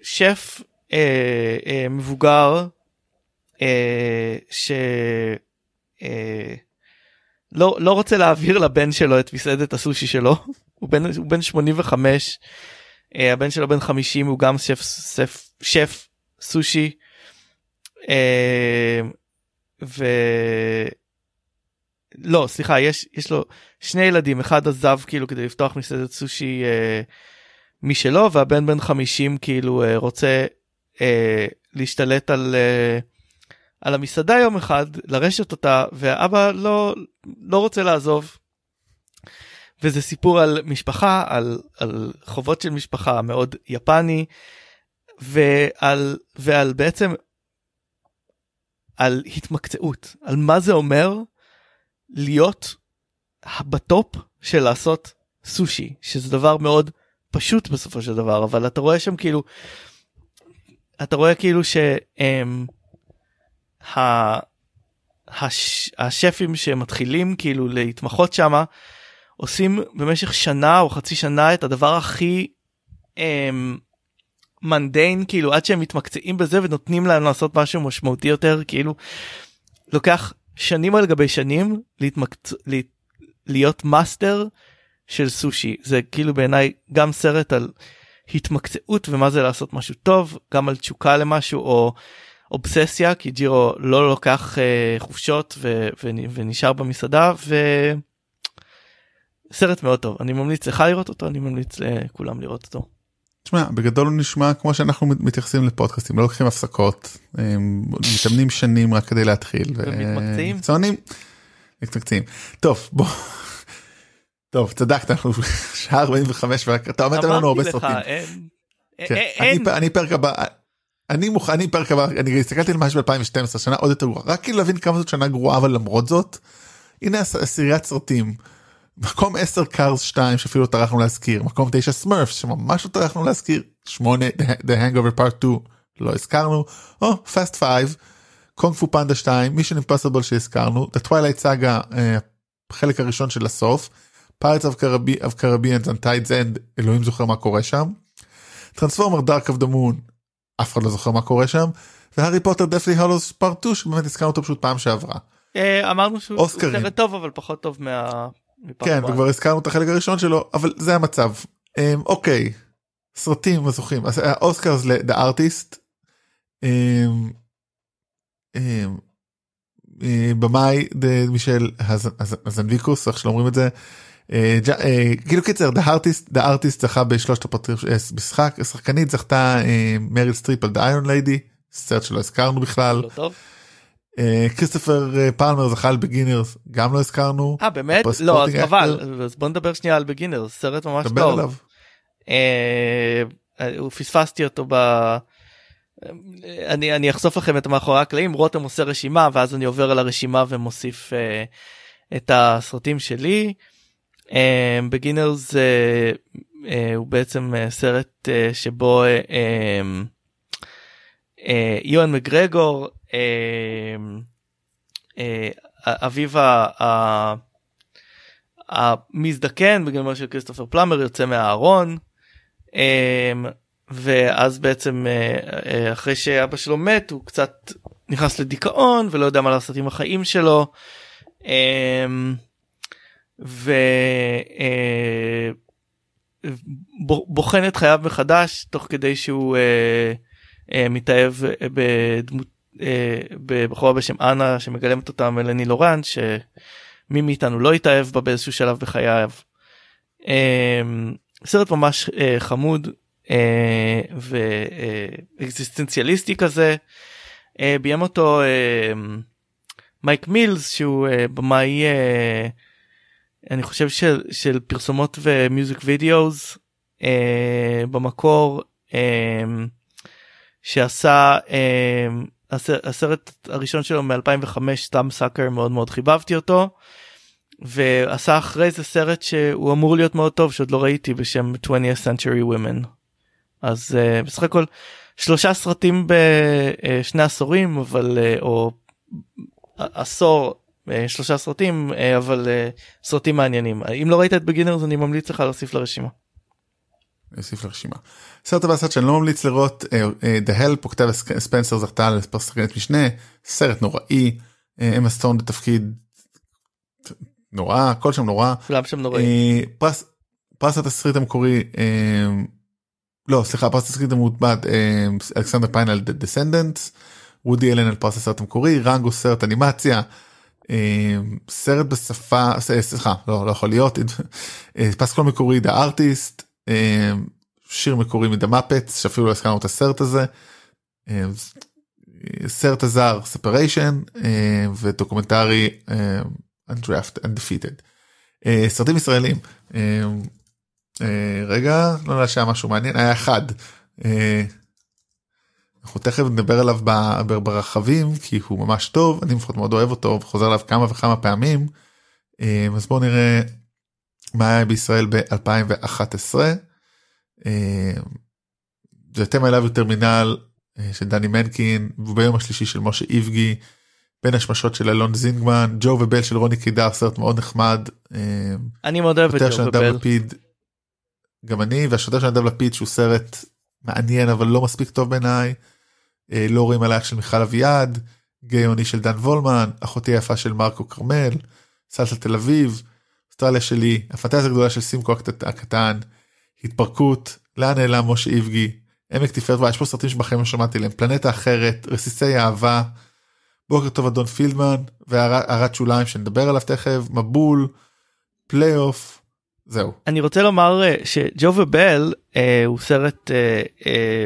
שף מבוגר ש... לא לא רוצה להעביר לבן שלו את מסעדת הסושי שלו הוא בן הוא בן 85 הבן שלו בן 50 הוא גם שף שף שף סושי לא סליחה יש יש לו שני ילדים אחד עזב כאילו כדי לפתוח מסעדת סושי אה, משלו והבן בן 50 כאילו אה, רוצה אה, להשתלט על אה, על המסעדה יום אחד לרשת אותה ואבא לא לא רוצה לעזוב. וזה סיפור על משפחה על על חובות של משפחה מאוד יפני ועל ועל בעצם על התמקצעות על מה זה אומר להיות בטופ של לעשות סושי שזה דבר מאוד פשוט בסופו של דבר אבל אתה רואה שם כאילו אתה רואה כאילו שהם ה... הש... השפים שמתחילים כאילו להתמחות שמה עושים במשך שנה או חצי שנה את הדבר הכי הם, mundane כאילו עד שהם מתמקצעים בזה ונותנים להם לעשות משהו משמעותי יותר כאילו לוקח שנים על גבי שנים להתמקצ... להיות מאסטר של סושי זה כאילו בעיניי גם סרט על התמקצעות ומה זה לעשות משהו טוב גם על תשוקה למשהו או אובססיה כי ג'ירו לא לוקח אה, חופשות ו... ו... ונשאר במסעדה וסרט מאוד טוב אני ממליץ לך לראות אותו אני ממליץ לכולם לראות אותו. תשמע בגדול הוא נשמע כמו שאנחנו מתייחסים לפודקאסטים לא לוקחים הפסקות מתאמנים שנים רק כדי להתחיל ומתמקצעים. מתמקצעים. טוב בוא. טוב צדקת אנחנו שעה 45 ואתה עומד לנו הרבה סרטים. כן, אני פרק הבא אני מוכן אני פרק הבא אני הסתכלתי על משהו ב2012 שנה עוד יותר גרועה רק כאילו להבין כמה זאת שנה גרועה אבל למרות זאת. הנה עשיריית סרטים. מקום 10 Cars 2 שאפילו לא טרחנו להזכיר. מקום 9 Smurfs שממש לא טרחנו להזכיר. 8 The Hangover Part 2 לא הזכרנו. או Fast 5 Kung Fu Panda 2 Mission Impossible שהזכרנו. The Twilight Saga החלק הראשון של הסוף. Of Caribbean and Tides End אלוהים זוכר מה קורה שם. Transformers Dark of the Moon אף אחד לא זוכר מה קורה שם. והארי פוטר Deathly Hallows Part 2 שבאמת הזכרנו אותו פשוט פעם שעברה. אמרנו שהוא סרט טוב אבל פחות טוב מה... כן וכבר הזכרנו את החלק הראשון שלו אבל זה המצב. אוקיי סרטים הזוכים. ה Oscars ל-The Artist. במאי מישל הזנביקוס איך שלא אומרים את זה. כאילו קיצר The Artist The Artist זכה בשלושת הפרסים משחק שחקנית זכתה מריל סטריפ על The Iron Lady. סרט שלא הזכרנו בכלל. כריסטופר פלמר זכה על Beginners גם לא הזכרנו. אה באמת? לא אז חבל אז בוא נדבר שנייה על Beginners סרט ממש טוב. הוא פספסתי אותו ב... אני אני אחשוף לכם את מאחורי הקלעים רותם עושה רשימה ואז אני עובר על הרשימה ומוסיף את הסרטים שלי. בגינרס הוא בעצם סרט שבו יואן מגרגור אביו המזדקן בגלל מה של כריסטופר פלאמר יוצא מהארון ואז בעצם אחרי שאבא שלו מת הוא קצת נכנס לדיכאון ולא יודע מה לעשות עם החיים שלו. ובוחן את חייו מחדש תוך כדי שהוא מתאהב בדמות בבחורה בשם אנה שמגלמת אותה מלני לורן שמי מאיתנו לא התאהב בה באיזשהו שלב בחייו. סרט ממש חמוד ואקזיסטנציאליסטי כזה ביים אותו מייק מילס שהוא במאי אני חושב של, של פרסומות ו music videos במקור שעשה הסרט הראשון שלו מ2005 Thumbsucker מאוד מאוד חיבבתי אותו ועשה אחרי זה סרט שהוא אמור להיות מאוד טוב שעוד לא ראיתי בשם 20th century women אז uh, בסך הכל שלושה סרטים בשני עשורים אבל uh, או עשור uh, שלושה סרטים uh, אבל uh, סרטים מעניינים אם לא ראית את בגינרס אני ממליץ לך להוסיף לרשימה. להוסיף לרשימה. סרט הבא סרט שאני לא ממליץ לראות The Help אוקטביה ספנסר זכתה על שחקנית משנה סרט נוראי אמה סטון בתפקיד נורא הכל שם נורא כולם שם נורא פרס פרס התסריט המקורי לא סליחה פרס התסריט המוטבעת אלכסנדר פיין על Descendants וודי אלן על פרס הסרט המקורי רנגו סרט אנימציה סרט בשפה סליחה לא לא יכול להיות פסקול מקורי The Artist שיר מקורי מ The Muppets שאפילו לא הזכרנו את הסרט הזה. סרט הזר ספריישן ודוקומנטרי Undraft Undefeated. סרטים ישראלים רגע לא יודע שהיה משהו מעניין היה אחד. אנחנו תכף נדבר עליו ברחבים כי הוא ממש טוב אני לפחות מאוד אוהב אותו וחוזר עליו כמה וכמה פעמים. אז בואו נראה מה היה בישראל ב-2011. זה תמה אליו טרמינל של דני מנקין וביום השלישי של משה איבגי. בין השמשות של אלון זינגמן ג'ו ובל של רוני קידר סרט מאוד נחמד. אני מאוד אוהב את ג'ו ובל. לפיד, גם אני והשוטר של נדב לפיד שהוא סרט מעניין אבל לא מספיק טוב בעיניי. לא רואים עלייך של מיכל אביעד. גאוני של דן וולמן אחותי היפה של מרקו כרמל. סלסה תל אביב. אוסטרליה שלי הפנטזיה הגדולה של סימקו הקטן. התפרקות לאן נעלם משה איבגי. עמק תפארת יש פה סרטים שבחיים לא שמעתי להם פלנטה אחרת רסיסי אהבה. בוקר טוב אדון פילדמן והערת שוליים שנדבר עליו תכף מבול פלייאוף זהו. אני רוצה לומר שג'ו ובל אה, הוא סרט אה, אה,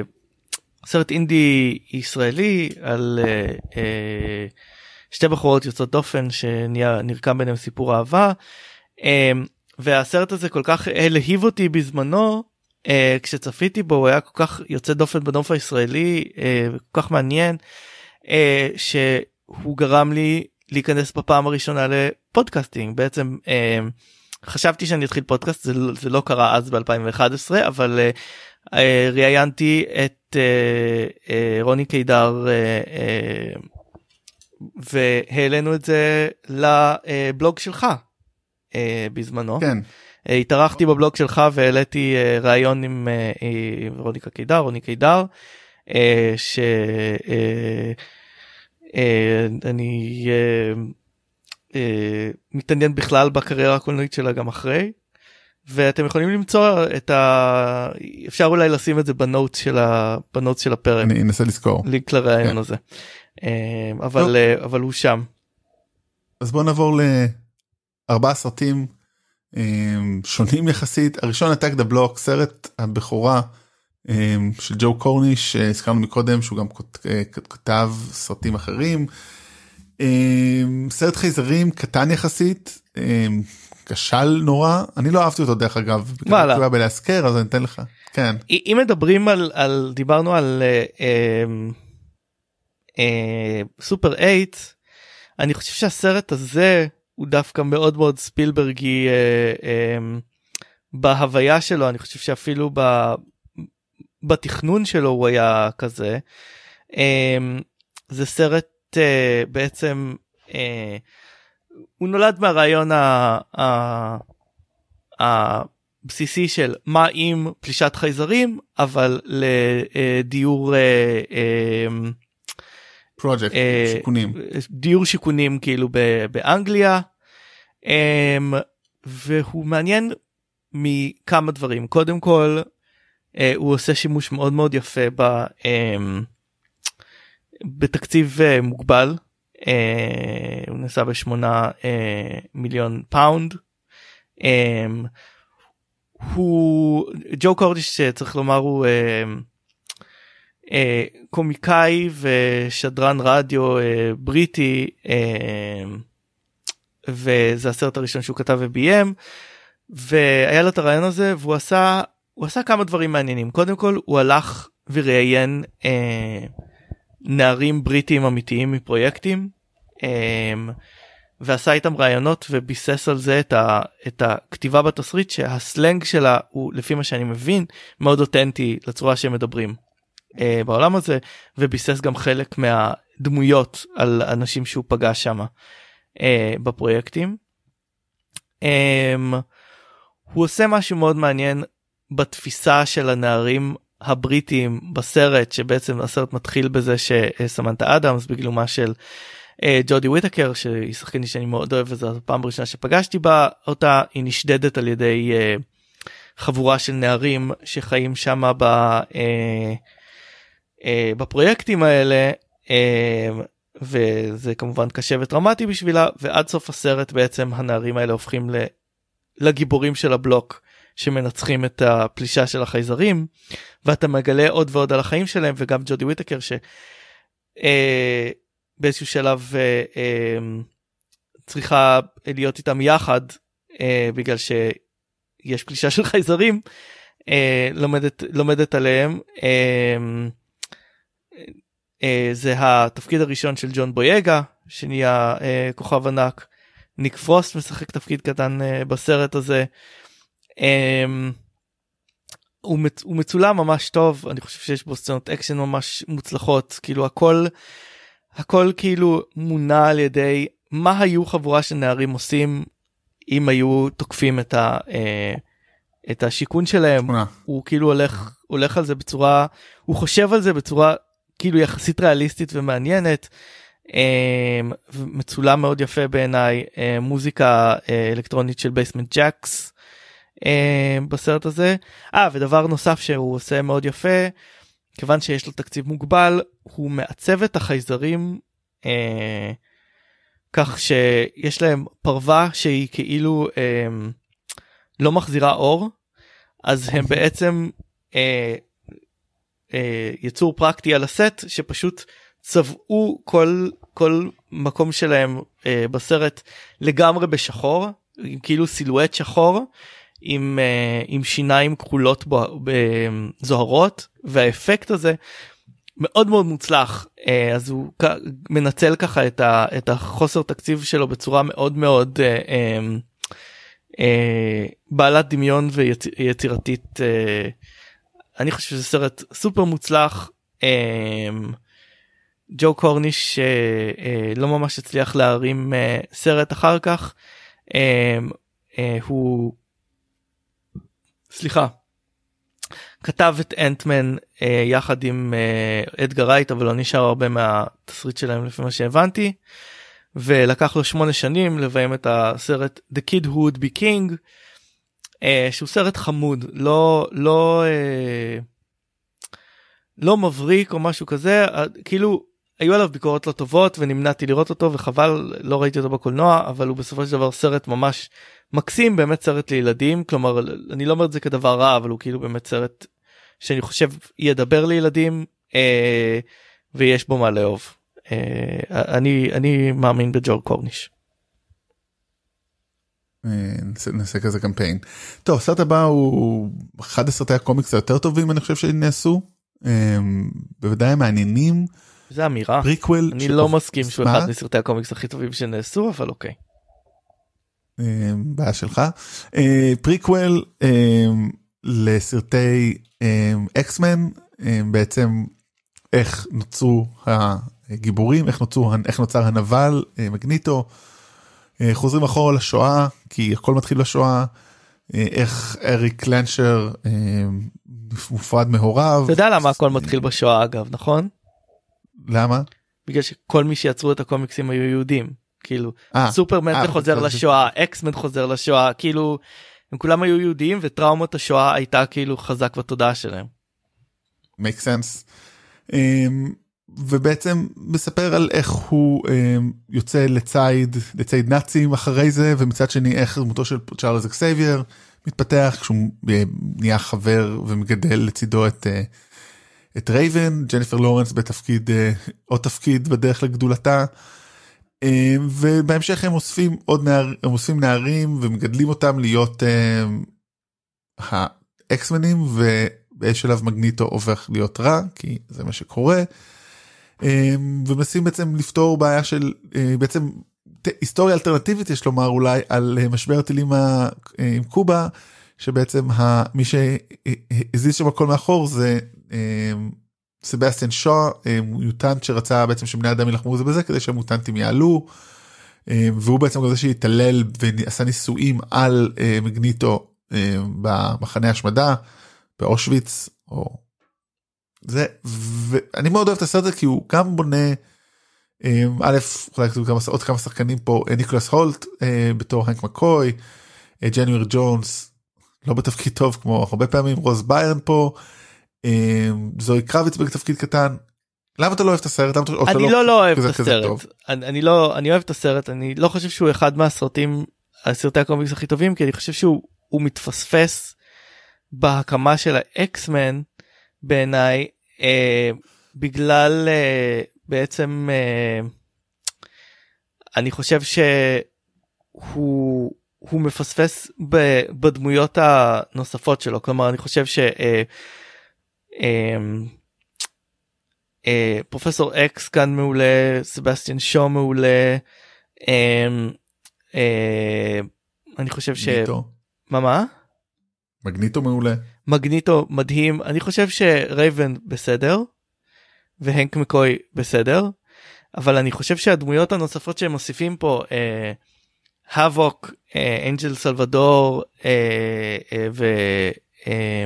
סרט אינדי ישראלי על אה, אה, שתי בחורות יוצאות דופן שנרקם ביניהם סיפור אהבה אה, והסרט הזה כל כך הלהיב אותי בזמנו אה, כשצפיתי בו הוא היה כל כך יוצא דופן בנוף הישראלי אה, כל כך מעניין. אה, שהוא גרם לי להיכנס בפעם הראשונה לפודקאסטינג בעצם אה, חשבתי שאני אתחיל פודקאסט זה, זה לא קרה אז ב2011 אבל אה, אה, ראיינתי את אה, אה, רוני קידר אה, אה, והעלינו את זה לבלוג שלך אה, בזמנו. כן. אה, התארחתי בבלוג שלך והעליתי אה, ראיון עם אה, רוניקה קידר רוני קידר. אה, ש... אה, אה, אני מתעניין בכלל בקריירה הקולנועית שלה גם אחרי ואתם יכולים למצוא את ה... אפשר אולי לשים את זה בנוט של, ה... בנוט של הפרק. אני אנסה לזכור. לינק לרעיון כן. הזה. אבל, אבל הוא שם. אז בוא נעבור לארבעה סרטים שונים יחסית. הראשון Attack the Block, סרט הבכורה של ג'ו קורניש שהזכרנו מקודם שהוא גם כתב סרטים אחרים. סרט חייזרים קטן יחסית כשל נורא אני לא אהבתי אותו דרך אגב. וואלה. בלהזכר אז אני אתן לך. כן. אם מדברים על, על דיברנו על סופר uh, 8 אני חושב שהסרט הזה הוא דווקא מאוד מאוד ספילברגי uh, uh, בהוויה שלו אני חושב שאפילו ב, בתכנון שלו הוא היה כזה. אמ, זה סרט אה, בעצם אה, הוא נולד מהרעיון הבסיסי של מה אם פלישת חייזרים אבל לדיור פרויקט שיכונים דיור שיכונים כאילו באנגליה. אמ, והוא מעניין מכמה דברים. קודם כל אה, הוא עושה שימוש מאוד מאוד יפה ב, אה, בתקציב אה, מוגבל. אה, הוא נעשה בשמונה אה, מיליון פאונד. אה, הוא ג'ו קורניש צריך לומר הוא אה, קומיקאי ושדרן רדיו אה, בריטי אה, וזה הסרט הראשון שהוא כתב וביים והיה לו את הרעיון הזה והוא עשה הוא עשה כמה דברים מעניינים. קודם כל הוא הלך וראיין אה, נערים בריטים אמיתיים מפרויקטים אה, ועשה איתם רעיונות וביסס על זה את, ה, את הכתיבה בתסריט שהסלנג שלה הוא לפי מה שאני מבין מאוד אותנטי לצורה שהם מדברים. אה, בעולם הזה וביסס גם חלק מהדמויות על אנשים שהוא פגש שם אה, בפרויקטים. אה, הוא עושה משהו מאוד מעניין בתפיסה של הנערים הבריטים בסרט שבעצם הסרט מתחיל בזה שסמנטה אדמס בגלומה של אה, ג'ודי וויטקר שהיא שחקנית שאני מאוד אוהב וזו הפעם הראשונה שפגשתי בה אותה היא נשדדת על ידי אה, חבורה של נערים שחיים שם ב, אה, בפרויקטים האלה וזה כמובן קשה וטראומטי בשבילה ועד סוף הסרט בעצם הנערים האלה הופכים. לגיבורים של הבלוק שמנצחים את הפלישה של החייזרים ואתה מגלה עוד ועוד על החיים שלהם וגם ג'ודי וויטקר שבאיזשהו אה, שלב אה, אה, צריכה להיות איתם יחד אה, בגלל שיש פלישה של חייזרים אה, לומדת לומדת עליהם. אה, אה, זה התפקיד הראשון של ג'ון בוייגה שנהיה אה, כוכב ענק. ניק פרוסט משחק תפקיד קטן אה, בסרט הזה. אה, הוא, מצ, הוא מצולם ממש טוב אני חושב שיש בו סצנות אקשן ממש מוצלחות כאילו הכל הכל כאילו מונע על ידי מה היו חבורה של נערים עושים אם היו תוקפים את, ה, אה, את השיכון שלהם שכונה. הוא כאילו הולך הולך על זה בצורה הוא חושב על זה בצורה כאילו יחסית ריאליסטית ומעניינת. אה, מצולם מאוד יפה בעיניי אה, מוזיקה אה, אלקטרונית של בייסמנט ג'קס אה, בסרט הזה. אה ודבר נוסף שהוא עושה מאוד יפה כיוון שיש לו תקציב מוגבל הוא מעצב את החייזרים אה, כך שיש להם פרווה שהיא כאילו אה, לא מחזירה אור אז הם בעצם אה, אה, יצור פרקטי על הסט שפשוט צבעו כל כל מקום שלהם אה, בסרט לגמרי בשחור עם כאילו סילואט שחור עם אה, עם שיניים כחולות זוהרות והאפקט הזה מאוד מאוד מוצלח. אה, אז הוא כ- מנצל ככה את, ה, את החוסר תקציב שלו בצורה מאוד מאוד אה, אה, אה, בעלת דמיון ויצירתית אה, אני חושב שזה סרט סופר מוצלח. אה, ג'ו קורניש אה, לא ממש הצליח להרים אה, סרט אחר כך. אה, אה, הוא סליחה כתב את אנטמן אה, יחד עם אה, אדגר רייט אבל לא נשאר הרבה מהתסריט שלהם לפי מה שהבנתי ולקח לו שמונה שנים לביים את הסרט The Kid Who Would Be King שהוא סרט חמוד לא לא אה, לא מבריק או משהו כזה אה, כאילו היו עליו ביקורות לא טובות ונמנעתי לראות אותו וחבל לא ראיתי אותו בקולנוע אבל הוא בסופו של דבר סרט ממש מקסים באמת סרט לילדים כלומר אני לא אומר את זה כדבר רע אבל הוא כאילו באמת סרט שאני חושב ידבר לילדים אה, ויש בו מה לאהוב. אה, אני אני מאמין בג'ו קורניש. אה, נעשה, נעשה כזה קמפיין. טוב הסרט הבא הוא אחד הסרטי הקומיקס היותר טובים אני חושב שנעשו. אה, בוודאי מעניינים. זה אמירה פריקוול. אני לא מסכים שהוא? אחד מסרטי הקומיקס הכי טובים שנעשו אבל אוקיי. אה, בעיה שלך. פריקוול לסרטי אקסמן בעצם איך נוצרו הגיבורים איך נוצרו איך נוצר הנבל מגניטו. אה, חוזרים אחורה לשואה כי הכל מתחיל בשואה. אה, איך אריק לנשר אה, מופרד מהוריו. אתה יודע למה הכל מתחיל בשואה אגב נכון? למה? בגלל שכל מי שיצרו את הקומיקסים היו יהודים כאילו סופרמן חוזר זה- לשואה אקסמן חוזר לשואה כאילו הם כולם היו יהודים וטראומת השואה הייתה כאילו חזק בתודעה שלהם. make sense. Um, ובעצם מספר על איך הוא um, יוצא לציד לציד נאצים אחרי זה ומצד שני איך דמותו של צ'ארלס אקסייבייר מתפתח כשהוא אה, נהיה חבר ומגדל לצידו את אה, את רייבן ג'ניפר לורנס בתפקיד אה, עוד תפקיד בדרך לגדולתה. אה, ובהמשך הם אוספים עוד נער, הם אוספים נערים ומגדלים אותם להיות אה, האקסמנים ובאיזשהו שלב מגניטו הופך להיות רע כי זה מה שקורה. אה, ומנסים בעצם לפתור בעיה של אה, בעצם היסטוריה אלטרנטיבית יש לומר אולי על אה, משבר הטילים אה, עם קובה שבעצם מי שהזיז שם הכל מאחור זה אה, סבסטיאן שוא אה, מיוטנט שרצה בעצם שבני אדם ילחמו זה בזה כדי שהמוטנטים יעלו. אה, והוא בעצם זה שהתעלל ועשה ניסויים על מגניטו במחנה השמדה באושוויץ או זה ואני מאוד אוהב את הסרט הזה כי הוא גם בונה אה, א' אולי כתוב כמה עוד כמה שחקנים פה אה, ניקולס הולט אה, בתור הנק מקוי אה, ג'נואר ג'ונס לא בתפקיד טוב כמו הרבה פעמים רוז ביירן פה אה, זוהי קרביץ בתפקיד קטן למה אתה לא אוהב את הסרט? למה אתה- אני לא לא אוהב כזה- את הסרט. אני אני לא אני אוהב את הסרט אני לא חושב שהוא אחד מהסרטים הסרטי הקומיקס הכי טובים כי אני חושב שהוא הוא מתפספס בהקמה של האקסמן בעיניי אה, בגלל אה, בעצם אה, אני חושב שהוא הוא מפספס ב, בדמויות הנוספות שלו כלומר אני חושב ש... אה, אה, אה, פרופסור אקס כאן מעולה סבסטיאן שו מעולה אה, אה, אני חושב ש... מגניטו. מה מה? מגניטו מעולה. מגניטו מדהים אני חושב שרייבן בסדר והנק מקוי בסדר אבל אני חושב שהדמויות הנוספות שהם מוסיפים פה אה, האבוק אה, אנג'ל סלבדור אה, אה, ו... אה,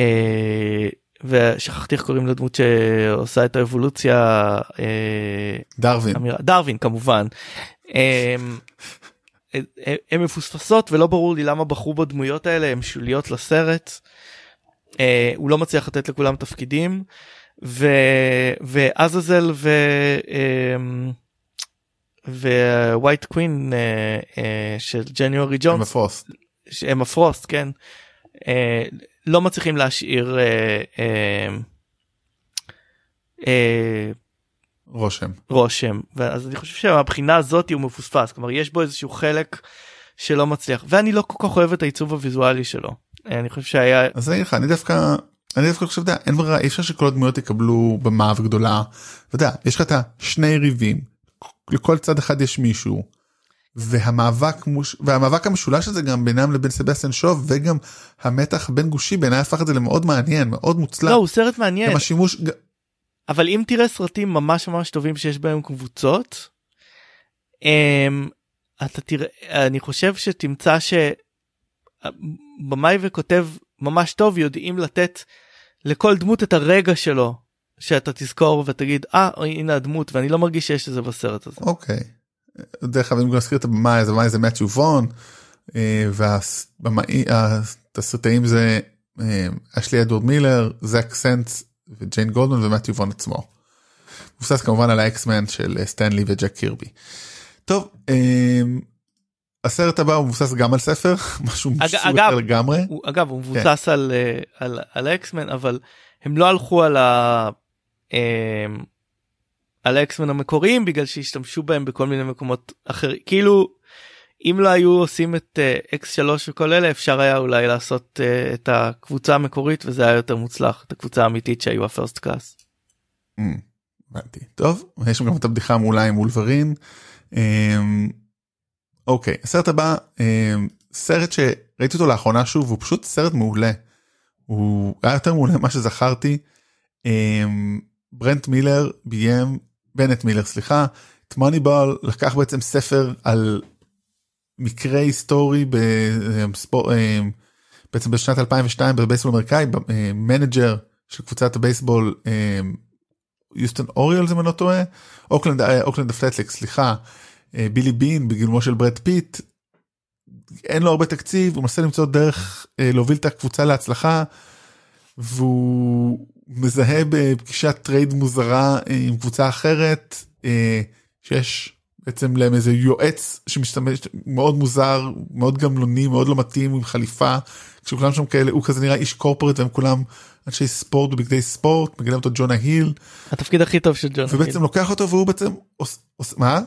אה, ושכחתי איך קוראים לדמות שעושה את האבולוציה אה, דרווין. אמירה דרווין כמובן. הם, הם מפוספסות ולא ברור לי למה בחרו בדמויות האלה הם שוליות לסרט. אה, הוא לא מצליח לתת לכולם תפקידים ו, ועזאזל ו... אמ, White Queen אה, אה, של ג'ניורי ג'ונס הפרוסט. אמה פרוסט כן אה, לא מצליחים להשאיר אה, אה, אה, רושם. רושם ואז אני חושב שמהבחינה הזאת הוא מפוספס כלומר יש בו איזשהו חלק שלא מצליח ואני לא כל כך אוהב את העיצוב הוויזואלי שלו אני חושב שהיה אז אני אגיד לך אני דווקא אני דווקא חושב אתה יודע, אין ברירה אי אפשר שכל הדמויות יקבלו במה וגדולה. אתה יודע יש לך את השני יריבים לכל צד אחד יש מישהו. והמאבק מוש... והמאבק המשולש הזה גם בינם לבין סבסטיאן שוב וגם המתח בין גושי בעיניי הפך את זה למאוד מעניין מאוד מוצלח. לא הוא סרט מעניין גם השימוש אבל אם תראה סרטים ממש ממש טובים שיש בהם קבוצות אמ, אתה תראה אני חושב שתמצא שבמאי וכותב ממש טוב יודעים לתת לכל דמות את הרגע שלו שאתה תזכור ותגיד אה הנה הדמות ואני לא מרגיש שיש את זה בסרט הזה. אוקיי. דרך אגב אם נזכיר את הבמאי אז הבמאי זה מתיו וון והתסריטאים זה אשלי אדוורד מילר זק סנס וג'יין גולדמן ומתיו וון עצמו. מבוסס כמובן על האקסמן של אה, סטנלי וג'ק קירבי. טוב אה, הסרט הבא הוא מבוסס גם על ספר משהו אחר לגמרי. הוא, אגב הוא מבוסס על אה, על על אקסמן אבל הם לא הלכו על ה... אמ, על האקסמן המקוריים בגלל שהשתמשו בהם בכל מיני מקומות אחרים כאילו אם לא היו עושים את אקס 3 וכל אלה אפשר היה אולי לעשות אה, את הקבוצה המקורית וזה היה יותר מוצלח את הקבוצה האמיתית שהיו ה First Class. אמ, הבנתי. טוב יש גם את הבדיחה מעולה עם וולברין. אמ, אוקיי הסרט הבא אמ, סרט שראיתי אותו לאחרונה שוב הוא פשוט סרט מעולה. הוא היה יותר מעולה ממה שזכרתי. ברנט מילר ביים בנט מילר סליחה את מוניבול לקח בעצם ספר על מקרה היסטורי בספורט, אמ, בעצם בשנת 2002 בבייסבול אמריקאי אמ, manager של קבוצת הבייסבול יוסטון אוריולס אם אני לא טועה אוקלנד אה, אוקלנד אתלטיקס סליחה אה, בילי בין בגילומו של ברד פיט. אין לו הרבה תקציב הוא מנסה למצוא דרך אה, להוביל את הקבוצה להצלחה. והוא מזהה בפגישת trade מוזרה אה, עם קבוצה אחרת אה, שיש בעצם להם איזה יועץ שמשתמש מאוד מוזר מאוד גמלוני מאוד לא מתאים עם חליפה. כשכולם שם כאלה הוא כזה נראה איש קורפורט והם כולם אנשי ספורט בבגדי ספורט מגלם אותו ג'ונה היל. התפקיד הכי טוב של ג'ונה ובעצם היל. לוקח אותו והוא בעצם עוש, עוש, מה?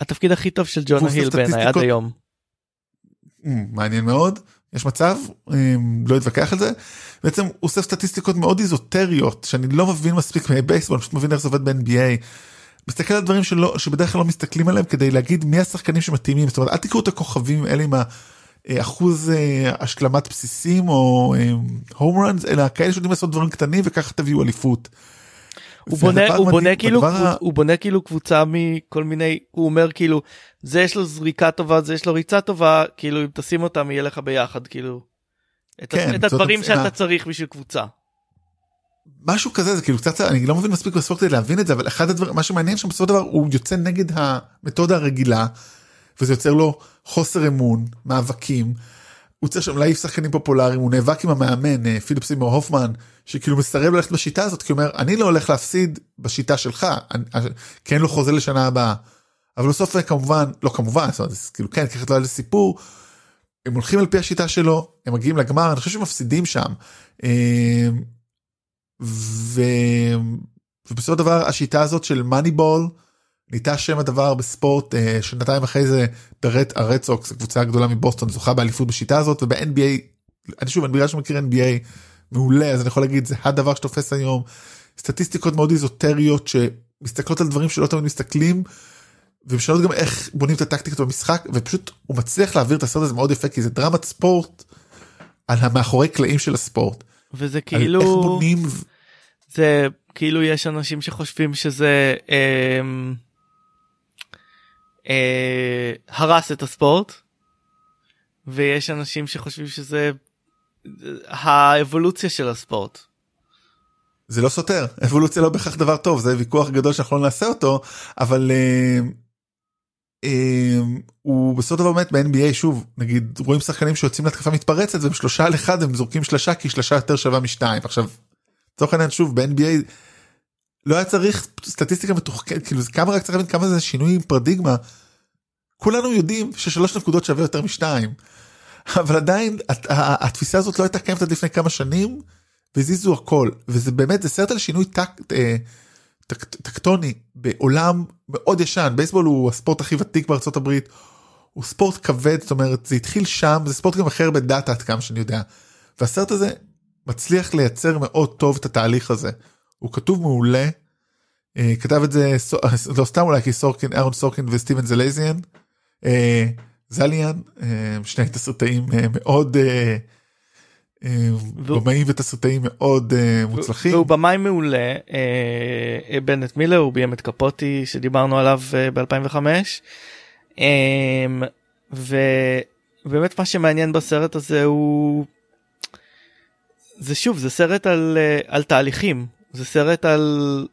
התפקיד הכי טוב של ג'ונה עושה היל בעיניי עד היום. אמ, מעניין מאוד. יש מצב לא אתווכח על זה. בעצם הוא עושה סטטיסטיקות מאוד איזוטריות שאני לא מבין מספיק מבייסבול אני פשוט מבין איך זה עובד ב-NBA. מסתכל על דברים שלא שבדרך כלל לא מסתכלים עליהם כדי להגיד מי השחקנים שמתאימים זאת אומרת אל תקראו את הכוכבים האלה עם האחוז אה, השלמת בסיסים או הום ראנס אלא כאלה שיודעים לעשות דברים קטנים וככה תביאו אליפות. הוא בונה הוא בונה מדהים, כאילו הדבר הוא בונה כאילו קבוצה מכל מיני הוא אומר כאילו זה יש לו זריקה טובה זה יש לו ריצה טובה כאילו אם תשים אותם יהיה לך ביחד כאילו. את, כן, את הדברים. שאתה צריך בשביל קבוצה. משהו כזה זה כאילו קצת אני לא מבין מספיק בספורט כדי להבין את זה אבל אחד הדברים מה שמעניין שם בסופו של דבר הוא יוצא נגד המתודה הרגילה וזה יוצר לו חוסר אמון מאבקים הוא צריך שם להעיף שחקנים פופולריים הוא נאבק עם המאמן אה, פיליפ סימור הופמן שכאילו מסרב ללכת בשיטה הזאת כי הוא אומר אני לא הולך להפסיד בשיטה שלך אני, כי אין לו חוזה לשנה הבאה. אבל בסוף כמובן לא כמובן זאת אומרת, כאילו כן ככה לא היה סיפור. הם הולכים על פי השיטה שלו הם מגיעים לגמר אני חושב שהם מפסידים שם. ו... ובסופו של דבר השיטה הזאת של מאני בול. נהייתה שם הדבר בספורט אה, שנתיים אחרי זה ברט הרד סוקס הקבוצה הגדולה מבוסטון זוכה באליפות בשיטה הזאת וב-NBA אני שוב אני בגלל שמכיר NBA מעולה אז אני יכול להגיד זה הדבר שתופס היום סטטיסטיקות מאוד איזוטריות שמסתכלות על דברים שלא תמיד מסתכלים. ומשנות גם איך בונים את הטקטיקות במשחק ופשוט הוא מצליח להעביר את הסרט הזה מאוד יפה כי זה דרמת ספורט על המאחורי קלעים של הספורט. וזה כאילו איך בונים זה כאילו יש אנשים שחושבים שזה. אה, אה, הרס את הספורט ויש אנשים שחושבים שזה האבולוציה של הספורט. זה לא סותר אבולוציה לא בהכרח דבר טוב זה ויכוח גדול שאנחנו לא נעשה אותו אבל אה, הוא בסופו של דבר באמת ב-NBA שוב נגיד רואים שחקנים שיוצאים להתקפה מתפרצת והם שלושה על אחד הם זורקים שלושה כי שלושה יותר שווה משתיים עכשיו. לצורך העניין שוב ב-NBA לא היה צריך סטטיסטיקה מתוחכמת כאילו כמה רק צריך להבין כמה זה שינוי עם פרדיגמה. כולנו יודעים ששלוש נקודות שווה יותר משתיים. אבל עדיין התפיסה הזאת לא הייתה קיימת עד לפני כמה שנים והזיזו הכל וזה באמת זה סרט על שינוי טק, אה, טק, טקטוני בעולם מאוד ישן בייסבול הוא הספורט הכי ותיק בארצות הברית. הוא ספורט כבד זאת אומרת זה התחיל שם זה ספורט גם אחר בדאטה עד כמה שאני יודע. והסרט הזה מצליח לייצר מאוד טוב את התהליך הזה. הוא כתוב מעולה. אה, כתב את זה לא סתם אולי כי סורקין אהרון סורקין וסטיבן זלזיאן. אה, זליאן אה, שני תסרטאים מאוד במאים ותסרטאים מאוד מוצלחים. והוא במאי מעולה בנט מילר הוא ביים את קפוטי שדיברנו עליו ב2005. ובאמת מה שמעניין בסרט הזה הוא זה שוב זה סרט על על תהליכים זה סרט על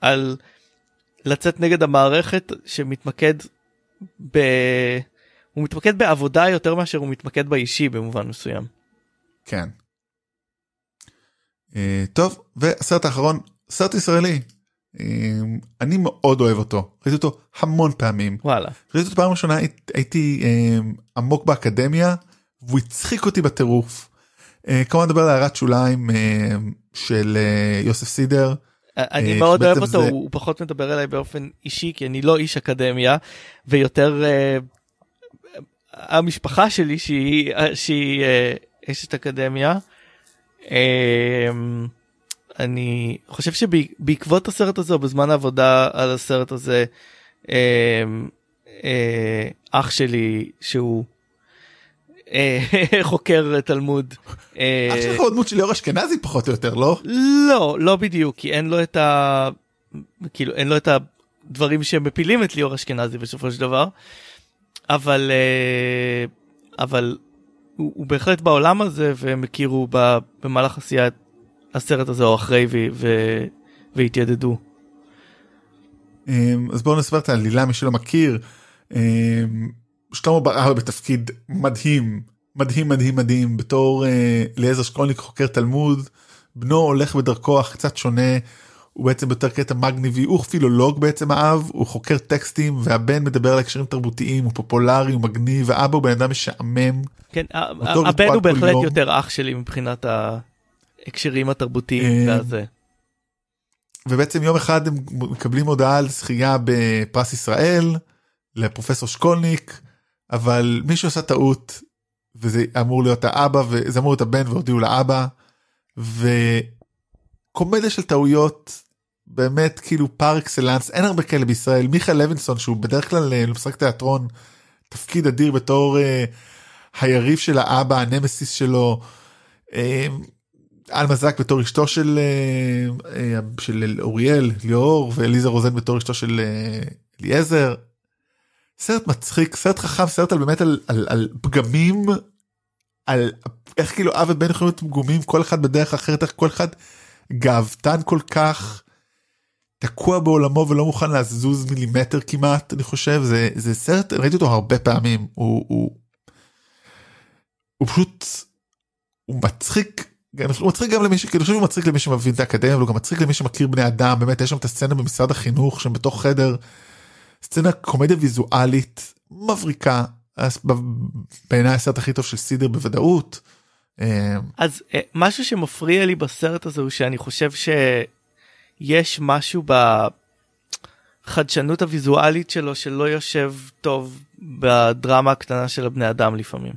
על לצאת נגד המערכת שמתמקד ב... הוא מתמקד בעבודה יותר מאשר הוא מתמקד באישי במובן מסוים. כן. Uh, טוב והסרט האחרון סרט ישראלי uh, אני מאוד אוהב אותו ראיתי אותו המון פעמים וואלה ראיתי אותו פעם ראשונה הייתי uh, עמוק באקדמיה והוא הצחיק אותי בטירוף. כמובן נדבר על הערת שוליים של יוסף סידר. אני אה, מאוד אוהב אותו, הוא פחות מדבר אליי באופן אישי כי אני לא איש אקדמיה ויותר אה, המשפחה שלי שהיא שהיא אה, אשת אקדמיה. אני חושב שבעקבות הסרט הזה או בזמן העבודה על הסרט הזה אח שלי שהוא אה, חוקר תלמוד. אה, אח שלך עוד דמות של ליאור אשכנזי פחות או יותר לא? לא לא בדיוק כי אין לו את ה... כאילו אין לו את הדברים שמפילים את ליאור אשכנזי בסופו של דבר. אבל אה, אבל הוא, הוא בהחלט בעולם הזה והם הכירו במהלך עשיית הסרט הזה או אחרי והתיידדו. אז בואו נספר את העלילה מי שלא מכיר. שלמה בר בתפקיד מדהים מדהים מדהים מדהים בתור אה, אליעזר שקולניק חוקר תלמוד בנו הולך בדרכו אך קצת שונה הוא בעצם יותר קטע מגניבי הוא פילולוג בעצם האב הוא חוקר טקסטים והבן מדבר על הקשרים תרבותיים הוא פופולרי הוא מגניב והאבא הוא בן אדם משעמם. כן הבן הוא בהחלט יותר אח שלי מבחינת ההקשרים התרבותיים אה, והזה. ובעצם יום אחד הם מקבלים הודעה על זכייה בפרס ישראל לפרופסור שקולניק אבל מישהו עשה טעות וזה אמור להיות האבא וזה אמור להיות הבן והודיעו לאבא וקומדיה של טעויות באמת כאילו פר אקסלנס אין הרבה כאלה בישראל מיכאל לוינסון שהוא בדרך כלל אה, משחק תיאטרון תפקיד אדיר בתור uh, היריב של האבא הנמסיס שלו. Uh, אלמה זק בתור אשתו של uh, uh, של אוריאל ליאור ואליזה רוזן בתור אשתו של אליעזר סרט מצחיק סרט חכם סרט על באמת על, על, על פגמים על איך כאילו אב ובן יכולים להיות פגומים כל אחד בדרך אחרת איך כל אחד גאוותן כל כך תקוע בעולמו ולא מוכן לזוז מילימטר כמעט אני חושב זה זה סרט ראיתי אותו הרבה פעמים הוא. הוא הוא פשוט הוא מצחיק הוא מצחיק גם למי שכאילו הוא מצחיק למי שמבין את האקדמיה אבל הוא גם מצחיק למי שמכיר בני אדם באמת יש שם את הסצנה במשרד החינוך שם בתוך חדר. סצנה קומדיה ויזואלית מבריקה בעיניי הסרט הכי טוב של סידר בוודאות. אה, אז אה, משהו שמפריע לי בסרט הזה הוא שאני חושב שיש משהו בחדשנות הוויזואלית שלו שלא יושב טוב בדרמה הקטנה של הבני אדם לפעמים.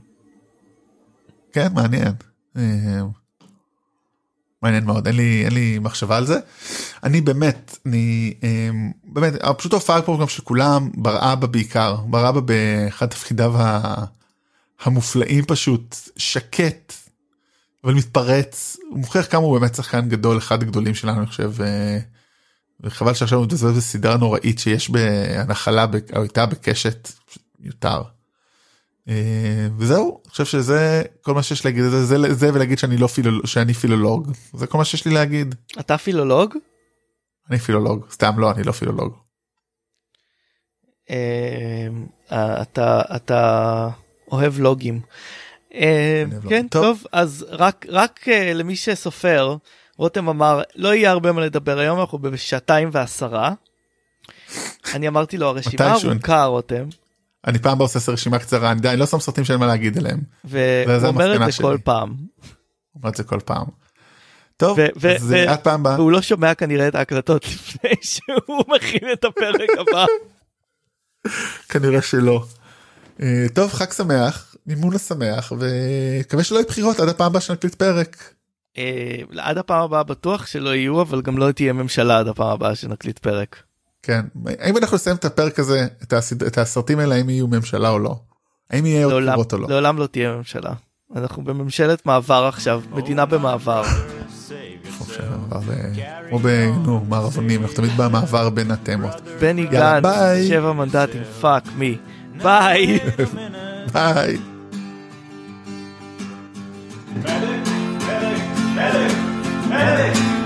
כן מעניין. אה, מעניין מאוד אין לי אין לי מחשבה על זה. אני באמת אני באמת פשוט ההופעה פה גם של כולם בר אבא בעיקר בר אבא באחד תפקידיו המופלאים פשוט שקט אבל מתפרץ הוא מוכיח כמה הוא באמת שחקן גדול אחד הגדולים שלנו אני חושב אה, וחבל שעכשיו הוא מתבזבז בסדרה נוראית שיש בהנחלה או הייתה בקשת מיותר. אה, וזהו אני חושב שזה כל מה שיש להגיד זה, זה, זה ולהגיד שאני לא פילולוג שאני פילולוג זה כל מה שיש לי להגיד. אתה פילולוג? אני פילולוג סתם לא אני לא פילולוג. אה, אתה אתה אוהב לוגים. אה, כן טוב. אז רק uh, למי שסופר רותם אמר לא יהיה הרבה מה לדבר היום אנחנו בשעתיים ועשרה. אני אמרתי לו הרשימה ארוכה רותם. אני פעם עושה רשימה קצרה אני, לא שם סרטים שאין מה להגיד עליהם. והוא אומר את זה. כל פעם. הוא אומר את זה כל פעם. טוב אז עד פעם הבאה. והוא לא שומע כנראה את ההקלטות לפני שהוא מכין את הפרק הבא. כנראה שלא. אה, טוב חג שמח מימון השמח ומקווה שלא יהיו בחירות עד הפעם הבאה שנקליט פרק. אה, עד הפעם הבאה בטוח שלא יהיו אבל גם לא תהיה ממשלה עד הפעם הבאה שנקליט פרק. כן האם אנחנו נסיים את הפרק הזה את, הסד... את הסרטים האלה האם יהיו ממשלה או לא. האם יהיה עוד בחירות או לא. לעולם לא תהיה ממשלה. אנחנו בממשלת מעבר עכשיו מדינה במעבר. כמו בנו מערבונים אנחנו תמיד במעבר בין התמות. בני גנץ שבע מנדטים פאק מי ביי. ביי. Medic, medic, medic, medic.